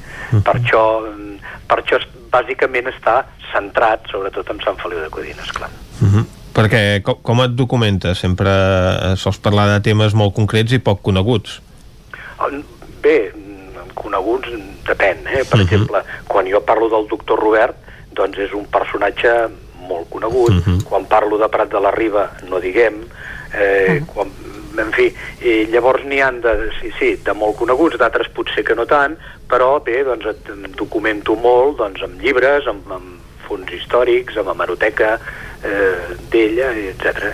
Per això, mm, per això es- bàsicament està centrat sobretot en Sant Feliu de Codines, clar. Uh -huh. Perquè com, com et documentes? Sempre eh, sols parlar de temes molt concrets i poc coneguts. El- Bé, coneguts depèn, eh? Per Mhm. exemple, quan jo parlo del doctor Robert, doncs és un personatge molt conegut. Mhm. Quan parlo de Prat de la Riba, no diguem. Eh, quan, en fi, i llavors n'hi han de, sí, sí, de molt coneguts, d'altres potser que no tant, però bé, doncs et documento molt doncs, amb llibres, amb, amb fons històrics, amb hemeroteca eh, d'ella, etc.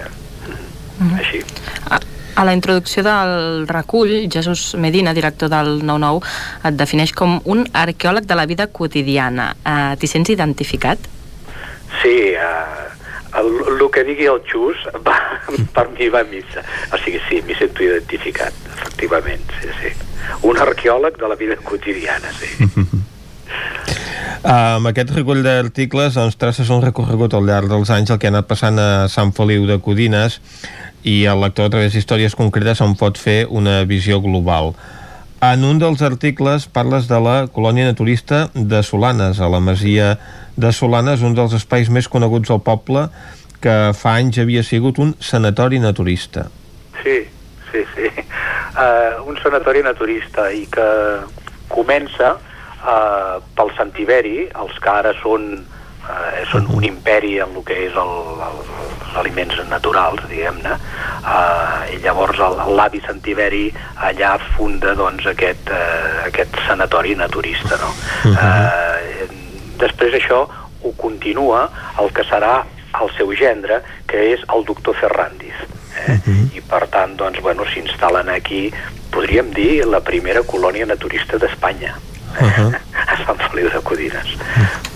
Així. A, a la introducció del recull, Jesús Medina, director del 9-9, et defineix com un arqueòleg de la vida quotidiana. Uh, T'hi sents identificat? Sí, eh, el, el que digui el Xus va, per mi va a missa. O sigui, sí, m'hi sento identificat, efectivament, sí, sí. Un arqueòleg de la vida quotidiana, sí. Amb aquest recull d'articles doncs, traces un recorregut al llarg dels anys el que ha anat passant a Sant Feliu de Codines i el lector a través d'històries concretes en pot fer una visió global. En un dels articles parles de la colònia naturista de Solanes, a la masia de Solanes, un dels espais més coneguts del poble que fa anys havia sigut un sanatori naturista. Sí, sí, sí. Uh, un sanatori naturista i que comença uh, pel Sant Iberi, els que ara són, uh, són un imperi en el que és el, el, els aliments naturals, diguem-ne, uh, i llavors l'avi Sant Iberi allà funda doncs, aquest, uh, aquest sanatori naturista. No? Uh, després això ho continua el que serà el seu gendre, que és el doctor Ferrandis. Eh? I per tant, doncs, bueno, s'instal·len aquí, podríem dir, la primera colònia naturista d'Espanya, Uh -huh. a Sant Feliu de Codines.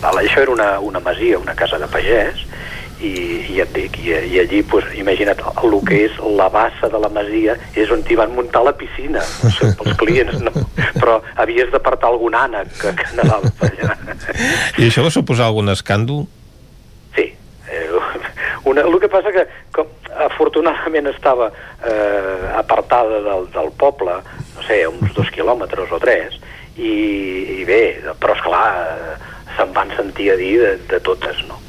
Val, això era una, una masia, una casa de pagès, i, i ja et dic, i, i allí, pues, imagina't, el que és la bassa de la masia és on t'hi van muntar la piscina, no sé, pels clients, no, però havies d'apartar algun ànec que, que anava per allà. I això va suposar algun escàndol? Eh, una, el que passa que, com afortunadament estava eh, apartada del, del poble, no sé, uns dos quilòmetres o tres, i, i bé, però esclar, se'n van sentir a dir de, de totes, no?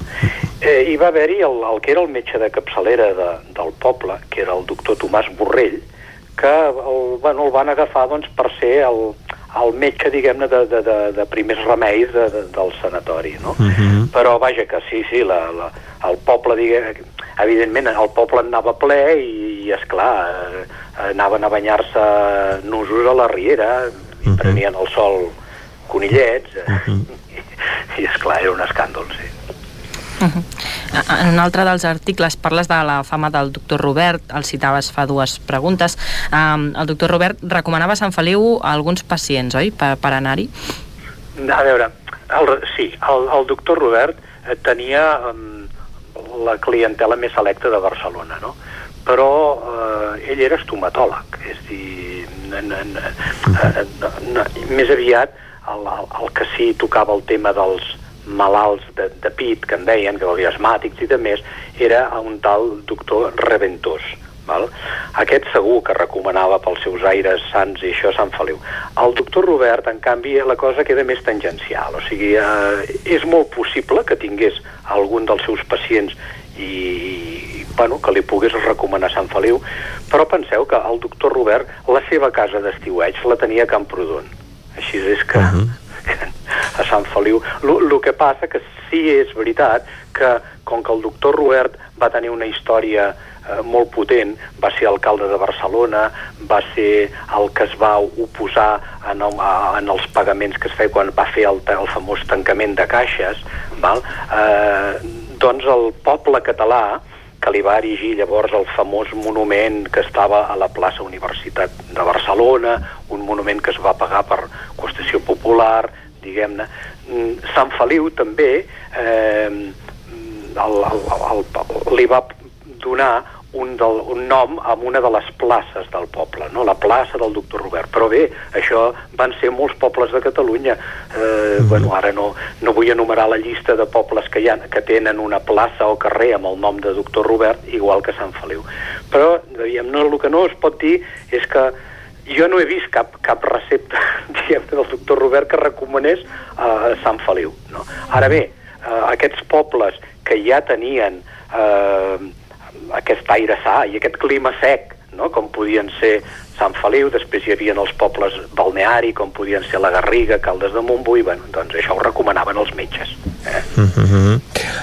Eh, hi va haver-hi el, el que era el metge de capçalera de, del poble, que era el doctor Tomàs Borrell, que el, bueno, el van agafar doncs, per ser el, el metge, diguem-ne, de, de, de, de primers remeis de, de, del sanatori, no? Uh -huh. Però vaja que sí, sí, la, la, el poble, diguem, evidentment, el poble anava ple i, i esclar, eh, anaven a banyar-se nusos a la riera, i prenien el sol conillets, eh, i esclar, era un escàndol, sí. En un altre dels articles parles de la fama del doctor Robert, el citaves fa dues preguntes. Um, el doctor Robert recomanava a Sant Feliu a alguns pacients, oi?, per, per anar-hi? A veure, el, sí, el, el doctor Robert eh, tenia um, la clientela més selecta de Barcelona, no? Però eh, ell era estomatòleg, és dir, n -n -n eh, n més aviat el, el, que sí tocava el tema dels malalts de, de pit, que en deien, que volia asmàtics i de més, era un tal doctor Reventós. Val? Aquest segur que recomanava pels seus aires sants i això Sant Feliu. El doctor Robert, en canvi, la cosa queda més tangencial. O sigui, eh, és molt possible que tingués algun dels seus pacients i bueno, que li pogués recomanar Sant Feliu, però penseu que el doctor Robert, la seva casa d'estiueig la tenia a Camprodon. Així és que, uh -huh. que a Sant Feliu... El que passa que sí és veritat que, com que el doctor Robert va tenir una història eh, molt potent, va ser alcalde de Barcelona, va ser el que es va oposar en, el, en els pagaments que es feia quan va fer el, el famós tancament de caixes, val? Eh, doncs el poble català que li va erigir llavors el famós monument que estava a la plaça Universitat de Barcelona, un monument que es va pagar per qüestió popular, diguem-ne. Mm, Sant Feliu també eh, el, el, el, el, li va donar un, del, un nom a una de les places del poble, no? la plaça del doctor Robert. Però bé, això van ser molts pobles de Catalunya. Eh, mm. bueno, ara no, no vull enumerar la llista de pobles que hi ha, que tenen una plaça o carrer amb el nom de doctor Robert, igual que Sant Feliu. Però, diguem, no, el que no es pot dir és que jo no he vist cap, cap recepta diguem del doctor Robert que recomanés a Sant Feliu. No? Ara bé, eh, aquests pobles que ja tenien eh, aquest aire sa i aquest clima sec, no? com podien ser Sant Feliu, després hi havia els pobles balneari, com podien ser la Garriga, Caldes de Montbui, bueno, doncs això ho recomanaven els metges. Eh? Uh -huh.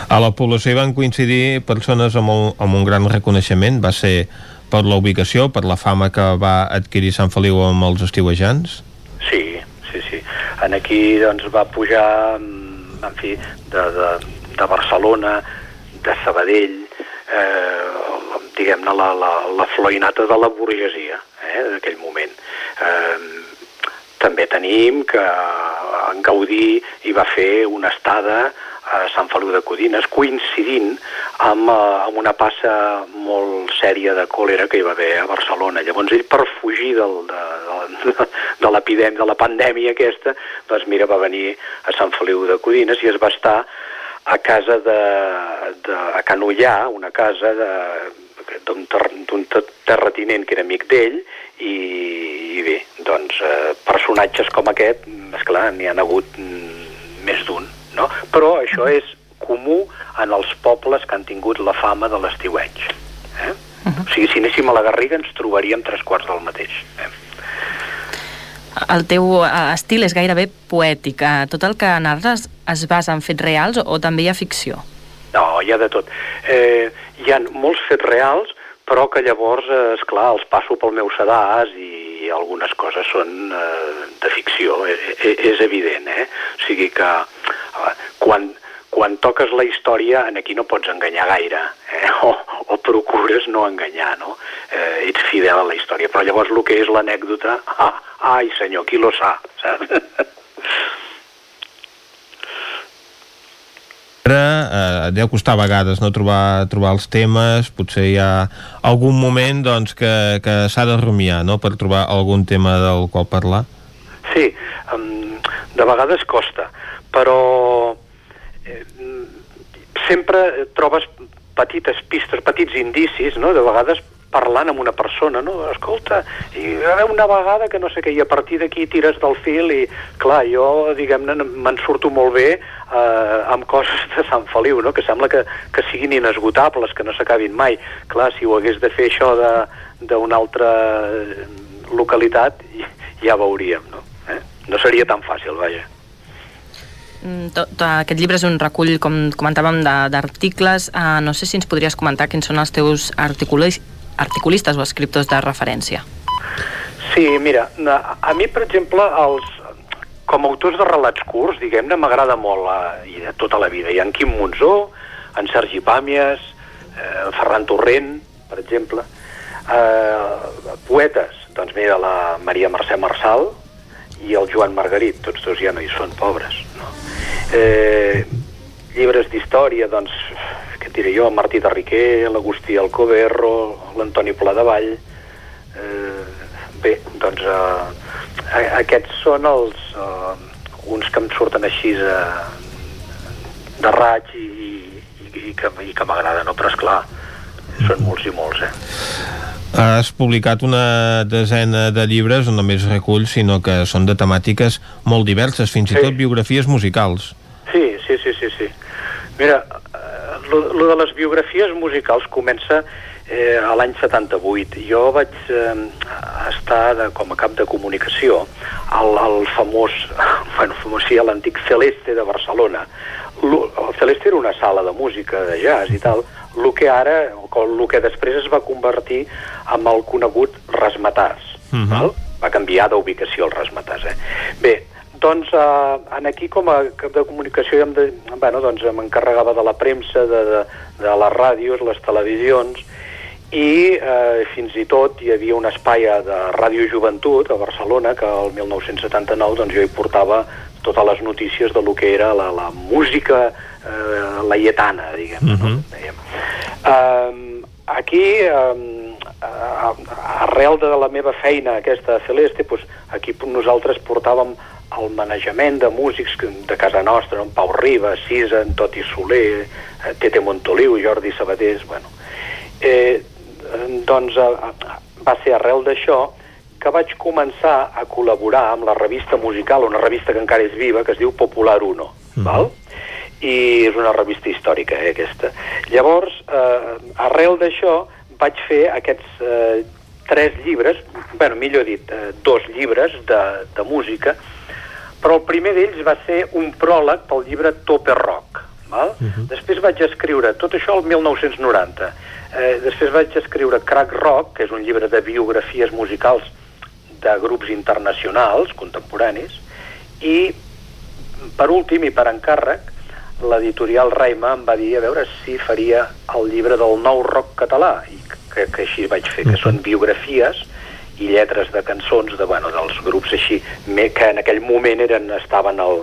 A la població van coincidir persones amb un, amb un gran reconeixement, va ser per la ubicació, per la fama que va adquirir Sant Feliu amb els estiuejants? Sí, sí, sí. En aquí doncs, va pujar, mm, en fi, de, de, de Barcelona, de Sabadell, eh, diguem-ne, la, la, la floinata de la burgesia eh, d'aquell moment. Eh, també tenim que en Gaudí hi va fer una estada a Sant Feliu de Codines, coincidint amb, uh, amb una passa molt sèria de còlera que hi va haver a Barcelona. Llavors ell, per fugir del, de, de, de l'epidèmia, de la pandèmia aquesta, doncs mira, va venir a Sant Feliu de Codines i es va estar a casa de, de a Can Ullà, una casa d'un ter, terratinent que era amic d'ell i, i bé, doncs eh, personatges com aquest, esclar, n'hi han hagut mm, més d'un no? Però això és comú en els pobles que han tingut la fama de l'estiueig. Eh? Uh -huh. O sigui, si anéssim a la Garriga ens trobaríem tres quarts del mateix. Eh? El teu eh, estil és gairebé poètic. Eh, tot el que narres es basa en fets reals o, o també hi ha ficció? No, hi ha de tot. Eh, hi ha molts fets reals, però que llavors, eh, és clar, els passo pel meu sedàs i algunes coses són eh, de ficció, eh, eh, és evident, eh? O sigui que quan, quan toques la història, en aquí no pots enganyar gaire, eh? o, o procures no enganyar, no? Eh, ets fidel a la història, però llavors el que és l'anècdota, ah, ai senyor, qui lo sa, saps? Ara eh, deu costar a vegades no trobar, trobar els temes, potser hi ha algun moment doncs, que, que s'ha de rumiar no? per trobar algun tema del qual parlar. Sí, um, de vegades costa, però eh, sempre trobes petites pistes, petits indicis, no? de vegades parlant amb una persona, no? Escolta, hi va una vegada que no sé què, i a partir d'aquí tires del fil i, clar, jo, diguem-ne, me'n surto molt bé eh, amb coses de Sant Feliu, no? Que sembla que, que siguin inesgotables, que no s'acabin mai. Clar, si ho hagués de fer això d'una altra localitat, ja veuríem, no? Eh? No seria tan fàcil, vaja. Mm, tot, aquest llibre és un recull, com comentàvem, d'articles. Uh, no sé si ens podries comentar quins són els teus articulis, articulistes o escriptors de referència. Sí, mira, a mi, per exemple, els, com a autors de relats curts, diguem-ne, m'agrada molt, uh, i de tota la vida. Hi ha en Quim Monzó, en Sergi Pàmies, eh, en Ferran Torrent, per exemple. Eh, poetes, doncs mira, la Maria Mercè Marçal i el Joan Margarit, tots dos ja no hi són pobres, no? Eh, llibres d'història, doncs, què diré jo, Martí de Riquer, l'Agustí Alcoberro, l'Antoni Pladevall... Eh, bé, doncs, eh, aquests són els, eh, uns que em surten així eh, de raig i, i, i que, i que m'agrada, no? Però, esclar, són molts i molts, eh? Has publicat una desena de llibres, no només reculls, sinó que són de temàtiques molt diverses, fins sí. i tot biografies musicals. Sí, sí, sí, sí, sí. Mira, lo, lo de les biografies musicals comença eh, a l'any 78. Jo vaig eh, estar de, com a cap de comunicació al, al famós, bueno, famós sí, a l'antic Celeste de Barcelona. L, el Celeste era una sala de música, de jazz i tal, el que ara, el que després es va convertir en el conegut Rasmatàs. Uh -huh. val? Va canviar d'ubicació el Rasmatàs. Eh? Bé, doncs eh, en aquí com a cap de comunicació de, bueno, doncs m'encarregava de la premsa, de, de, de les ràdios, les televisions, i eh, fins i tot hi havia un espai de Ràdio Joventut a Barcelona que el 1979 doncs, jo hi portava totes les notícies de lo que era la, la música eh, laietana, diguem. Uh -huh. no? eh, aquí, eh, arrel de la meva feina aquesta a Celeste, doncs, aquí nosaltres portàvem el manejament de músics de casa nostra, en Pau Riba, Cisa, en Toti Soler, eh, Tete Montoliu, Jordi Sabatés, bueno. Eh, doncs eh, va ser arrel d'això que vaig començar a col·laborar amb la revista musical, una revista que encara és viva, que es diu Popular Uno, mm. val? i és una revista històrica, eh, aquesta. Llavors, eh, arrel d'això, vaig fer aquests eh, tres llibres, bueno, millor dit, eh, dos llibres de, de música, però el primer d'ells va ser un pròleg pel llibre Tope Rock. Val? Uh -huh. Després vaig escriure tot això el 1990. Eh, després vaig escriure Crack Rock, que és un llibre de biografies musicals de grups internacionals, contemporanis, i per últim i per encàrrec, l'editorial Raima em va dir a veure si faria el llibre del nou rock català, i que, que així vaig fer, que són biografies i lletres de cançons de, bueno, dels grups així, que en aquell moment eren, estaven al,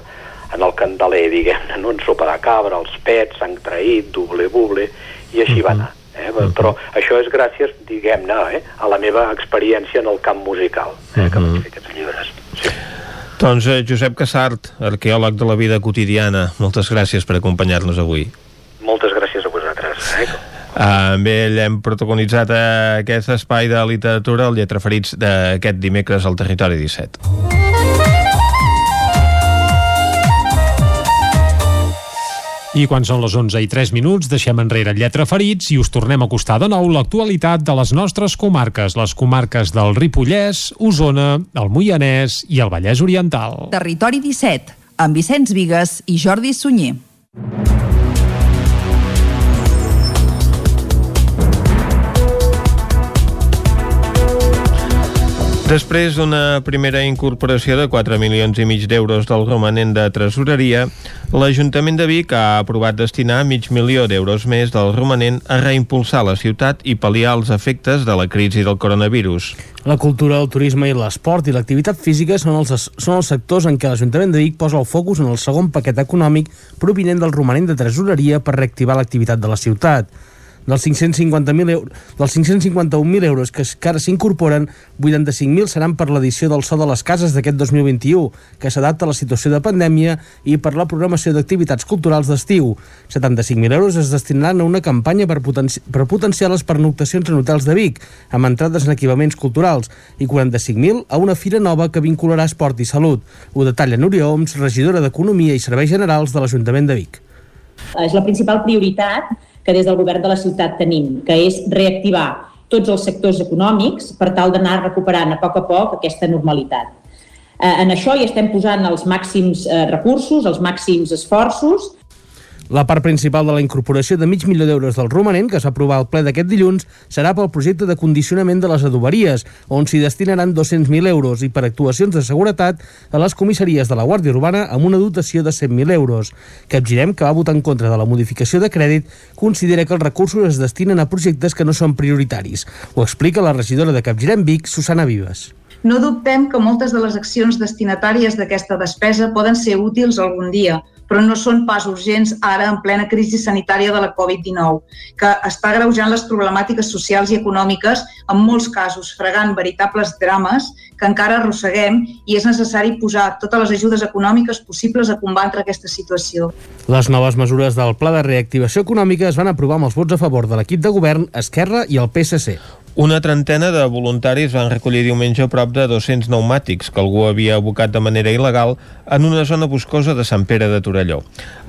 en el candeler, diguem-ne, no? en sopa de cabra, els pets, sang traït, doble buble, i així uh -huh. va anar. Eh? Uh -huh. Però això és gràcies, diguem-ne, eh? a la meva experiència en el camp musical, eh? uh -huh. que vaig fer aquests llibres. Sí. Doncs eh, Josep Casart, arqueòleg de la vida quotidiana, moltes gràcies per acompanyar-nos avui. Moltes gràcies a vosaltres. Eh? Amb ell hem protagonitzat aquest espai de literatura, el Lletra Ferits, d'aquest dimecres al Territori 17. I quan són les 11 i 3 minuts, deixem enrere lletra ferits i us tornem a acostar de nou l'actualitat de les nostres comarques, les comarques del Ripollès, Osona, el Moianès i el Vallès Oriental. Territori 17, amb Vicenç Vigues i Jordi Sunyer. Després d'una primera incorporació de 4 milions i mig d'euros del romanent de tresoreria, l'Ajuntament de Vic ha aprovat destinar mig milió d'euros més del romanent a reimpulsar la ciutat i pal·liar els efectes de la crisi del coronavirus. La cultura, el turisme i l'esport i l'activitat física són els, són els sectors en què l'Ajuntament de Vic posa el focus en el segon paquet econòmic provinent del romanent de tresoreria per reactivar l'activitat de la ciutat dels 550.000 euros, dels 551.000 euros que, que ara s'incorporen, 85.000 seran per l'edició del So de les Cases d'aquest 2021, que s'adapta a la situació de pandèmia i per la programació d'activitats culturals d'estiu. 75.000 euros es destinaran a una campanya per, potenci per potenciar les pernoctacions en hotels de Vic, amb entrades en equipaments culturals, i 45.000 a una fira nova que vincularà esport i salut. Ho detalla Núria Oms, regidora d'Economia i Serveis Generals de l'Ajuntament de Vic. És la principal prioritat que des del govern de la ciutat tenim, que és reactivar tots els sectors econòmics per tal d'anar recuperant a poc a poc aquesta normalitat. Eh, en això hi estem posant els màxims eh, recursos, els màxims esforços la part principal de la incorporació de mig milió d'euros del romanent, que aprovar al ple d'aquest dilluns, serà pel projecte de condicionament de les adoberies, on s'hi destinaran 200.000 euros i per actuacions de seguretat a les comissaries de la Guàrdia Urbana amb una dotació de 100.000 euros. Capgirem, que va votar en contra de la modificació de crèdit, considera que els recursos es destinen a projectes que no són prioritaris. Ho explica la regidora de Capgirem Vic, Susana Vives. No dubtem que moltes de les accions destinatàries d'aquesta despesa poden ser útils algun dia, però no són pas urgents ara en plena crisi sanitària de la Covid-19, que està greujant les problemàtiques socials i econòmiques, en molts casos fregant veritables drames que encara arrosseguem i és necessari posar totes les ajudes econòmiques possibles a combatre aquesta situació. Les noves mesures del Pla de Reactivació Econòmica es van aprovar amb els vots a favor de l'equip de govern, Esquerra i el PSC. Una trentena de voluntaris van recollir diumenge prop de 200 pneumàtics que algú havia abocat de manera il·legal en una zona boscosa de Sant Pere de Torelló.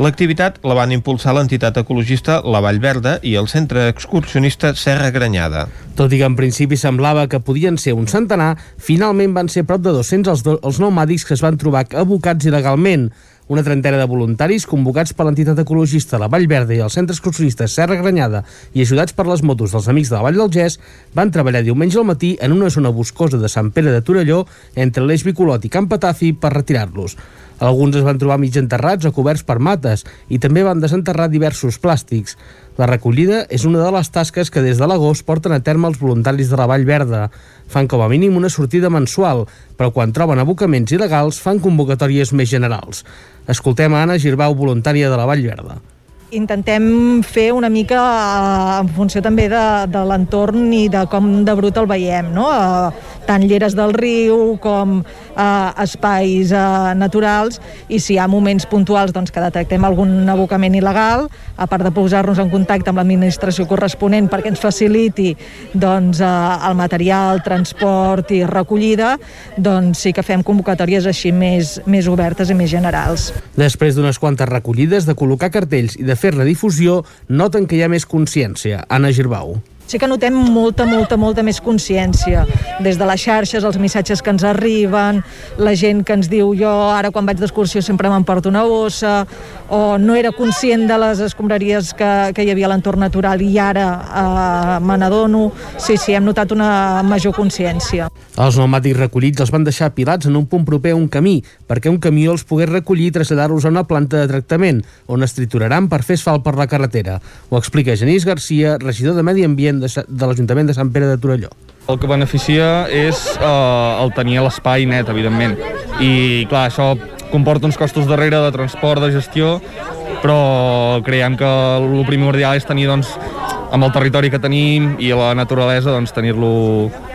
L'activitat la van impulsar l'entitat ecologista La Vall Verda i el centre excursionista Serra Granyada. Tot i que en principi semblava que podien ser un centenar, finalment van ser prop de 200 els, els pneumàtics que es van trobar abocats il·legalment. Una trentena de voluntaris convocats per l'entitat ecologista La Vall Verda i el centre excursionista Serra Granyada i ajudats per les motos dels Amics de la Vall del Gès van treballar diumenge al matí en una zona boscosa de Sant Pere de Torelló entre l'Eix Bicolot i Camp Patafi per retirar-los. Alguns es van trobar mig enterrats o coberts per mates i també van desenterrar diversos plàstics. La recollida és una de les tasques que des de l'agost porten a terme els voluntaris de la Vall Verda. Fan com a mínim una sortida mensual, però quan troben abocaments il·legals fan convocatòries més generals. Escoltem a Anna Girbau, voluntària de la Vall Verda intentem fer una mica eh, en funció també de, de l'entorn i de com de brut el veiem, no? Eh, tant lleres del riu com eh, espais eh, naturals i si hi ha moments puntuals doncs, que detectem algun abocament il·legal, a part de posar-nos en contacte amb l'administració corresponent perquè ens faciliti doncs, eh, el material, transport i recollida, doncs sí que fem convocatòries així més, més obertes i més generals. Després d'unes quantes recollides, de col·locar cartells i de fer-ne difusió, noten que hi ha més consciència. Anna Girbau sí que notem molta, molta, molta més consciència. Des de les xarxes, els missatges que ens arriben, la gent que ens diu jo ara quan vaig d'excursió sempre m'emporto una bossa, o no era conscient de les escombraries que, que hi havia a l'entorn natural i ara eh, me n'adono. Sí, sí, hem notat una major consciència. Els pneumàtics recollits els van deixar apilats en un punt proper a un camí, perquè un camió els pogués recollir i traslladar-los a una planta de tractament, on es trituraran per fer asfalt per la carretera. Ho explica Genís Garcia, regidor de Medi Ambient de, de l'Ajuntament de Sant Pere de Torelló. El que beneficia és eh, el tenir l'espai net, evidentment. I, clar, això comporta uns costos darrere de transport, de gestió, però creiem que el primordial és tenir, doncs, amb el territori que tenim i la naturalesa, doncs, tenir-lo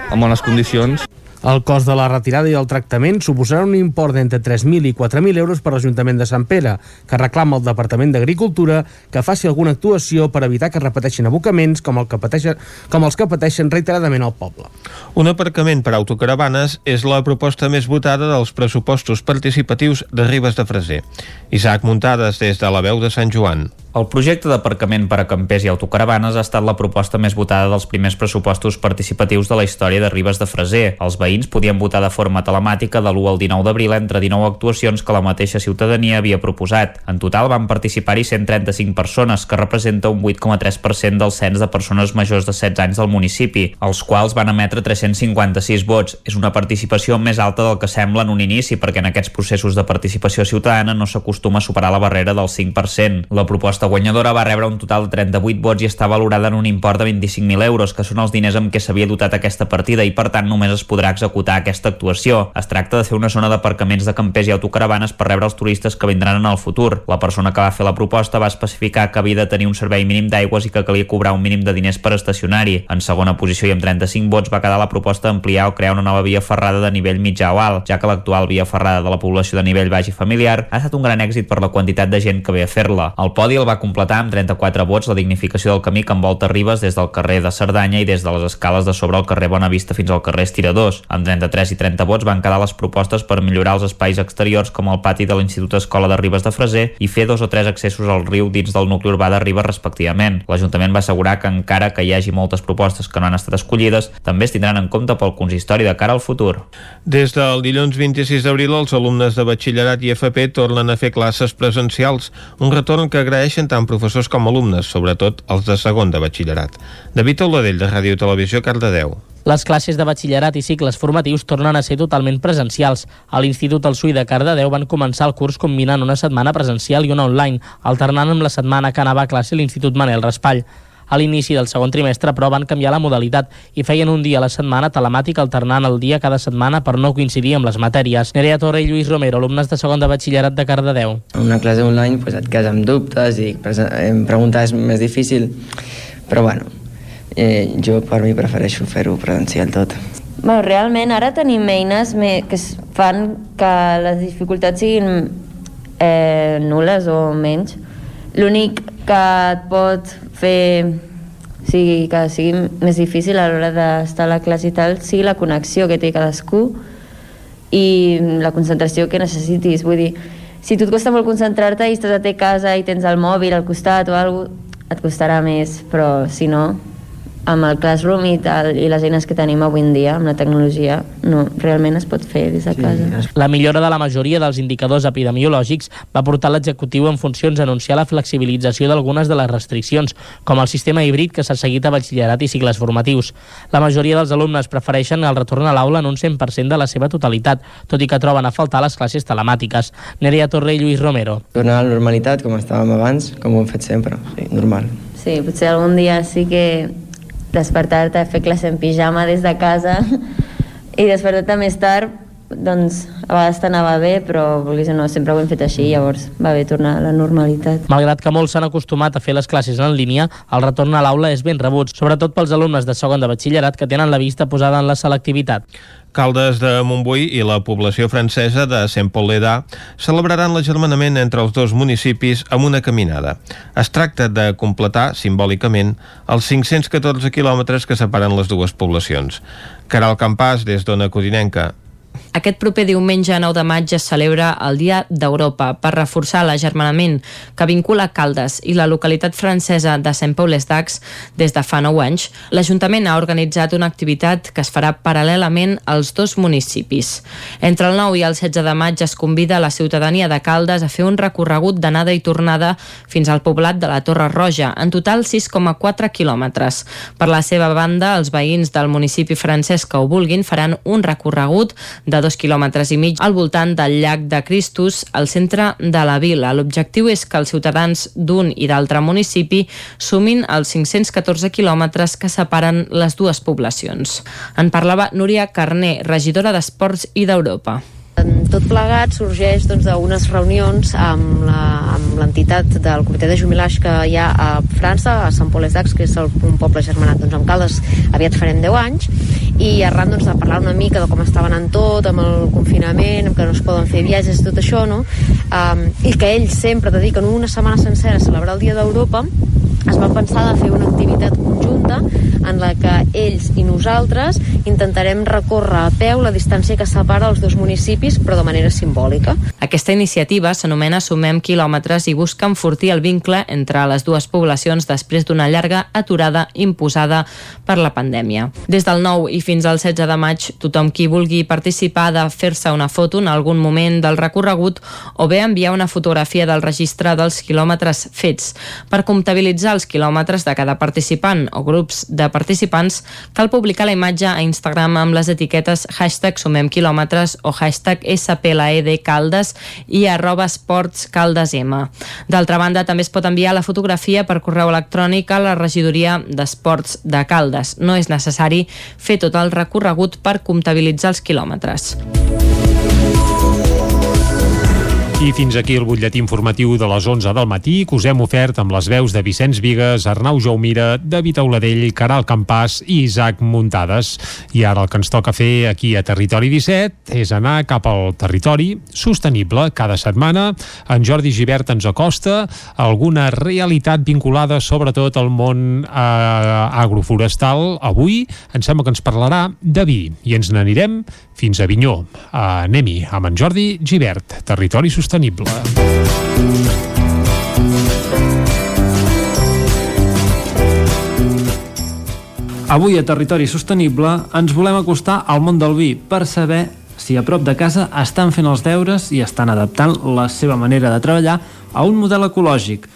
en bones condicions. El cost de la retirada i el tractament suposarà un import d'entre 3.000 i 4.000 euros per l'Ajuntament de Sant Pere, que reclama al Departament d'Agricultura que faci alguna actuació per evitar que repeteixin abocaments com, el que pateixen, com els que pateixen reiteradament al poble. Un aparcament per autocaravanes és la proposta més votada dels pressupostos participatius de Ribes de Freser. Isaac Muntades des de la veu de Sant Joan. El projecte d'aparcament per a campers i autocaravanes ha estat la proposta més votada dels primers pressupostos participatius de la història de Ribes de Freser. Els veïns podien votar de forma telemàtica de l'1 al 19 d'abril entre 19 actuacions que la mateixa ciutadania havia proposat. En total van participar-hi 135 persones, que representa un 8,3% del cens de persones majors de 16 anys del municipi, els quals van emetre 356 vots. És una participació més alta del que sembla en un inici, perquè en aquests processos de participació ciutadana no s'acostuma a superar la barrera del 5%. La proposta l'aposta guanyadora va rebre un total de 38 vots i està valorada en un import de 25.000 euros, que són els diners amb què s'havia dotat aquesta partida i per tant només es podrà executar aquesta actuació. Es tracta de fer una zona d'aparcaments de campers i autocaravanes per rebre els turistes que vindran en el futur. La persona que va fer la proposta va especificar que havia de tenir un servei mínim d'aigües i que calia cobrar un mínim de diners per estacionar-hi. En segona posició i amb 35 vots va quedar la proposta d'ampliar o crear una nova via ferrada de nivell mitjà o alt, ja que l'actual via ferrada de la població de nivell baix i familiar ha estat un gran èxit per la quantitat de gent que ve a fer-la. El podi el va completar amb 34 vots la dignificació del camí que envolta Ribes des del carrer de Cerdanya i des de les escales de sobre el carrer Bonavista fins al carrer Estiradors. Amb 33 i 30 vots van quedar les propostes per millorar els espais exteriors com el pati de l'Institut Escola de Ribes de Freser i fer dos o tres accessos al riu dins del nucli urbà de Ribes respectivament. L'Ajuntament va assegurar que encara que hi hagi moltes propostes que no han estat escollides, també es tindran en compte pel consistori de cara al futur. Des del dilluns 26 d'abril, els alumnes de batxillerat i FP tornen a fer classes presencials, un retorn que agraeixen tant professors com alumnes, sobretot els de segon de batxillerat. David Oladell, de Ràdio Televisió, Cardedeu. Les classes de batxillerat i cicles formatius tornen a ser totalment presencials. A l'Institut El Sui de Cardedeu van començar el curs combinant una setmana presencial i una online, alternant amb la setmana que anava a classe l'Institut Manel Raspall. A l'inici del segon trimestre, però, van canviar la modalitat i feien un dia a la setmana telemàtic alternant el dia cada setmana per no coincidir amb les matèries. Nerea Torre i Lluís Romero, alumnes de segon de batxillerat de Cardedeu. Una classe online pues, et quedes amb dubtes i preguntar és més difícil, però bueno, eh, jo per mi prefereixo fer-ho presencial tot. Bueno, realment ara tenim eines que fan que les dificultats siguin eh, nules o menys. L'únic que et pot fer o sigui, que sigui més difícil a l'hora d'estar a la classe i tal, sigui la connexió que té cadascú i la concentració que necessitis. Vull dir, si tu et costa molt concentrar-te i estàs a te casa i tens el mòbil al costat o alguna cosa, et costarà més, però si no, amb el Classroom i, tal, i les eines que tenim avui en dia, amb la tecnologia, no, realment es pot fer des de casa. Sí. La millora de la majoria dels indicadors epidemiològics va portar l'executiu en funcions a anunciar la flexibilització d'algunes de les restriccions, com el sistema híbrid que s'ha seguit a batxillerat i cicles formatius. La majoria dels alumnes prefereixen el retorn a l'aula en un 100% de la seva totalitat, tot i que troben a faltar les classes telemàtiques. Nerea Torre i Lluís Romero. Tornar a la normalitat, com estàvem abans, com ho hem fet sempre, sí, normal. Sí, potser algun dia sí que despertar-te, fer classe en pijama des de casa i despertar-te més tard doncs a vegades t'anava bé, però vulguis o no, sempre ho hem fet així, llavors va bé tornar a la normalitat. Malgrat que molts s'han acostumat a fer les classes en línia, el retorn a l'aula és ben rebut, sobretot pels alumnes de segon de batxillerat que tenen la vista posada en la selectivitat. Caldes de Montbui i la població francesa de Saint-Paul-d'Edà celebraran l'agermanament entre els dos municipis amb una caminada. Es tracta de completar, simbòlicament, els 514 quilòmetres que separen les dues poblacions. Caral Campàs, des d'Ona Codinenca. Aquest proper diumenge 9 de maig es celebra el Dia d'Europa per reforçar l'agermanament que vincula Caldes i la localitat francesa de Saint-Paul-les-Dax des de fa 9 anys. L'Ajuntament ha organitzat una activitat que es farà paral·lelament als dos municipis. Entre el 9 i el 16 de maig es convida la ciutadania de Caldes a fer un recorregut d'anada i tornada fins al poblat de la Torre Roja, en total 6,4 quilòmetres. Per la seva banda, els veïns del municipi francès que ho vulguin faran un recorregut de dos quilòmetres i mig al voltant del llac de Cristus, al centre de la vila. L'objectiu és que els ciutadans d'un i d'altre municipi sumin els 514 quilòmetres que separen les dues poblacions. En parlava Núria Carné, regidora d'Esports i d'Europa. Tot plegat sorgeix doncs, d'unes reunions amb l'entitat del comitè de jubilats que hi ha a França, a Sant Pol Dax, que és el, un poble germanat doncs, amb Caldes, aviat farem 10 anys, i arran doncs, de parlar una mica de com estava anant tot, amb el confinament, amb que no es poden fer viatges i tot això, no? Um, i que ells sempre dediquen una setmana sencera a celebrar el Dia d'Europa, es va pensar de fer una activitat conjunta en la que ells i nosaltres intentarem recórrer a peu la distància que separa els dos municipis, però de manera simbòlica. Aquesta iniciativa s'anomena Sumem quilòmetres i busca enfortir el vincle entre les dues poblacions després d'una llarga aturada imposada per la pandèmia. Des del 9 i fins al 16 de maig, tothom qui vulgui participar de fer-se una foto en algun moment del recorregut o bé enviar una fotografia del registre dels quilòmetres fets. Per comptabilitzar els quilòmetres de cada participant o grups de participants, cal publicar la imatge a Instagram amb les etiquetes hashtag sumem quilòmetres o hashtag SPLEDcaldes i arroba esports caldesm. D'altra banda, també es pot enviar la fotografia per correu electrònic a la regidoria d'Esports de Caldes. No és necessari fer tot el recorregut per comptabilitzar els quilòmetres. I fins aquí el butlletí informatiu de les 11 del matí que us hem ofert amb les veus de Vicenç Vigues, Arnau Jaumira, David Auladell, Caral Campàs i Isaac Muntades. I ara el que ens toca fer aquí a Territori 17 és anar cap al territori sostenible. Cada setmana en Jordi Givert ens acosta alguna realitat vinculada sobretot al món eh, agroforestal. Avui em sembla que ens parlarà de vi i ens n'anirem fins a Vinyó. Uh, Anem-hi amb en Jordi Givert, Territori Sostenible. Avui a Territori Sostenible ens volem acostar al món del vi per saber si a prop de casa estan fent els deures i estan adaptant la seva manera de treballar a un model ecològic.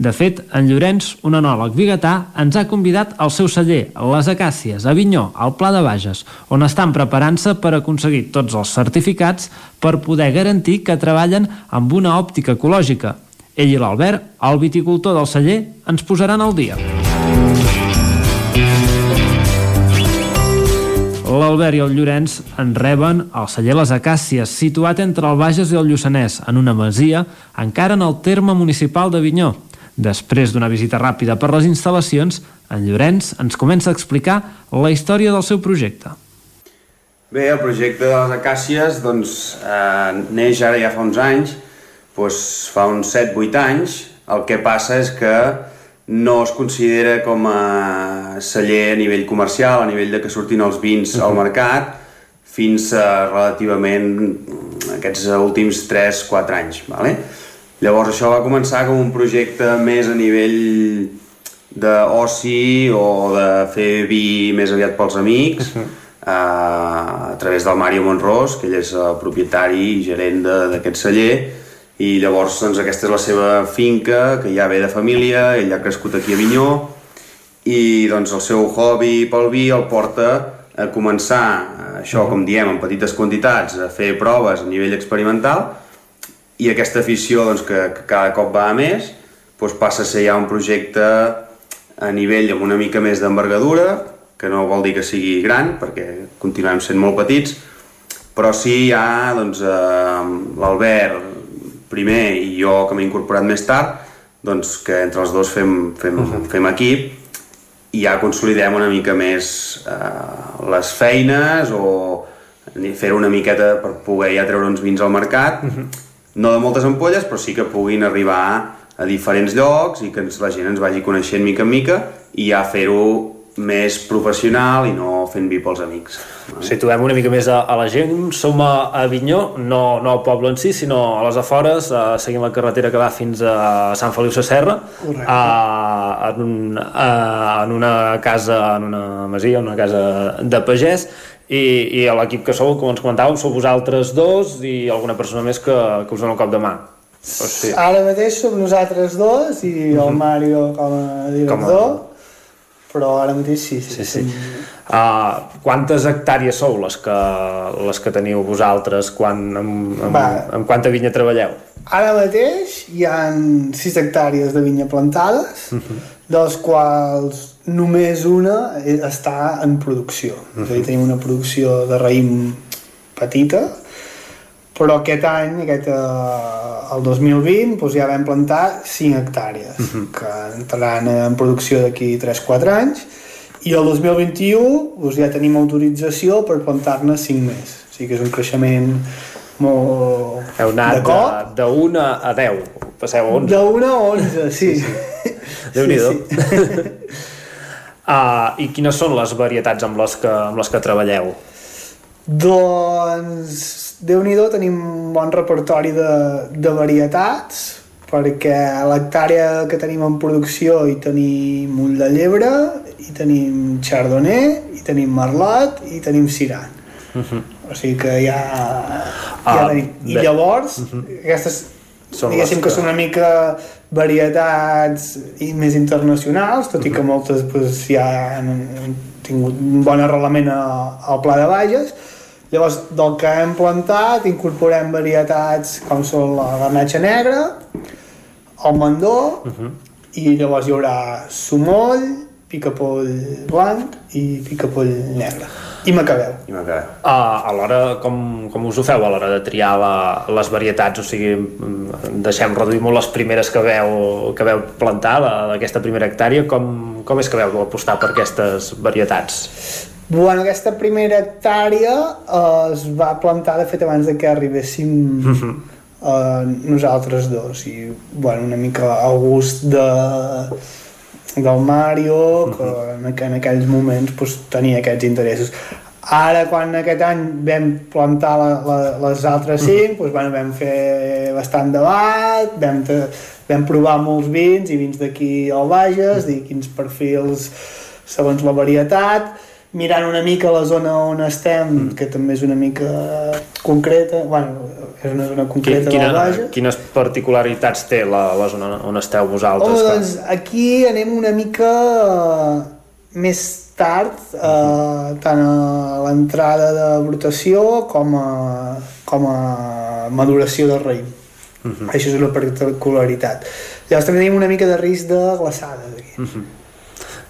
De fet, en Llorenç, un enòleg biguetà, ens ha convidat al seu celler, Les Acàcies, a Vinyó, al Pla de Bages, on estan preparant-se per aconseguir tots els certificats per poder garantir que treballen amb una òptica ecològica. Ell i l'Albert, el viticultor del celler, ens posaran al dia. L'Albert i el Llorenç en reben al celler Les Acàcies, situat entre el Bages i el Lluçanès, en una masia, encara en el terme municipal de Vinyó. Després d'una visita ràpida per les instal·lacions, en Llorenç ens comença a explicar la història del seu projecte. Bé, el projecte de les acàcies doncs, eh, neix ara ja fa uns anys, doncs fa uns 7-8 anys. El que passa és que no es considera com a celler a nivell comercial, a nivell de que surtin els vins al mercat, fins a relativament aquests últims 3-4 anys. Vale? Llavors això va començar com un projecte més a nivell d'oci o de fer vi més aviat pels amics, a, a través del Mario Monrós, que ell és el propietari i gerent d'aquest celler, i llavors doncs, aquesta és la seva finca, que ja ve de família, ell ha crescut aquí a Vinyó, i doncs el seu hobby pel vi el porta a començar, això com diem, en petites quantitats, a fer proves a nivell experimental, i aquesta afició doncs, que, que cada cop va a més doncs, passa a ser ja un projecte a nivell amb una mica més d'envergadura, que no vol dir que sigui gran, perquè continuem sent molt petits, però sí hi ha doncs, eh, l'Albert primer i jo que m'he incorporat més tard doncs que entre els dos fem, fem, uh -huh. fem equip i ja consolidem una mica més eh, les feines o fer una miqueta per poder ja treure uns vins al mercat uh -huh. No de moltes ampolles però sí que puguin arribar a diferents llocs i que ens, la gent ens vagi coneixent mica en mica i ja fer-ho més professional i no fent vi pels amics. Situem una mica més a, a la gent. Som a Avinyó, no, no al poble en si, sinó a les afores, uh, seguint la carretera que va fins a Sant Feliu Sacerra, uh, en, un, uh, en una casa, en una masia, una casa de pagès, i, i l'equip que sou, com ens comentàvem, sou vosaltres dos i alguna persona més que, que us dona un cop de mà. O sigui... Ara mateix som nosaltres dos i el Mario com a director. Com a però ara mateix sí. Sí, sí. sí. Uh, quantes hectàrees sou les que, les que teniu vosaltres quan, amb, amb, amb quanta vinya treballeu? Ara mateix hi ha 6 hectàrees de vinya plantades, uh -huh. dels quals només una està en producció. Uh -huh. És a dir, tenim una producció de raïm petita, però aquest any, aquest, eh, el 2020, doncs ja vam plantar 5 hectàrees, uh -huh. que entraran en producció d'aquí 3-4 anys, i el 2021 doncs ja tenim autorització per plantar-ne 5 més. O sigui que és un creixement molt... Heu anat de, de 1 a 10, passeu a 11. De 1 a 11, sí. sí, sí. Déu-n'hi-do. Sí, sí. uh, I quines són les varietats amb les que, amb les que treballeu? Doncs déu nhi tenim un bon repertori de, de varietats, perquè l'hectàrea que tenim en producció hi tenim ull de llebre, hi tenim chardonnay, hi tenim merlot i tenim sirà. Uh -huh. O sigui que ja, ja uh, tenim. I llavors, uh -huh. aquestes són diguéssim que... que són una mica varietats i més internacionals, tot uh -huh. i que moltes pues, ja han, han tingut un bon arrelament al Pla de Bages, Llavors, del que hem plantat, incorporem varietats com són la garnatxa negra, el mandó, uh -huh. i llavors hi haurà sumoll, picapoll blanc i picapoll negre. I macabeu. I macabeu. Uh, a l'hora, com, com us ho feu a l'hora de triar la, les varietats? O sigui, deixem reduir molt les primeres que veu, que veu plantar d'aquesta primera hectàrea. Com, com és que veu apostar per aquestes varietats? Bueno, aquesta primera hectàrea eh, es va plantar, de fet, abans de que arribéssim uh -huh. eh, nosaltres dos. I, bueno, una mica al gust de, del Mario, que en, en aquells moments pues, tenia aquests interessos. Ara, quan aquest any vam plantar la, la, les altres cinc, doncs, bueno, vam fer bastant debat, vam, vam provar molts vins i vins d'aquí al Bages, dir quins perfils segons la varietat, mirant una mica la zona on estem, mm. que també és una mica concreta, bueno, és una zona concreta Quina, del Bages. Quines particularitats té la, la zona on esteu vosaltres? Oh, doncs aquí anem una mica més tard, eh, mm-hmm. tant a l'entrada de brotació com a, com a maduració del raïm. Mm-hmm. -huh. Això és una particularitat. Llavors també tenim una mica de risc de glaçada aquí. Uh mm-hmm.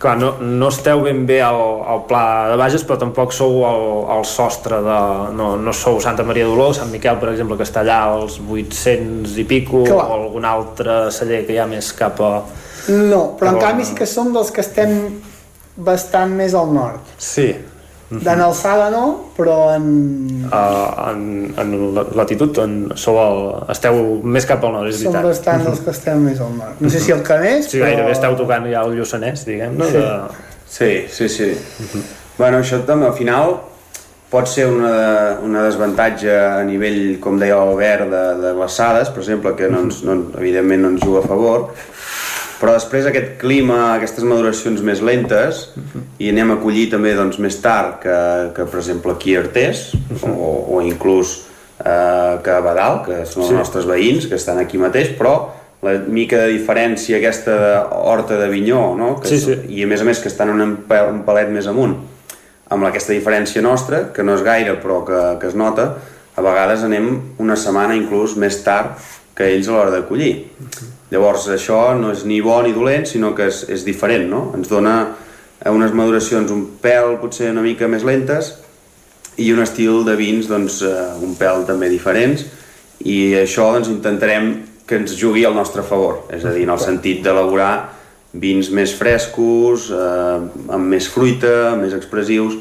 Clar, no, no esteu ben bé al, al pla de Bages, però tampoc sou al, al sostre de... No, no sou Santa Maria d'Oló, Sant Miquel, per exemple, que està allà als 800 i pico, clar. o algun altre celler que hi ha més cap a... No, però en canvi sí que som dels que estem bastant més al nord. Sí, -huh. En alçada no, però en... Uh, en, en latitud en sou el, esteu més cap al nord, és veritat. Som bastant dels que estem més al nord. No sé si el Canès, sí, però... gairebé esteu tocant ja el Lluçanès, diguem-ne. Sí. De... sí, sí, sí. Uh -huh. Bueno, això també al final pot ser una, una desavantatge a nivell, com deia l'Albert, de, de glaçades, per exemple, que no ens, no, evidentment no ens juga a favor, però després aquest clima, aquestes maduracions més lentes uh -huh. i anem a collir també doncs, més tard que, que per exemple aquí a Artés uh -huh. o, o inclús eh, que a Badal, que són sí. els nostres veïns que estan aquí mateix, però la mica de diferència aquesta de horta de vinyó no? que sí, sí. i a més a més que estan un, un palet més amunt amb aquesta diferència nostra, que no és gaire però que, que es nota, a vegades anem una setmana inclús més tard que ells a l'hora de collir. -huh Llavors això no és ni bo ni dolent, sinó que és, és diferent, no? Ens dona unes maduracions un pèl potser una mica més lentes i un estil de vins doncs, eh, un pèl també diferents i això doncs, intentarem que ens jugui al nostre favor, és a dir, en el sentit d'elaborar vins més frescos, eh, amb més fruita, més expressius,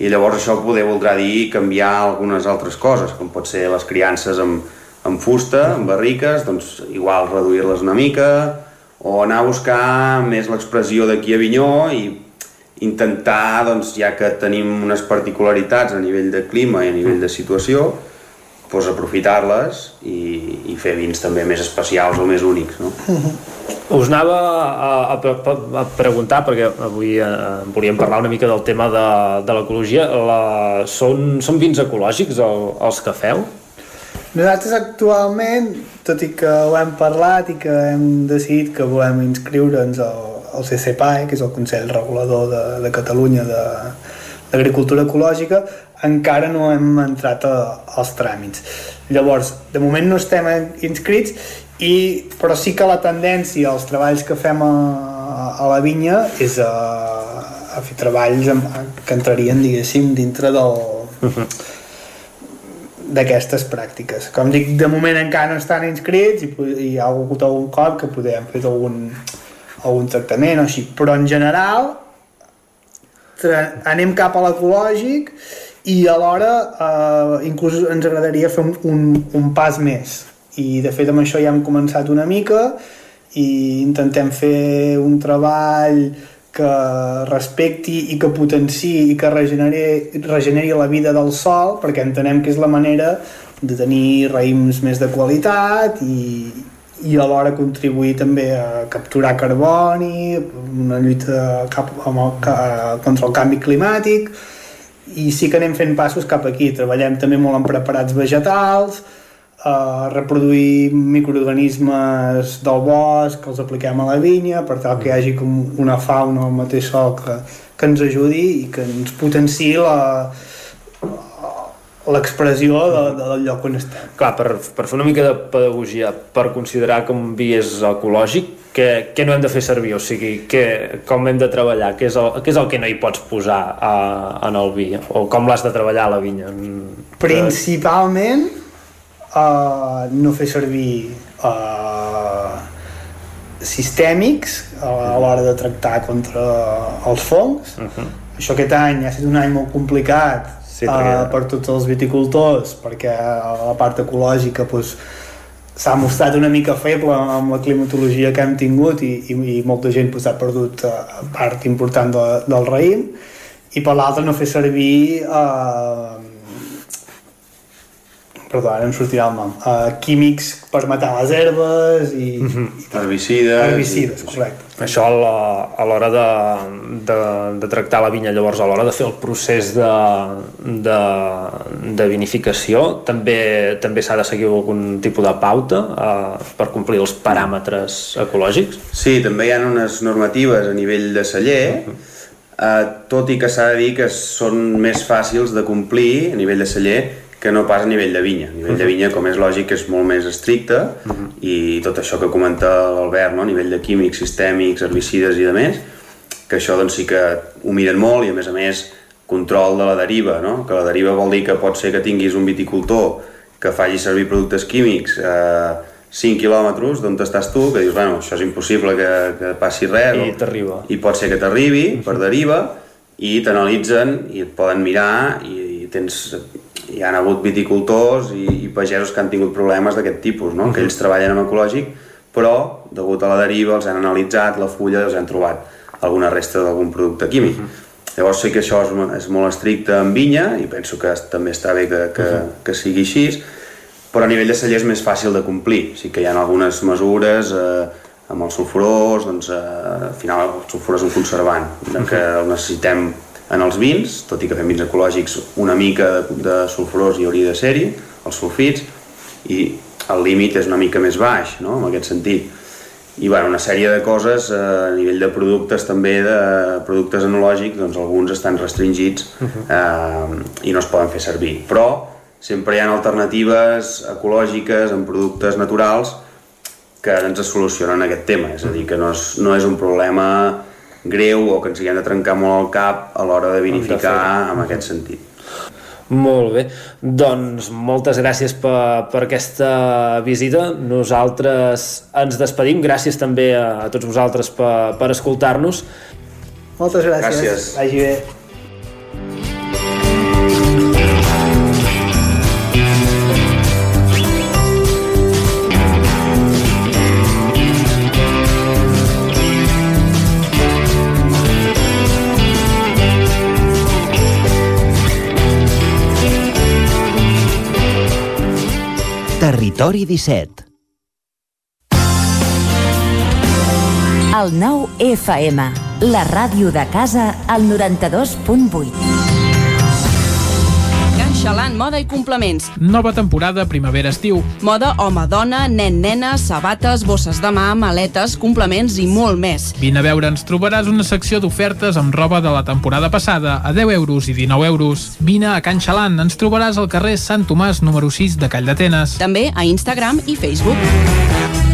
i llavors això poder voldrà dir canviar algunes altres coses, com pot ser les criances amb, amb fusta, amb barriques, doncs igual reduir-les una mica, o anar a buscar més l'expressió d'aquí a Vinyó i intentar, doncs, ja que tenim unes particularitats a nivell de clima i a nivell de situació, doncs aprofitar-les i, i fer vins també més especials o més únics. No? Us anava a, a, a preguntar, perquè avui eh, volíem parlar una mica del tema de, de l'ecologia. Són, són vins ecològics el, els que feu? Nosaltres actualment, tot i que ho hem parlat i que hem decidit que volem inscriure'ns al, al CCPAE, que és el Consell Regulador de, de Catalunya de l'Agricultura Ecològica, encara no hem entrat a, als tràmits. Llavors, de moment no estem inscrits, i, però sí que la tendència als treballs que fem a, a la vinya és a, a fer treballs que entrarien, diguéssim, dintre del... Uh -huh d'aquestes pràctiques. Com dic, de moment encara no estan inscrits i, i hi ha hagut algun cop que podem fer algun, algun tractament o així, però en general anem cap a l'ecològic i alhora eh, inclús ens agradaria fer un, un, un pas més i de fet amb això ja hem començat una mica i intentem fer un treball que respecti i que potenci i que regeneri, regeneri la vida del sol perquè entenem que és la manera de tenir raïms més de qualitat i, i alhora contribuir també a capturar carboni, una lluita cap, amb el, contra el canvi climàtic i sí que anem fent passos cap aquí. Treballem també molt en preparats vegetals, a reproduir microorganismes del bosc que els apliquem a la vinya per tal que hi hagi com una fauna al mateix sol que, que ens ajudi i que ens potenciï la, l'expressió de, de, del lloc on estem. Clar, per, per fer una mica de pedagogia, per considerar que un vi és ecològic, què, què no hem de fer servir? O sigui, què, com hem de treballar? Què és el, què és el que no hi pots posar a, en el vi? O com l'has de treballar a la vinya? Principalment, uh, no fer servir uh, sistèmics a l'hora de tractar contra els fongs. Uh -huh. Això aquest any ha estat un any molt complicat sí, uh, per tots els viticultors perquè la part ecològica pues, s'ha mostrat una mica feble amb la climatologia que hem tingut i, i, i molta gent pues, ha perdut uh, part important de, del raïm i per l'altre no fer servir uh, perdó, ara em sortirà el nom, uh, químics per matar les herbes i... Mm -hmm. i herbicides. Herbicides, correcte. Això a l'hora de, de, de tractar la vinya, llavors a l'hora de fer el procés de, de, de vinificació, també també s'ha de seguir algun tipus de pauta uh, per complir els paràmetres ecològics? Sí, també hi ha unes normatives a nivell de celler, uh -huh. Uh, tot i que s'ha de dir que són més fàcils de complir a nivell de celler que no pas a nivell de vinya. A nivell de vinya, com és lògic, és molt més estricte uh -huh. i tot això que comenta l'Albert, no? a nivell de químics, sistèmics, herbicides i de més, que això doncs, sí que ho miren molt i a més a més control de la deriva, no? que la deriva vol dir que pot ser que tinguis un viticultor que faci servir productes químics a 5 quilòmetres d'on estàs tu, que dius, bueno, això és impossible que, que passi res. I t'arriba. I pot ser que t'arribi per deriva i t'analitzen i et poden mirar i, i tens hi ha hagut viticultors i, i pagesos que han tingut problemes d'aquest tipus, no? Uh -huh. que ells treballen en ecològic, però, degut a la deriva, els han analitzat, la fulla, els han trobat alguna resta d'algun producte químic. Uh -huh. Llavors sé que això és, és molt estricte en vinya i penso que també està bé que, que, uh -huh. que sigui així, però a nivell de celler és més fàcil de complir. Sí que hi ha algunes mesures eh, amb els sulfurós, doncs eh, al final el sulfur és un conservant, que el necessitem en els vins, tot i que fem vins ecològics, una mica de, sulfurós hi hauria de ser-hi, els sulfits, i el límit és una mica més baix, no?, en aquest sentit. I bueno, una sèrie de coses eh, a nivell de productes també, de productes enològics, doncs alguns estan restringits eh, i no es poden fer servir. Però sempre hi ha alternatives ecològiques en productes naturals que ens solucionen aquest tema, és a dir, que no és, no és un problema greu o que ens haguem de trencar molt el cap a l'hora de vinificar en aquest sentit. Molt bé, doncs moltes gràcies per, per aquesta visita. Nosaltres ens despedim. Gràcies també a, a tots vosaltres per, per escoltar-nos. Moltes gràcies. Gràcies. Vagi bé. Territori 17 El 9 FM, la ràdio de casa, al 92.8. Xalant, moda i complements. Nova temporada primavera-estiu. Moda home-dona, nen-nena, sabates, bosses de mà, maletes, complements i molt més. Vine a veure, ens trobaràs una secció d'ofertes amb roba de la temporada passada a 10 euros i 19 euros. Vine a Can Xalant, ens trobaràs al carrer Sant Tomàs número 6 de Call d'Atenes. També a Instagram i Facebook.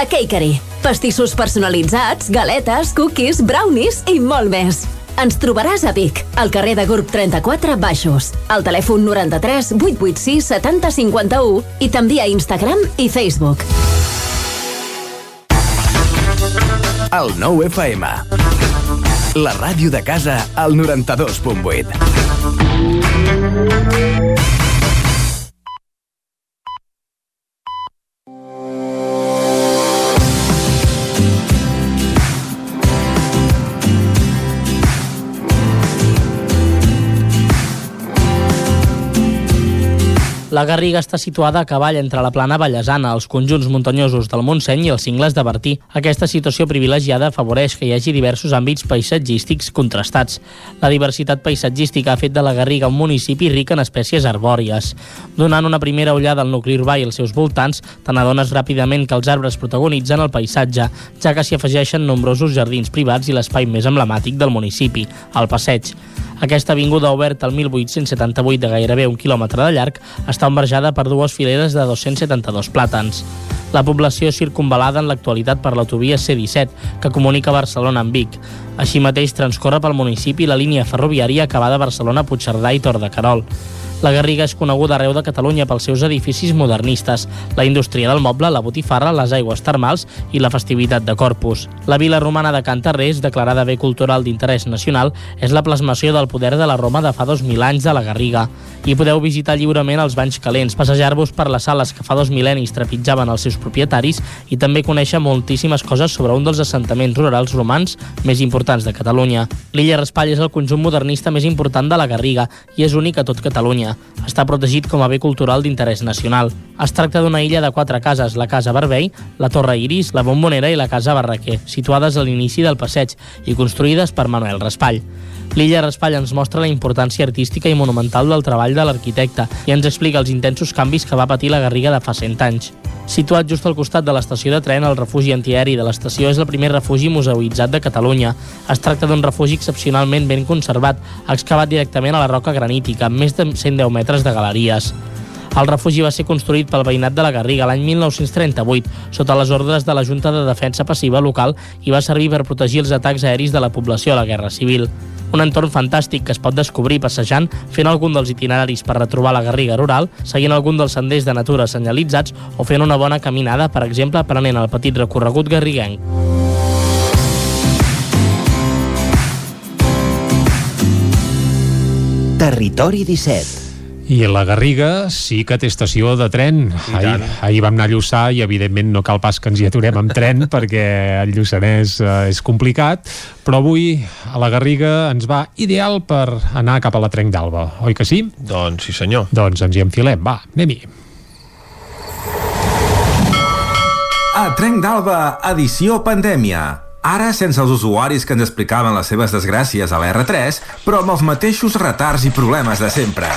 La Cakery. Pastissos personalitzats, galetes, cookies, brownies i molt més. Ens trobaràs a Vic, al carrer de Gurb 34 Baixos, al telèfon 93 886 70 51 i també a Instagram i Facebook. El 9 FM. La ràdio de casa al 92.8. La Garriga està situada a cavall entre la plana Vallesana, els conjunts muntanyosos del Montseny i els cingles de Bertí. Aquesta situació privilegiada afavoreix que hi hagi diversos àmbits paisatgístics contrastats. La diversitat paisatgística ha fet de la Garriga un municipi ric en espècies arbòries. Donant una primera ullada al nucli urbà i els seus voltants, te n'adones ràpidament que els arbres protagonitzen el paisatge, ja que s'hi afegeixen nombrosos jardins privats i l'espai més emblemàtic del municipi, el passeig. Aquesta avinguda oberta el 1878 de gairebé un quilòmetre de llarg està enverjada per dues fileres de 272 plàtans. La població és circunvalada en l'actualitat per l'autovia C-17, que comunica Barcelona amb Vic. Així mateix transcorre pel municipi la línia ferroviària acabada a Barcelona-Puigcerdà i Tor de Carol. La Garriga és coneguda arreu de Catalunya pels seus edificis modernistes, la indústria del moble, la botifarra, les aigües termals i la festivitat de Corpus. La vila romana de Cantarrés, declarada bé cultural d'interès nacional, és la plasmació del poder de la Roma de fa 2.000 anys de la Garriga. Hi podeu visitar lliurement els banys calents, passejar-vos per les sales que fa dos mil·lennis trepitjaven els seus propietaris i també conèixer moltíssimes coses sobre un dels assentaments rurals romans més importants de Catalunya. L'illa Raspall és el conjunt modernista més important de la Garriga i és únic a tot Catalunya. Està protegit com a bé cultural d'interès nacional. Es tracta d'una illa de quatre cases, la Casa Barbell, la Torre Iris, la Bombonera i la Casa Barraquer, situades a l'inici del passeig i construïdes per Manuel Raspall. L'illa Raspall ens mostra la importància artística i monumental del treball de l'arquitecte i ens explica els intensos canvis que va patir la Garriga de fa 100 anys. Situat just al costat de l'estació de tren, el refugi antiaeri de l'estació és el primer refugi museïtzat de Catalunya. Es tracta d'un refugi excepcionalment ben conservat, excavat directament a la roca granítica, amb més de 110 metres de galeries. El refugi va ser construït pel veïnat de la Garriga l'any 1938, sota les ordres de la Junta de Defensa Passiva local i va servir per protegir els atacs aeris de la població a la Guerra Civil. Un entorn fantàstic que es pot descobrir passejant, fent algun dels itineraris per retrobar la Garriga rural, seguint algun dels senders de natura senyalitzats o fent una bona caminada, per exemple, prenent el petit recorregut garriguenc. Territori 17 i la Garriga sí que té estació de tren. Ahir, ahir vam anar a Lluçà i evidentment no cal pas que ens hi aturem amb tren perquè el Lluçanès eh, és complicat, però avui a la Garriga ens va ideal per anar cap a la Trenc d'Alba, oi que sí? Doncs sí senyor. Doncs ens hi enfilem, va, anem-hi. A Trenc d'Alba, edició pandèmia. Ara sense els usuaris que ens explicaven les seves desgràcies a la R3, però amb els mateixos retards i problemes de sempre.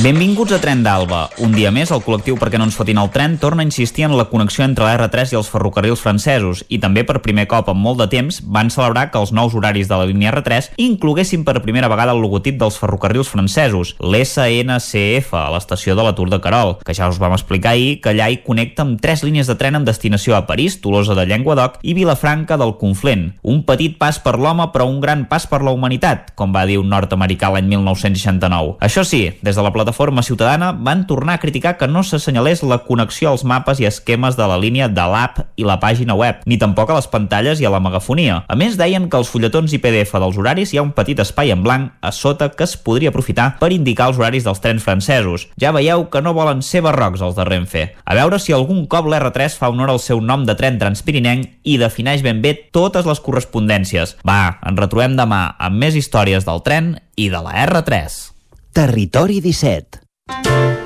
Benvinguts a Tren d'Alba. Un dia més, el col·lectiu Perquè no ens fotin el tren torna a insistir en la connexió entre la R3 i els ferrocarrils francesos i també per primer cop en molt de temps van celebrar que els nous horaris de la línia R3 incloguessin per primera vegada el logotip dels ferrocarrils francesos, l'SNCF, a l'estació de la Tour de Carol, que ja us vam explicar ahir que allà hi connecta amb tres línies de tren amb destinació a París, Tolosa de Llenguadoc i Vilafranca del Conflent. Un petit pas per l'home però un gran pas per la humanitat, com va dir un nord-americà l'any 1969. Això sí, des de la plataforma plataforma ciutadana van tornar a criticar que no s'assenyalés la connexió als mapes i esquemes de la línia de l'app i la pàgina web, ni tampoc a les pantalles i a la megafonia. A més, deien que als fulletons i PDF dels horaris hi ha un petit espai en blanc a sota que es podria aprofitar per indicar els horaris dels trens francesos. Ja veieu que no volen ser barrocs els de Renfe. A veure si algun cop l'R3 fa honor al seu nom de tren transpirinenc i defineix ben bé totes les correspondències. Va, ens retrobem demà amb més històries del tren i de la R3. Territori 17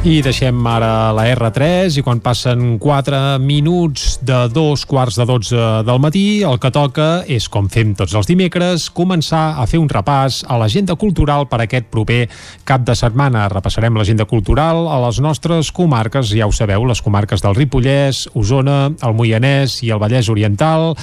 I deixem ara la R3 i quan passen 4 minuts de dos quarts de 12 del matí, el que toca és, com fem tots els dimecres, començar a fer un repàs a l'agenda cultural per aquest proper cap de setmana. Repassarem l'agenda cultural a les nostres comarques, ja ho sabeu, les comarques del Ripollès, Osona, el Moianès i el Vallès Oriental.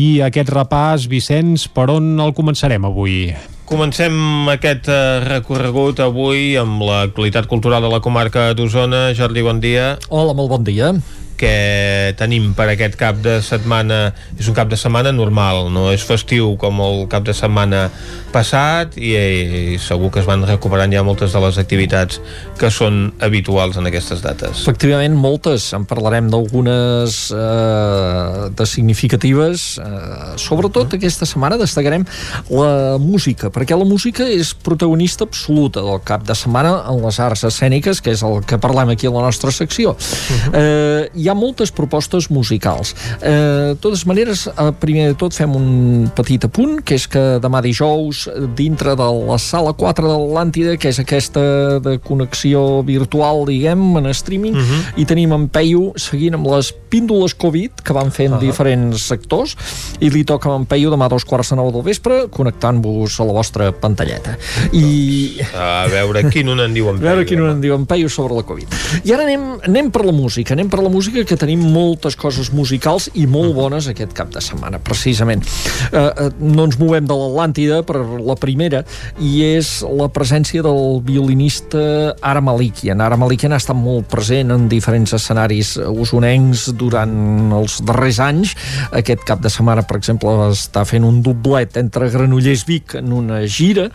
I aquest repàs, Vicenç, per on el començarem avui? Comencem aquest eh, recorregut avui amb l'actualitat cultural de la comarca d'Osona. Jordi, bon dia. Hola, molt bon dia que tenim per aquest cap de setmana és un cap de setmana normal, no és festiu com el cap de setmana passat i, i segur que es van recuperant ja moltes de les activitats que són habituals en aquestes dates. Efectivament, moltes. En parlarem d'algunes eh, de significatives. Eh, sobretot uh. aquesta setmana destacarem la música, perquè la música és protagonista absoluta del cap de setmana en les arts escèniques, que és el que parlem aquí a la nostra secció. Uh -huh. eh, hi ha moltes propostes musicals. Eh, de totes maneres, eh, primer de tot fem un petit apunt, que és que demà dijous, dintre de la sala 4 de l'Atlàntida, que és aquesta de connexió virtual, diguem, en streaming, uh -huh. i tenim en Peyu seguint amb les píndoles Covid que van fent uh -huh. diferents sectors, i li toca en Peyu demà a dos quarts de nou del vespre, connectant-vos a la vostra pantalleta. I... Doncs, a veure quin un en diu en Peyu. A veure quin un en diu en Peyu sobre la Covid. I ara anem, anem per la música, anem per la música música que tenim moltes coses musicals i molt bones aquest cap de setmana, precisament. Eh, eh, no ens movem de l'Atlàntida per la primera i és la presència del violinista Ara Malikian. Ara Malikian ha estat molt present en diferents escenaris usonencs durant els darrers anys. Aquest cap de setmana, per exemple, està fent un doblet entre Granollers Vic en una gira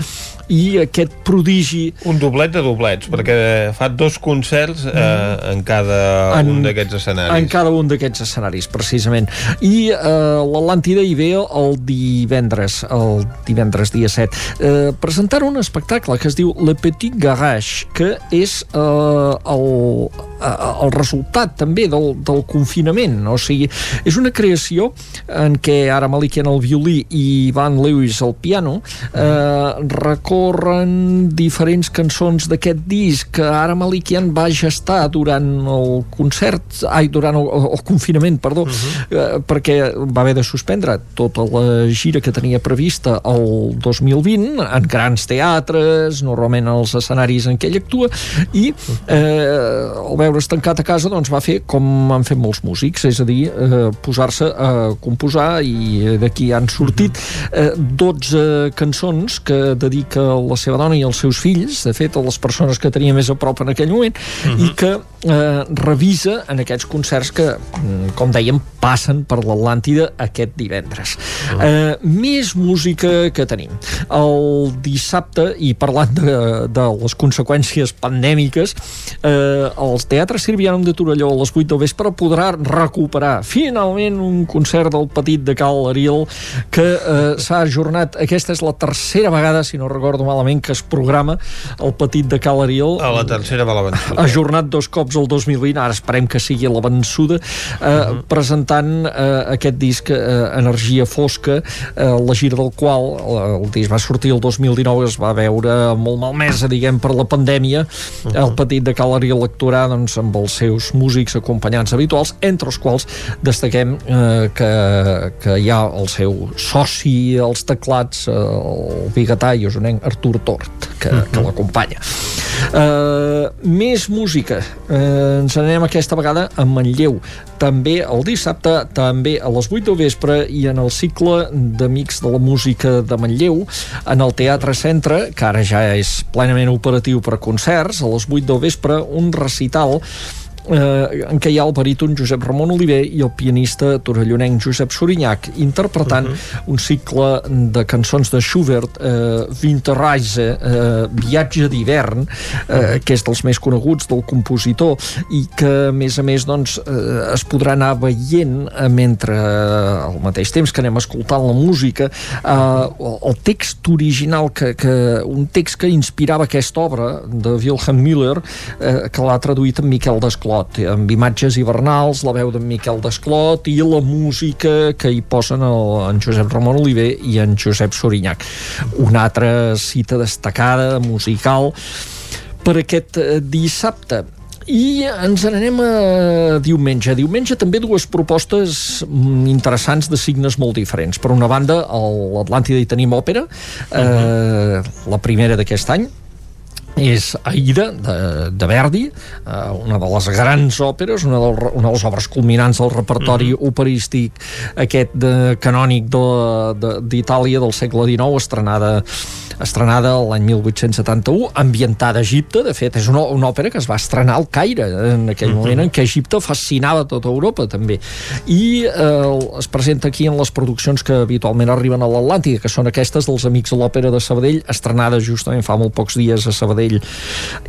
i aquest prodigi... Un doblet de doblets, perquè fa dos concerts eh, en cada En- un d'aquests escenaris. En cada un d'aquests escenaris, precisament. I eh, l'Atlàntida hi ve el divendres, el divendres dia 7, eh, presentant un espectacle que es diu Le Petit Garage, que és eh, el, eh, el resultat també del, del confinament. O sigui, és una creació en què ara Malikian al violí i Van Lewis al piano eh, recorren diferents cançons d'aquest disc que ara Malikian va gestar durant el concert, ai, durant el, el confinament, perdó, uh -huh. eh, perquè va haver de suspendre tota la gira que tenia prevista el 2020 en grans teatres, normalment als escenaris en què ell actua, i eh, al veure's tancat a casa doncs va fer com han fet molts músics, és a dir, eh, posar-se a composar i d'aquí han sortit eh, 12 cançons que dedica a la seva dona i als seus fills, de fet, a les persones que tenia més a prop en aquell moment, i que eh, revisa en aquests concerts que, mm, com dèiem, passen per l'Atlàntida aquest divendres. Eh, més música que tenim. El dissabte, i parlant de, de les conseqüències pandèmiques, eh, els teatres Sirvianum de Torelló a les 8 del vespre podrà recuperar finalment un concert del Petit de Cal Ariel que eh, s'ha ajornat. Aquesta és la tercera vegada, si no recordo malament, que es programa el Petit de Cal Ariel. A la tercera va la. Ajornat dos cops el 2020, ara esperem que sigui la vençuda, eh, presentant eh, aquest disc eh, Energia Fosca, eh, la gira del qual eh, el disc va sortir el 2019, es va veure molt malmesa, diguem, per la pandèmia. El Petit de Cal Ariel actuarà doncs, amb els seus músics acompanyants habituals, entre els quals destaquem eh, que, que hi ha el seu soci als teclats, eh, el biguetà i usonenc Artur Tort, que, que l'acompanya. Uh, més música. Uh, ens anem aquesta vegada a Manlleu. També el dissabte, també a les 8 del vespre i en el cicle d'Amics de la Música de Manlleu, en el Teatre Centre, que ara ja és plenament operatiu per a concerts, a les 8 del vespre, un recital eh, en què hi ha el baríton Josep Ramon Oliver i el pianista torellonenc Josep Sorinyac interpretant uh -huh. un cicle de cançons de Schubert eh, Winterreise eh, Viatge d'hivern eh, que és dels més coneguts del compositor i que a més a més doncs, eh, es podrà anar veient eh, mentre eh, al mateix temps que anem escoltant la música eh, el text original que, que, un text que inspirava aquesta obra de Wilhelm Müller eh, que l'ha traduït en Miquel Desclot amb imatges hivernals, la veu d'en Miquel Desclot i la música que hi posen el, en Josep Ramon Oliver i en Josep Sorinyac una altra cita destacada musical per aquest eh, dissabte i ens n'anem a diumenge. Diumenge també dues propostes mm, interessants de signes molt diferents. Per una banda, a l'Atlàntida hi tenim òpera, eh, la primera d'aquest any, és Aida, de, de Verdi, eh, una de les grans òperes, una, del, una de les obres culminants del repertori mm operístic aquest de, canònic d'Itàlia de, d'Itàlia del segle XIX, estrenada estrenada l'any 1871, ambientada a Egipte, de fet, és una, una òpera que es va estrenar al Caire, en aquell moment en què Egipte fascinava tota Europa, també. I eh, es presenta aquí en les produccions que habitualment arriben a l'Atlàntica, que són aquestes dels Amics de l'Òpera de Sabadell, estrenades justament fa molt pocs dies a Sabadell.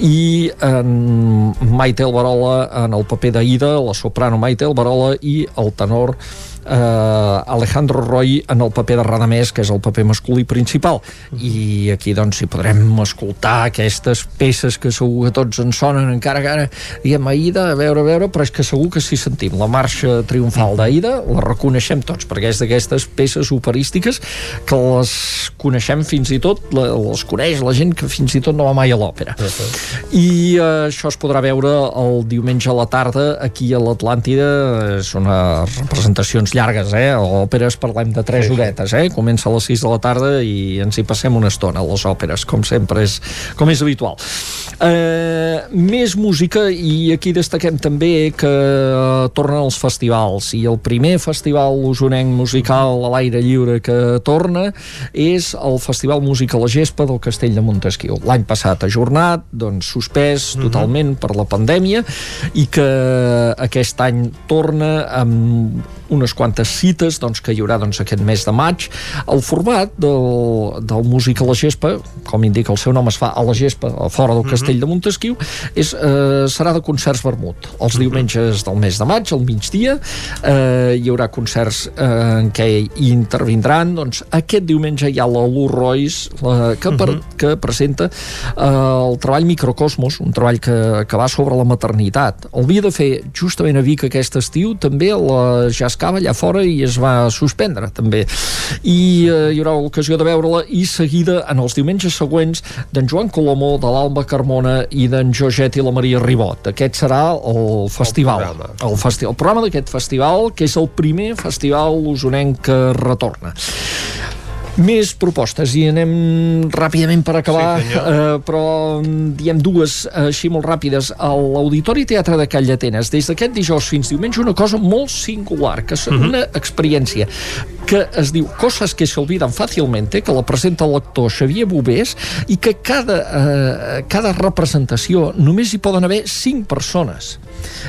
I en Maite Alberola en el paper d'Aida, la soprano Maite Alberola i el tenor eh, Alejandro Roy en el paper de Radamés, que és el paper masculí principal. I aquí, doncs, hi podrem escoltar aquestes peces que segur que tots ens sonen, encara que ara diguem Aida, a veure, a veure, però és que segur que si sentim la marxa triomfal d'Aida, la reconeixem tots, perquè és d'aquestes peces operístiques que les coneixem fins i tot, les coneix la gent que fins i tot no va mai a l'òpera. I eh, això es podrà veure el diumenge a la tarda aquí a l'Atlàntida, és una representacions llargues, eh? òperes parlem de 3 sí, horetes, eh? comença a les 6 de la tarda i ens hi passem una estona a les òperes, com sempre és, com és habitual. Eh, més música i aquí destaquem també que uh, tornen els festivals i el primer festival usonenc musical a l'aire lliure que torna és el Festival Música a la Gespa del Castell de Montesquieu. L'any passat ajornat, doncs suspès mm -hmm. totalment per la pandèmia i que aquest any torna amb unes quantes cites doncs, que hi haurà doncs, aquest mes de maig. El format del, del Música a la Gespa, com indica el seu nom, es fa a la Gespa, fora del Castell de Montesquieu, és, eh, serà de concerts vermut. Els diumenges del mes de maig, al migdia, eh, hi haurà concerts eh, en què hi intervindran. Doncs, aquest diumenge hi ha la Lu Royce, la, que, per, que presenta eh, el treball Microcosmos, un treball que, que va sobre la maternitat. El havia de fer justament a Vic aquest estiu, també a la Jazz Cava allà fora i es va suspendre també. I eh, hi haurà l'ocasió de veure-la i seguida en els diumenges següents d'en Joan Colomó, de l'Alba Carmona i d'en Joget i la Maria Ribot. Aquest serà el festival. El programa, el festi el programa d'aquest festival, que és el primer festival usonenc que retorna. Més propostes i anem ràpidament per acabar, sí, eh, però diem dues així molt ràpides. A l'Auditori Teatre de Call d'Atenes, des d'aquest dijous fins diumenge, una cosa molt singular, que és uh -huh. una experiència que es diu Coses que se olvidan fácilmente, que la presenta l'actor Xavier Bobés, i que cada, eh, cada representació només hi poden haver cinc persones.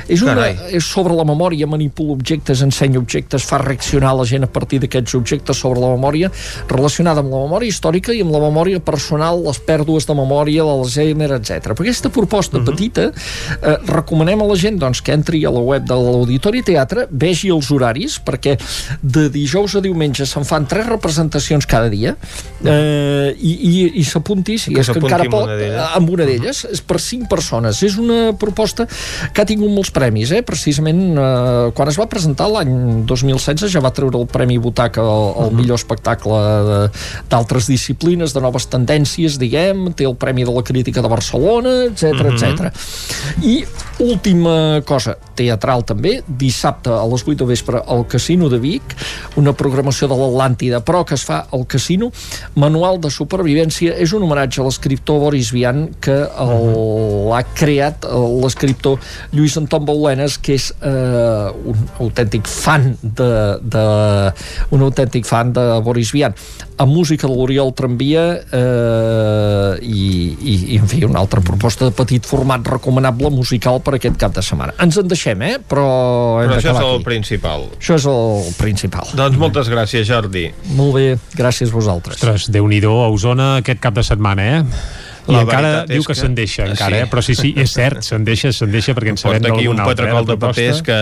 És, una, és sobre la memòria, manipula objectes, ensenya objectes, fa reaccionar la gent a partir d'aquests objectes sobre la memòria, relacionada amb la memòria històrica i amb la memòria personal, les pèrdues de memòria, l'Alzheimer, etc. Per aquesta proposta uh -huh. petita, eh, recomanem a la gent doncs, que entri a la web de l'Auditori Teatre, vegi els horaris, perquè de dijous a diumenge se'n fan tres representacions cada dia, eh, i, i, i s'apunti, si és que encara pot, amb una d'elles, és per cinc persones. És una proposta que ha tingut molts premis, eh? precisament eh, quan es va presentar l'any 2016 ja va treure el Premi Butaca al uh -huh. millor espectacle d'altres disciplines, de noves tendències, diguem, té el Premi de la Crítica de Barcelona, etc uh -huh. etc. I última cosa, teatral també, dissabte a les 8 de vespre al Casino de Vic, una programació de l'Atlàntida, però que es fa al casino, Manual de Supervivència, és un homenatge a l'escriptor Boris Vian, que l'ha creat l'escriptor Lluís Anton Baulenes, que és eh, un autèntic fan de, de un autèntic fan de Boris Vian. Amb música de l'Oriol Tramvia eh, i, i, i, en fi, una altra proposta de petit format recomanable musical per aquest cap de setmana. Ens en deixem, eh? Però, hem Però això és el aquí. principal. Això és el principal. Doncs moltes gràcies, Jordi. Molt bé, gràcies a vosaltres. Ostres, Déu-n'hi-do a Osona aquest cap de setmana, eh? I La encara veritat diu que, que- se'n deixa, encara, Sí. eh? Però sí, sí, és cert, se'n deixa, se'n deixa, perquè en sabem Porta aquí un patracol de papers que,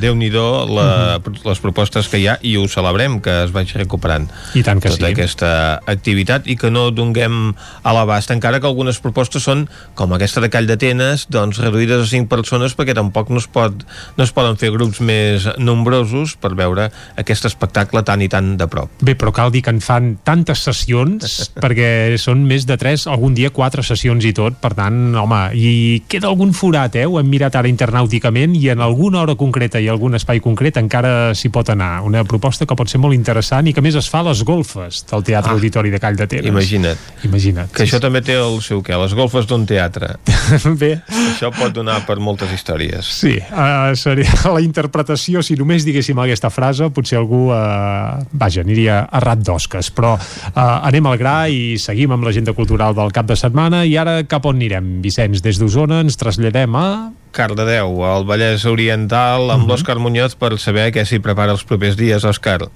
déu nhi la, les propostes que hi ha i ho celebrem, que es vagi recuperant I tant que tota sí. aquesta activitat i que no donguem a l'abast, encara que algunes propostes són, com aquesta de Call d'Atenes, doncs reduïdes a 5 persones perquè tampoc no es, pot, no es poden fer grups més nombrosos per veure aquest espectacle tan i tan de prop. Bé, però cal dir que en fan tantes sessions, perquè són més de tres, algun dia quatre sessions i tot, per tant, home, i queda algun forat, eh? Ho hem mirat ara internàuticament i en alguna hora concreta i algun espai concret encara s'hi pot anar. Una proposta que pot ser molt interessant i que més es fa a les golfes del Teatre ah, Auditori de Call d'Atenes. Imagina't. Imagina't. Que això també té el seu què, les golfes d'un teatre. Bé. Això pot donar per moltes històries. Sí, uh, seria la interpretació, si només diguéssim aquesta frase, potser algú, uh, vaja, aniria a rat d'osques, però uh, anem al gra i seguim amb l'agenda cultural del cap de setmana i ara cap on anirem? Vicenç, des d'Osona ens traslladem a... Cardedeu, al Vallès Oriental, amb l'Òscar Muñoz per saber què s'hi prepara els propers dies, Òscar.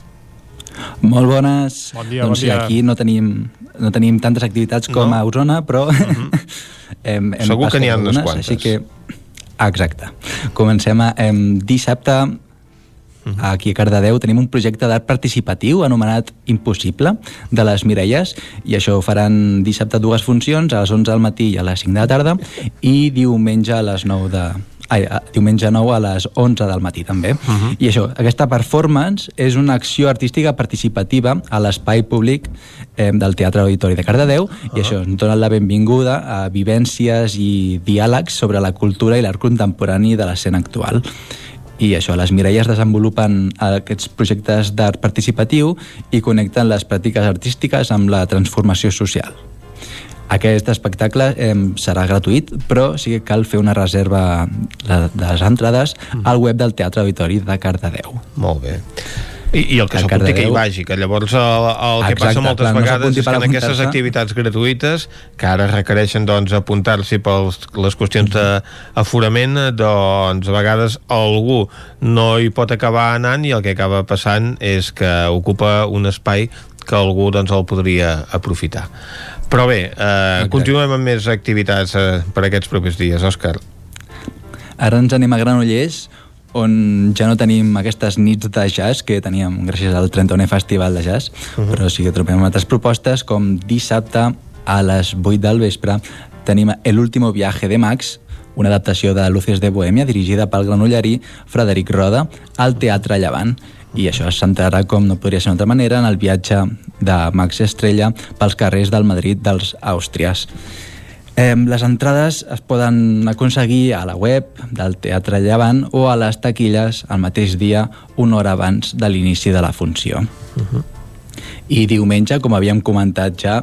Molt bones. Bon dia, doncs bon dia. aquí no tenim, no tenim tantes activitats com No? a Osona, però hem, hem Segur que n'hi ha unes quantes. Així que, Ah, exacte. Comencem a, em, dissabte aquí a Cardedeu tenim un projecte d'art participatiu anomenat Impossible, de les Mireies, i això ho faran dissabte dues funcions, a les 11 del matí i a les 5 de la tarda, i diumenge a les 9 de, ai, a- diumenge 9 a les 11 del matí també. Uh -huh. I això, aquesta performance és una acció artística participativa a l'espai públic eh, del Teatre Auditori de Cardedeu uh -huh. i això ens dona la benvinguda a vivències i diàlegs sobre la cultura i l'art contemporani de l'escena actual. I això, les Mireia es desenvolupen aquests projectes d'art participatiu i connecten les pràctiques artístiques amb la transformació social. Aquest espectacle eh, serà gratuït, però sí que cal fer una reserva de les entrades al web del Teatre Auditori de Cardedeu. Molt bé. I, i el que s'apunti que hi vagi, que llavors el, el que Exacte, passa moltes clar, no vegades s'apunti és que en aquestes activitats gratuïtes, que ara requereixen doncs, apuntar-s'hi per les qüestions d'aforament, doncs a vegades algú no hi pot acabar anant i el que acaba passant és que ocupa un espai que algú doncs, el podria aprofitar. Però bé, eh, continuem amb més activitats eh, per aquests propers dies, Òscar. Ara ens anem a Granollers, on ja no tenim aquestes nits de jazz que teníem gràcies al 31è Festival de Jazz, uh -huh. però sí que trobem altres propostes, com dissabte a les 8 del vespre tenim El último viaje de Max, una adaptació de Luces de Bohèmia dirigida pel granollerí Frederic Roda al Teatre Llevant. I això es centrarà, com no podria ser d'una altra manera, en el viatge de Max Estrella pels carrers del Madrid dels Àustries. Eh, les entrades es poden aconseguir a la web del Teatre Llevant o a les taquilles el mateix dia, una hora abans de l'inici de la funció. Uh -huh. I diumenge, com havíem comentat ja,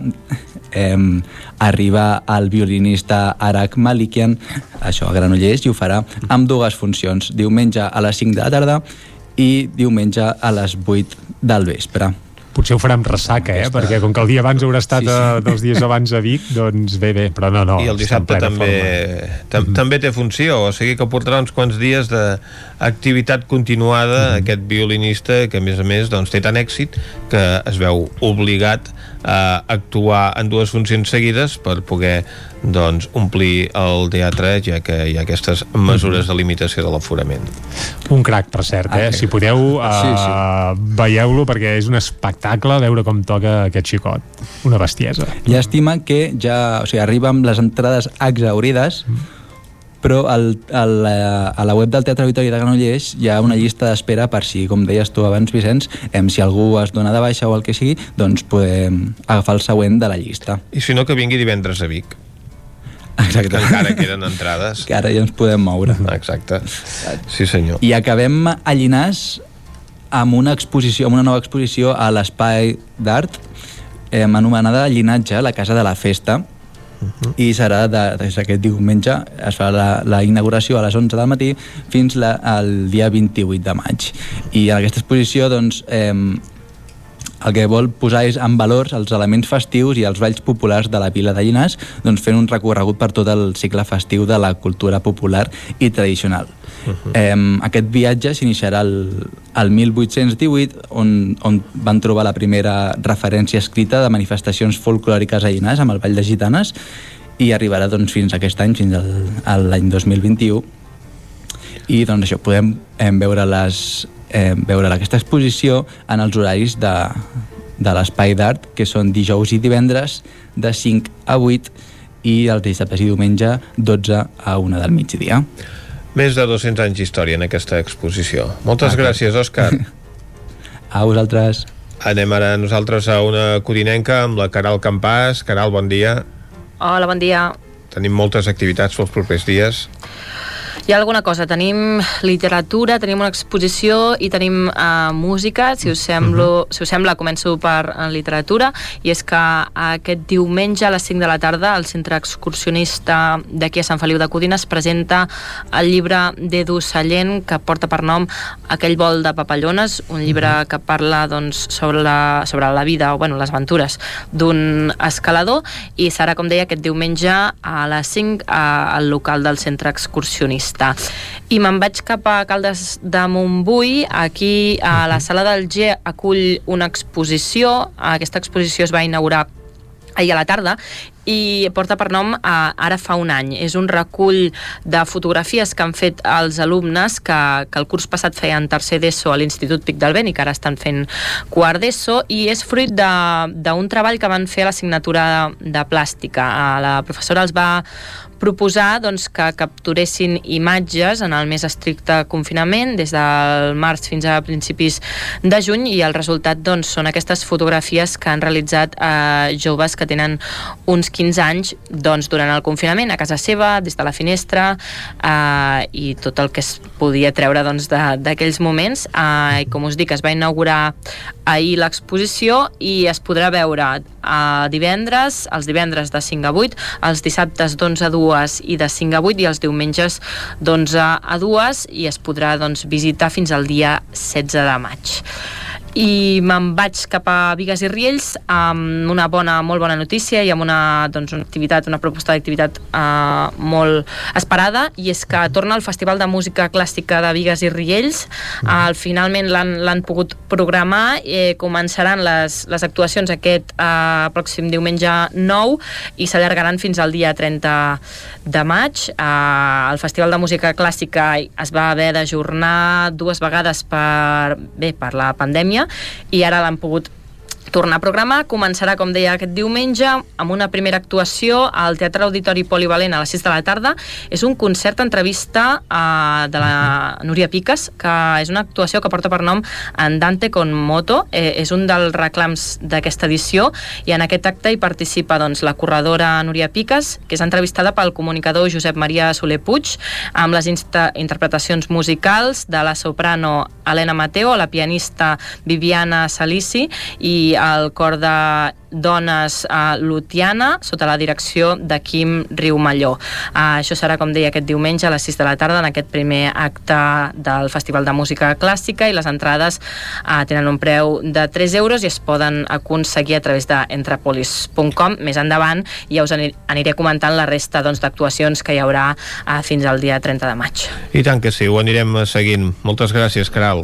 eh, arriba el violinista Arak Malikian, això a Granollers, i ho farà amb dues funcions, diumenge a les 5 de la tarda i diumenge a les 8 del vespre. Potser ho farà amb ressaca, eh? Perquè com que el dia abans haurà estat Sí, sí, sí. dos dies abans a Vic, doncs bé, bé, però no, no. I el dissabte també, tam també té funció, o sigui que portarà uns quants dies d'activitat continuada aquest violinista que a més a més doncs, té tant èxit que es veu obligat a actuar en dues funcions seguides per poder doncs, omplir el teatre ja que hi ha aquestes mesures de limitació de l'aforament. Un crac, per cert, eh? Ah, Si podeu, uh, Sí, sí. veieu-lo perquè és un espectacle veure com toca aquest xicot. Una bestiesa. Llàstima que ja o sigui, arriba amb les entrades exaurides, però al, al, eh, a la web del Teatre Auditori de Granollers hi ha una llista d'espera per si, com deies tu abans, Vicenç, em, si algú es dona de baixa o el que sigui, doncs podem agafar el següent de la llista. I si no, que vingui divendres a Vic. Exacte. Que encara queden entrades. Que ara ja ens podem moure. Exacte. Sí, senyor. I acabem a Llinars amb una exposició, amb una nova exposició a l'Espai d'Art eh, anomenada Llinatge, la Casa de la Festa, i serà de, des d'aquest diumenge es farà la, la inauguració a les 11 del matí fins la, al dia 28 de maig i en aquesta exposició doncs eh, el que vol posar és en valor els elements festius i els balls populars de la vila de Llinars, doncs fent un recorregut per tot el cicle festiu de la cultura popular i tradicional. Uh -huh. eh, aquest viatge s'iniciarà el, el 1818, on, on van trobar la primera referència escrita de manifestacions folclòriques Llinars amb el Ball de Gitanes, i arribarà doncs, fins aquest any, fins al, a l'any 2021, i doncs això, podem eh, veure les eh, veure aquesta exposició en els horaris de, de l'espai d'art, que són dijous i divendres de 5 a 8 i els dissabtes i diumenge 12 a 1 del migdia. Més de 200 anys d'història en aquesta exposició. Moltes Ah, gràcies, Òscar. A vosaltres. Anem ara nosaltres a una codinenca amb la Caral Campàs. Caral, bon dia. Hola, bon dia. Tenim moltes activitats pels propers dies. Hi ha alguna cosa, tenim literatura, tenim una exposició i tenim uh, música, si us, semblo, si us sembla començo per uh, literatura. I és que aquest diumenge a les 5 de la tarda al centre excursionista d'aquí a Sant Feliu de Codina es presenta el llibre d'Edu Sallent que porta per nom Aquell vol de papallones, un llibre que parla doncs, sobre, la, sobre la vida o bueno, les aventures d'un escalador. I serà, com deia, aquest diumenge a les 5 a- al local del centre excursionista. I me'n vaig cap a Caldes de Montbui, aquí a la sala del G acull una exposició, aquesta exposició es va inaugurar ahir a la tarda i porta per nom a Ara fa un any. És un recull de fotografies que han fet els alumnes que, que el curs passat feien tercer d'ESO a l'Institut Pic del Vent i que ara estan fent quart d'ESO i és fruit d'un treball que van fer a l'assignatura de, de plàstica. Eh, La professora els va proposar doncs, que capturessin imatges en el més estricte confinament des del març fins a principis de juny i el resultat doncs, són aquestes fotografies que han realitzat eh, joves que tenen uns 15 anys doncs, durant el confinament a casa seva, des de la finestra eh, i tot el que es podia treure doncs, d'aquells moments. Eh, i com us dic, es va inaugurar ahir l'exposició i es podrà veure eh, divendres, els divendres de 5 a 8, els dissabtes d'11 a 2 i de 5 a 8 i els diumenges d'11 a 2 i es podrà doncs, visitar fins al dia 16 de maig i me'n vaig cap a Vigues i Riells amb una bona, molt bona notícia i amb una, doncs, una activitat, una proposta d'activitat eh, molt esperada i és que torna el Festival de Música Clàssica de Vigues i Riells. Eh, finalment l'han pogut programar eh, començaran les, les actuacions aquest eh, pròxim diumenge 9 i s'allargaran fins al dia 30 de maig. Eh, el Festival de Música Clàssica es va haver d'ajornar dues vegades per, bé, per la pandèmia i ara l'han pogut tornar a programar. Començarà, com deia, aquest diumenge amb una primera actuació al Teatre Auditori Polivalent a les 6 de la tarda. És un concert entrevista eh, de la Núria Piques, que és una actuació que porta per nom Andante con Moto. Eh, és un dels reclams d'aquesta edició i en aquest acte hi participa doncs, la corredora Núria Piques, que és entrevistada pel comunicador Josep Maria Soler Puig, amb les interpretacions musicals de la soprano Helena Mateo, la pianista Viviana Salici i el cor de dones a Lutiana sota la direcció de Quim Riumalló. Uh, això serà, com deia, aquest diumenge a les 6 de la tarda en aquest primer acte del Festival de Música Clàssica i les entrades uh, tenen un preu de 3 euros i es poden aconseguir a través d'entrepolis.com. Més endavant ja us aniré comentant la resta doncs, d'actuacions doncs, que hi haurà uh, fins al dia 30 de maig. I tant que sí, ho anirem seguint. Moltes gràcies, Caral.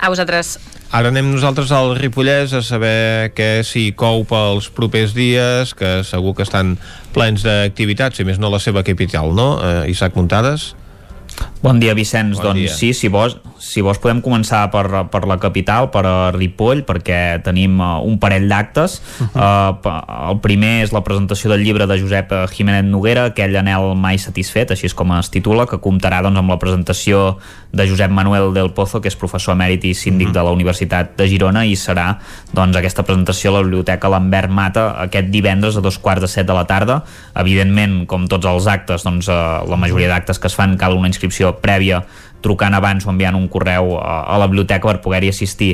A vosaltres. Ara anem nosaltres al Ripollès a saber què s'hi cou pels propers dies, que segur que estan plens d'activitats, si més no la seva capital, no? Eh, Isaac Muntades? Bon dia, Vicenç. Bon doncs dia. sí, si vols, si vols podem començar per, per la capital, per a Ripoll, perquè tenim uh, un parell d'actes. Uh -huh. uh, el primer és la presentació del llibre de Josep Jiménez Noguera, aquell anel mai satisfet, així és com es titula, que comptarà doncs, amb la presentació de Josep Manuel del Pozo, que és professor emèrit i síndic uh -huh. de la Universitat de Girona, i serà doncs, aquesta presentació a la Biblioteca Lambert Mata aquest divendres a dos quarts de set de la tarda. Evidentment, com tots els actes, doncs, uh, la majoria d'actes que es fan cal una inscripció prèvia trucant abans o enviant un correu a, la biblioteca per poder-hi assistir.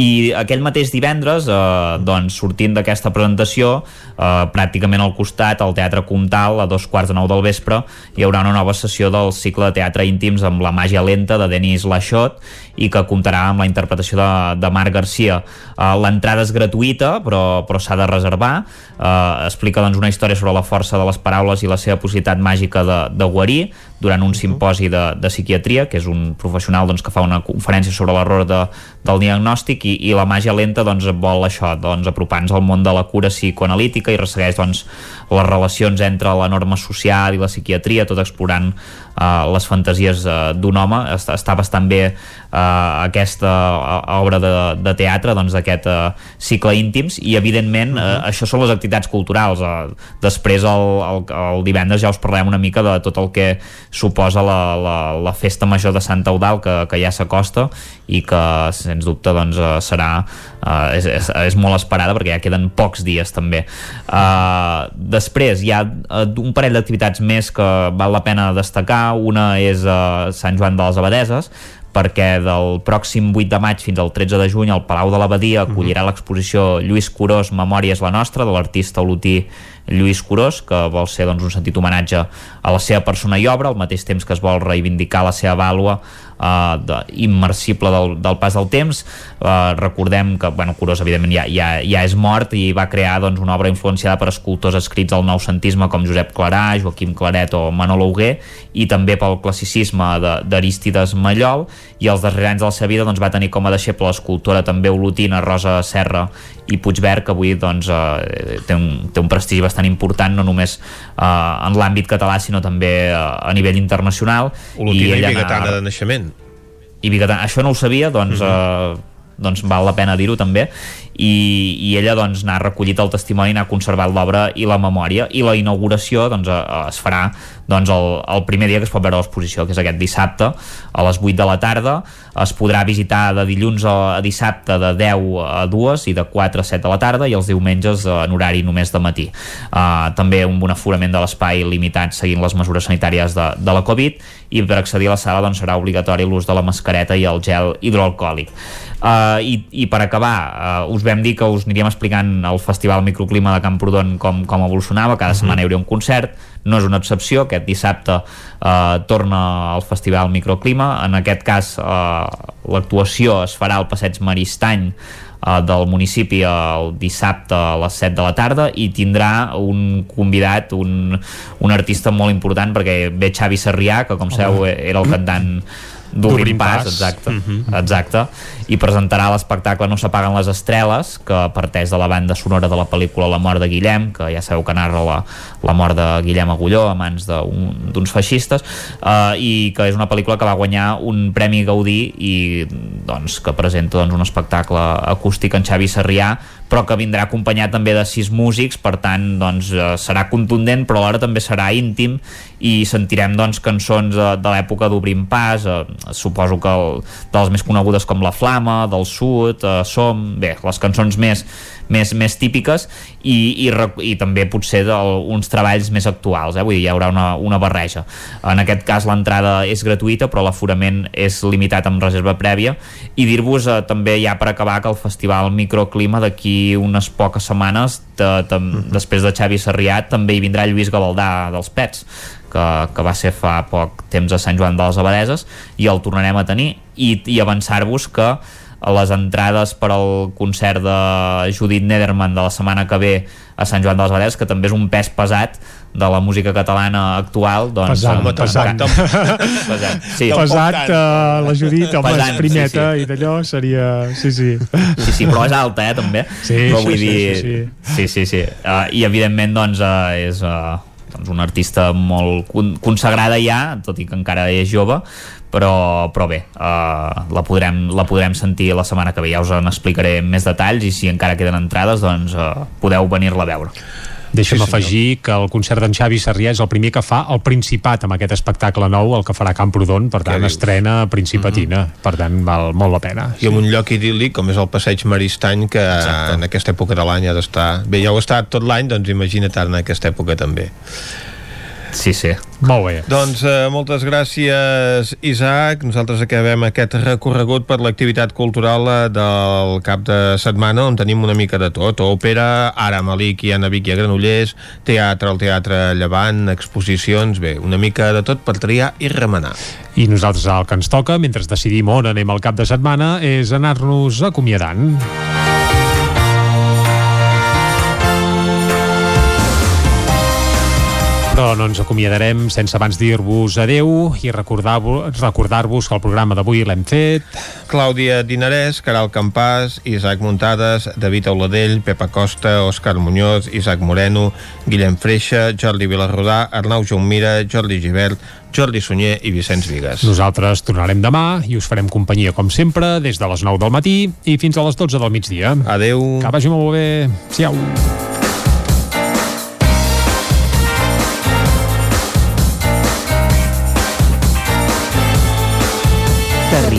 I aquell mateix divendres eh, doncs sortint d'aquesta presentació eh, pràcticament al costat al Teatre Comtal a dos quarts de nou del vespre hi haurà una nova sessió del cicle de teatre íntims amb la màgia lenta de Denis Laxot i que comptarà amb la interpretació de, de Marc Garcia. Eh, l'entrada és gratuïta però, però s'ha de reservar. Eh, explica doncs, una història sobre la força de les paraules i la seva possibilitat màgica de, de guarir durant un simposi de, de psiquiatria, que és un professional doncs, que fa una conferència sobre l'error de, del diagnòstic i, i la màgia lenta doncs, vol això, doncs, apropar-nos al món de la cura psicoanalítica i ressegueix doncs, les relacions entre la norma social i la psiquiatria, tot explorant uh, les fantasies uh, d'un home. Està, està bastant bé uh, aquesta obra de, de teatre, doncs, d'aquest uh, cicle íntims, i evidentment uh, això són les activitats culturals. Uh, després, el, el, el divendres, ja us parlem una mica de tot el que suposa la, la, la festa major de Santa Eudal, que, que ja s'acosta i que, sens dubte, doncs, serà uh, és, és, és molt esperada perquè ja queden pocs dies també. Uh, després hi ha un parell d'activitats més que val la pena destacar. Una és uh, Sant Joan de les Abadeses, perquè del pròxim 8 de maig fins al 13 de juny el Palau de l'Abadia acollirà l'exposició Lluís Curós Memòria és la nostra de l'artista olotí Lluís Curós, que vol ser doncs, un sentit homenatge a la seva persona i obra, al mateix temps que es vol reivindicar la seva vàlua eh, de, immersible del, del pas del temps. Eh, recordem que bueno, Curós, evidentment, ja, ja, ja és mort i va crear doncs, una obra influenciada per escultors escrits del noucentisme com Josep Clarà, Joaquim Claret o Manolo Huguer, i també pel classicisme d'Aristides Mallol, i els darrers anys de la seva vida doncs, va tenir com a deixeble l'escultora també olotina Rosa Serra i Puigverd, que avui doncs, eh, té, un, té un prestigi bastant important, no només eh, en l'àmbit català, sinó també eh, a nivell internacional. Olotina i, i bigatana de naixement. I bigatana, això no ho sabia, doncs... Uh -huh. eh, doncs val la pena dir-ho també i, i ella doncs n'ha recollit el testimoni, n'ha conservat l'obra i la memòria i la inauguració doncs, es farà doncs, el, el primer dia que es pot veure l'exposició, que és aquest dissabte a les 8 de la tarda es podrà visitar de dilluns a dissabte de 10 a 2 i de 4 a 7 de la tarda i els diumenges en horari només de matí. Uh, també un bon aforament de l'espai limitat seguint les mesures sanitàries de, de la Covid i per accedir a la sala doncs, serà obligatori l'ús de la mascareta i el gel hidroalcohòlic. Uh, i, I per acabar, uh, us vam dir que us aniríem explicant el Festival Microclima de Camprodon com, com evolucionava, cada setmana hi hauria un concert, no és una excepció, aquest dissabte uh, torna al Festival Microclima, en aquest cas uh, l'actuació es farà al Passeig Maristany uh, del municipi el dissabte a les 7 de la tarda i tindrà un convidat, un, un artista molt important perquè ve Xavi Sarrià, que com sabeu era el cantant d'Obrim Pas, pas, exacte, uh -huh. exacte, i presentarà l'espectacle No s'apaguen les estreles, que parteix de la banda sonora de la pel·lícula La mort de Guillem, que ja sabeu que narra la, la mort de Guillem Agulló a mans d'uns feixistes, uh, i que és una pel·lícula que va guanyar un Premi Gaudí i doncs, que presenta doncs, un espectacle acústic en Xavi Sarrià, però que vindrà acompanyat també de sis músics, per tant doncs, eh, serà contundent, però alhora també serà íntim i sentirem doncs, cançons de, de l'època d'Obrim Pas, eh, suposo que el, de les més conegudes com La Flama, del Sud, eh, Som, bé, les cançons més, més, més típiques i, i, i també potser del, uns treballs més actuals, eh? vull dir, hi haurà una, una barreja. En aquest cas l'entrada és gratuïta però l'aforament és limitat amb reserva prèvia i dir-vos eh, també ja per acabar que el Festival Microclima d'aquí unes poques setmanes de, de, mm -hmm. després de Xavi Sarrià també hi vindrà Lluís Gavaldà dels Pets que, que va ser fa poc temps a Sant Joan de les Abadeses i el tornarem a tenir i, i avançar-vos que les entrades per al concert de Judit Nederman de la setmana que ve a Sant Joan de les Abadeses, que també és un pes pesat de la música catalana actual doncs, pesat, amb, pesat, pesat, sí. pesat uh, la Judit home, pesant, primeta sí, sí. i d'allò seria sí, sí. sí, sí, però és alta eh, també sí, però sí, vull sí, dir, sí, sí. sí, sí, sí. Uh, i evidentment doncs uh, és uh, doncs una artista molt consagrada ja, tot i que encara és jove, però, però bé, uh, la, podrem, la podrem sentir la setmana que ve, ja us en explicaré més detalls i si encara queden entrades, doncs uh, podeu venir-la a veure. Deixa'm sí, afegir que el concert d'en Xavi Sarrià és el primer que fa el Principat amb aquest espectacle nou, el que farà Camprodon, per tant estrena Principatina, mm -hmm. per tant val molt la pena. I amb un lloc idíl·lic com és el Passeig Maristany que Exacte. en aquesta època de l'any ha d'estar... Bé, ja ho ha estat tot l'any, doncs imagina't en aquesta època també. Sí, sí. Molt bé. Doncs eh, moltes gràcies, Isaac. Nosaltres acabem aquest recorregut per l'activitat cultural eh, del cap de setmana, on tenim una mica de tot. Òpera, ara a Malik i a Vic i a Granollers, teatre al Teatre Llevant, exposicions, bé, una mica de tot per triar i remenar. I nosaltres el que ens toca, mentre decidim on anem al cap de setmana, és anar-nos acomiadant. Però no ens acomiadarem sense abans dir-vos adeu i recordar-vos recordar que el programa d'avui l'hem fet. Clàudia Dinarès, Caral Campàs, Isaac Muntades, David Auladell, Pepa Costa, Òscar Muñoz, Isaac Moreno, Guillem Freixa, Jordi Vilarrodà, Arnau Jaumira, Jordi Givert, Jordi Sunyer i Vicenç Vigues. Nosaltres tornarem demà i us farem companyia, com sempre, des de les 9 del matí i fins a les 12 del migdia. Adeu. Que vagi molt bé. Siau.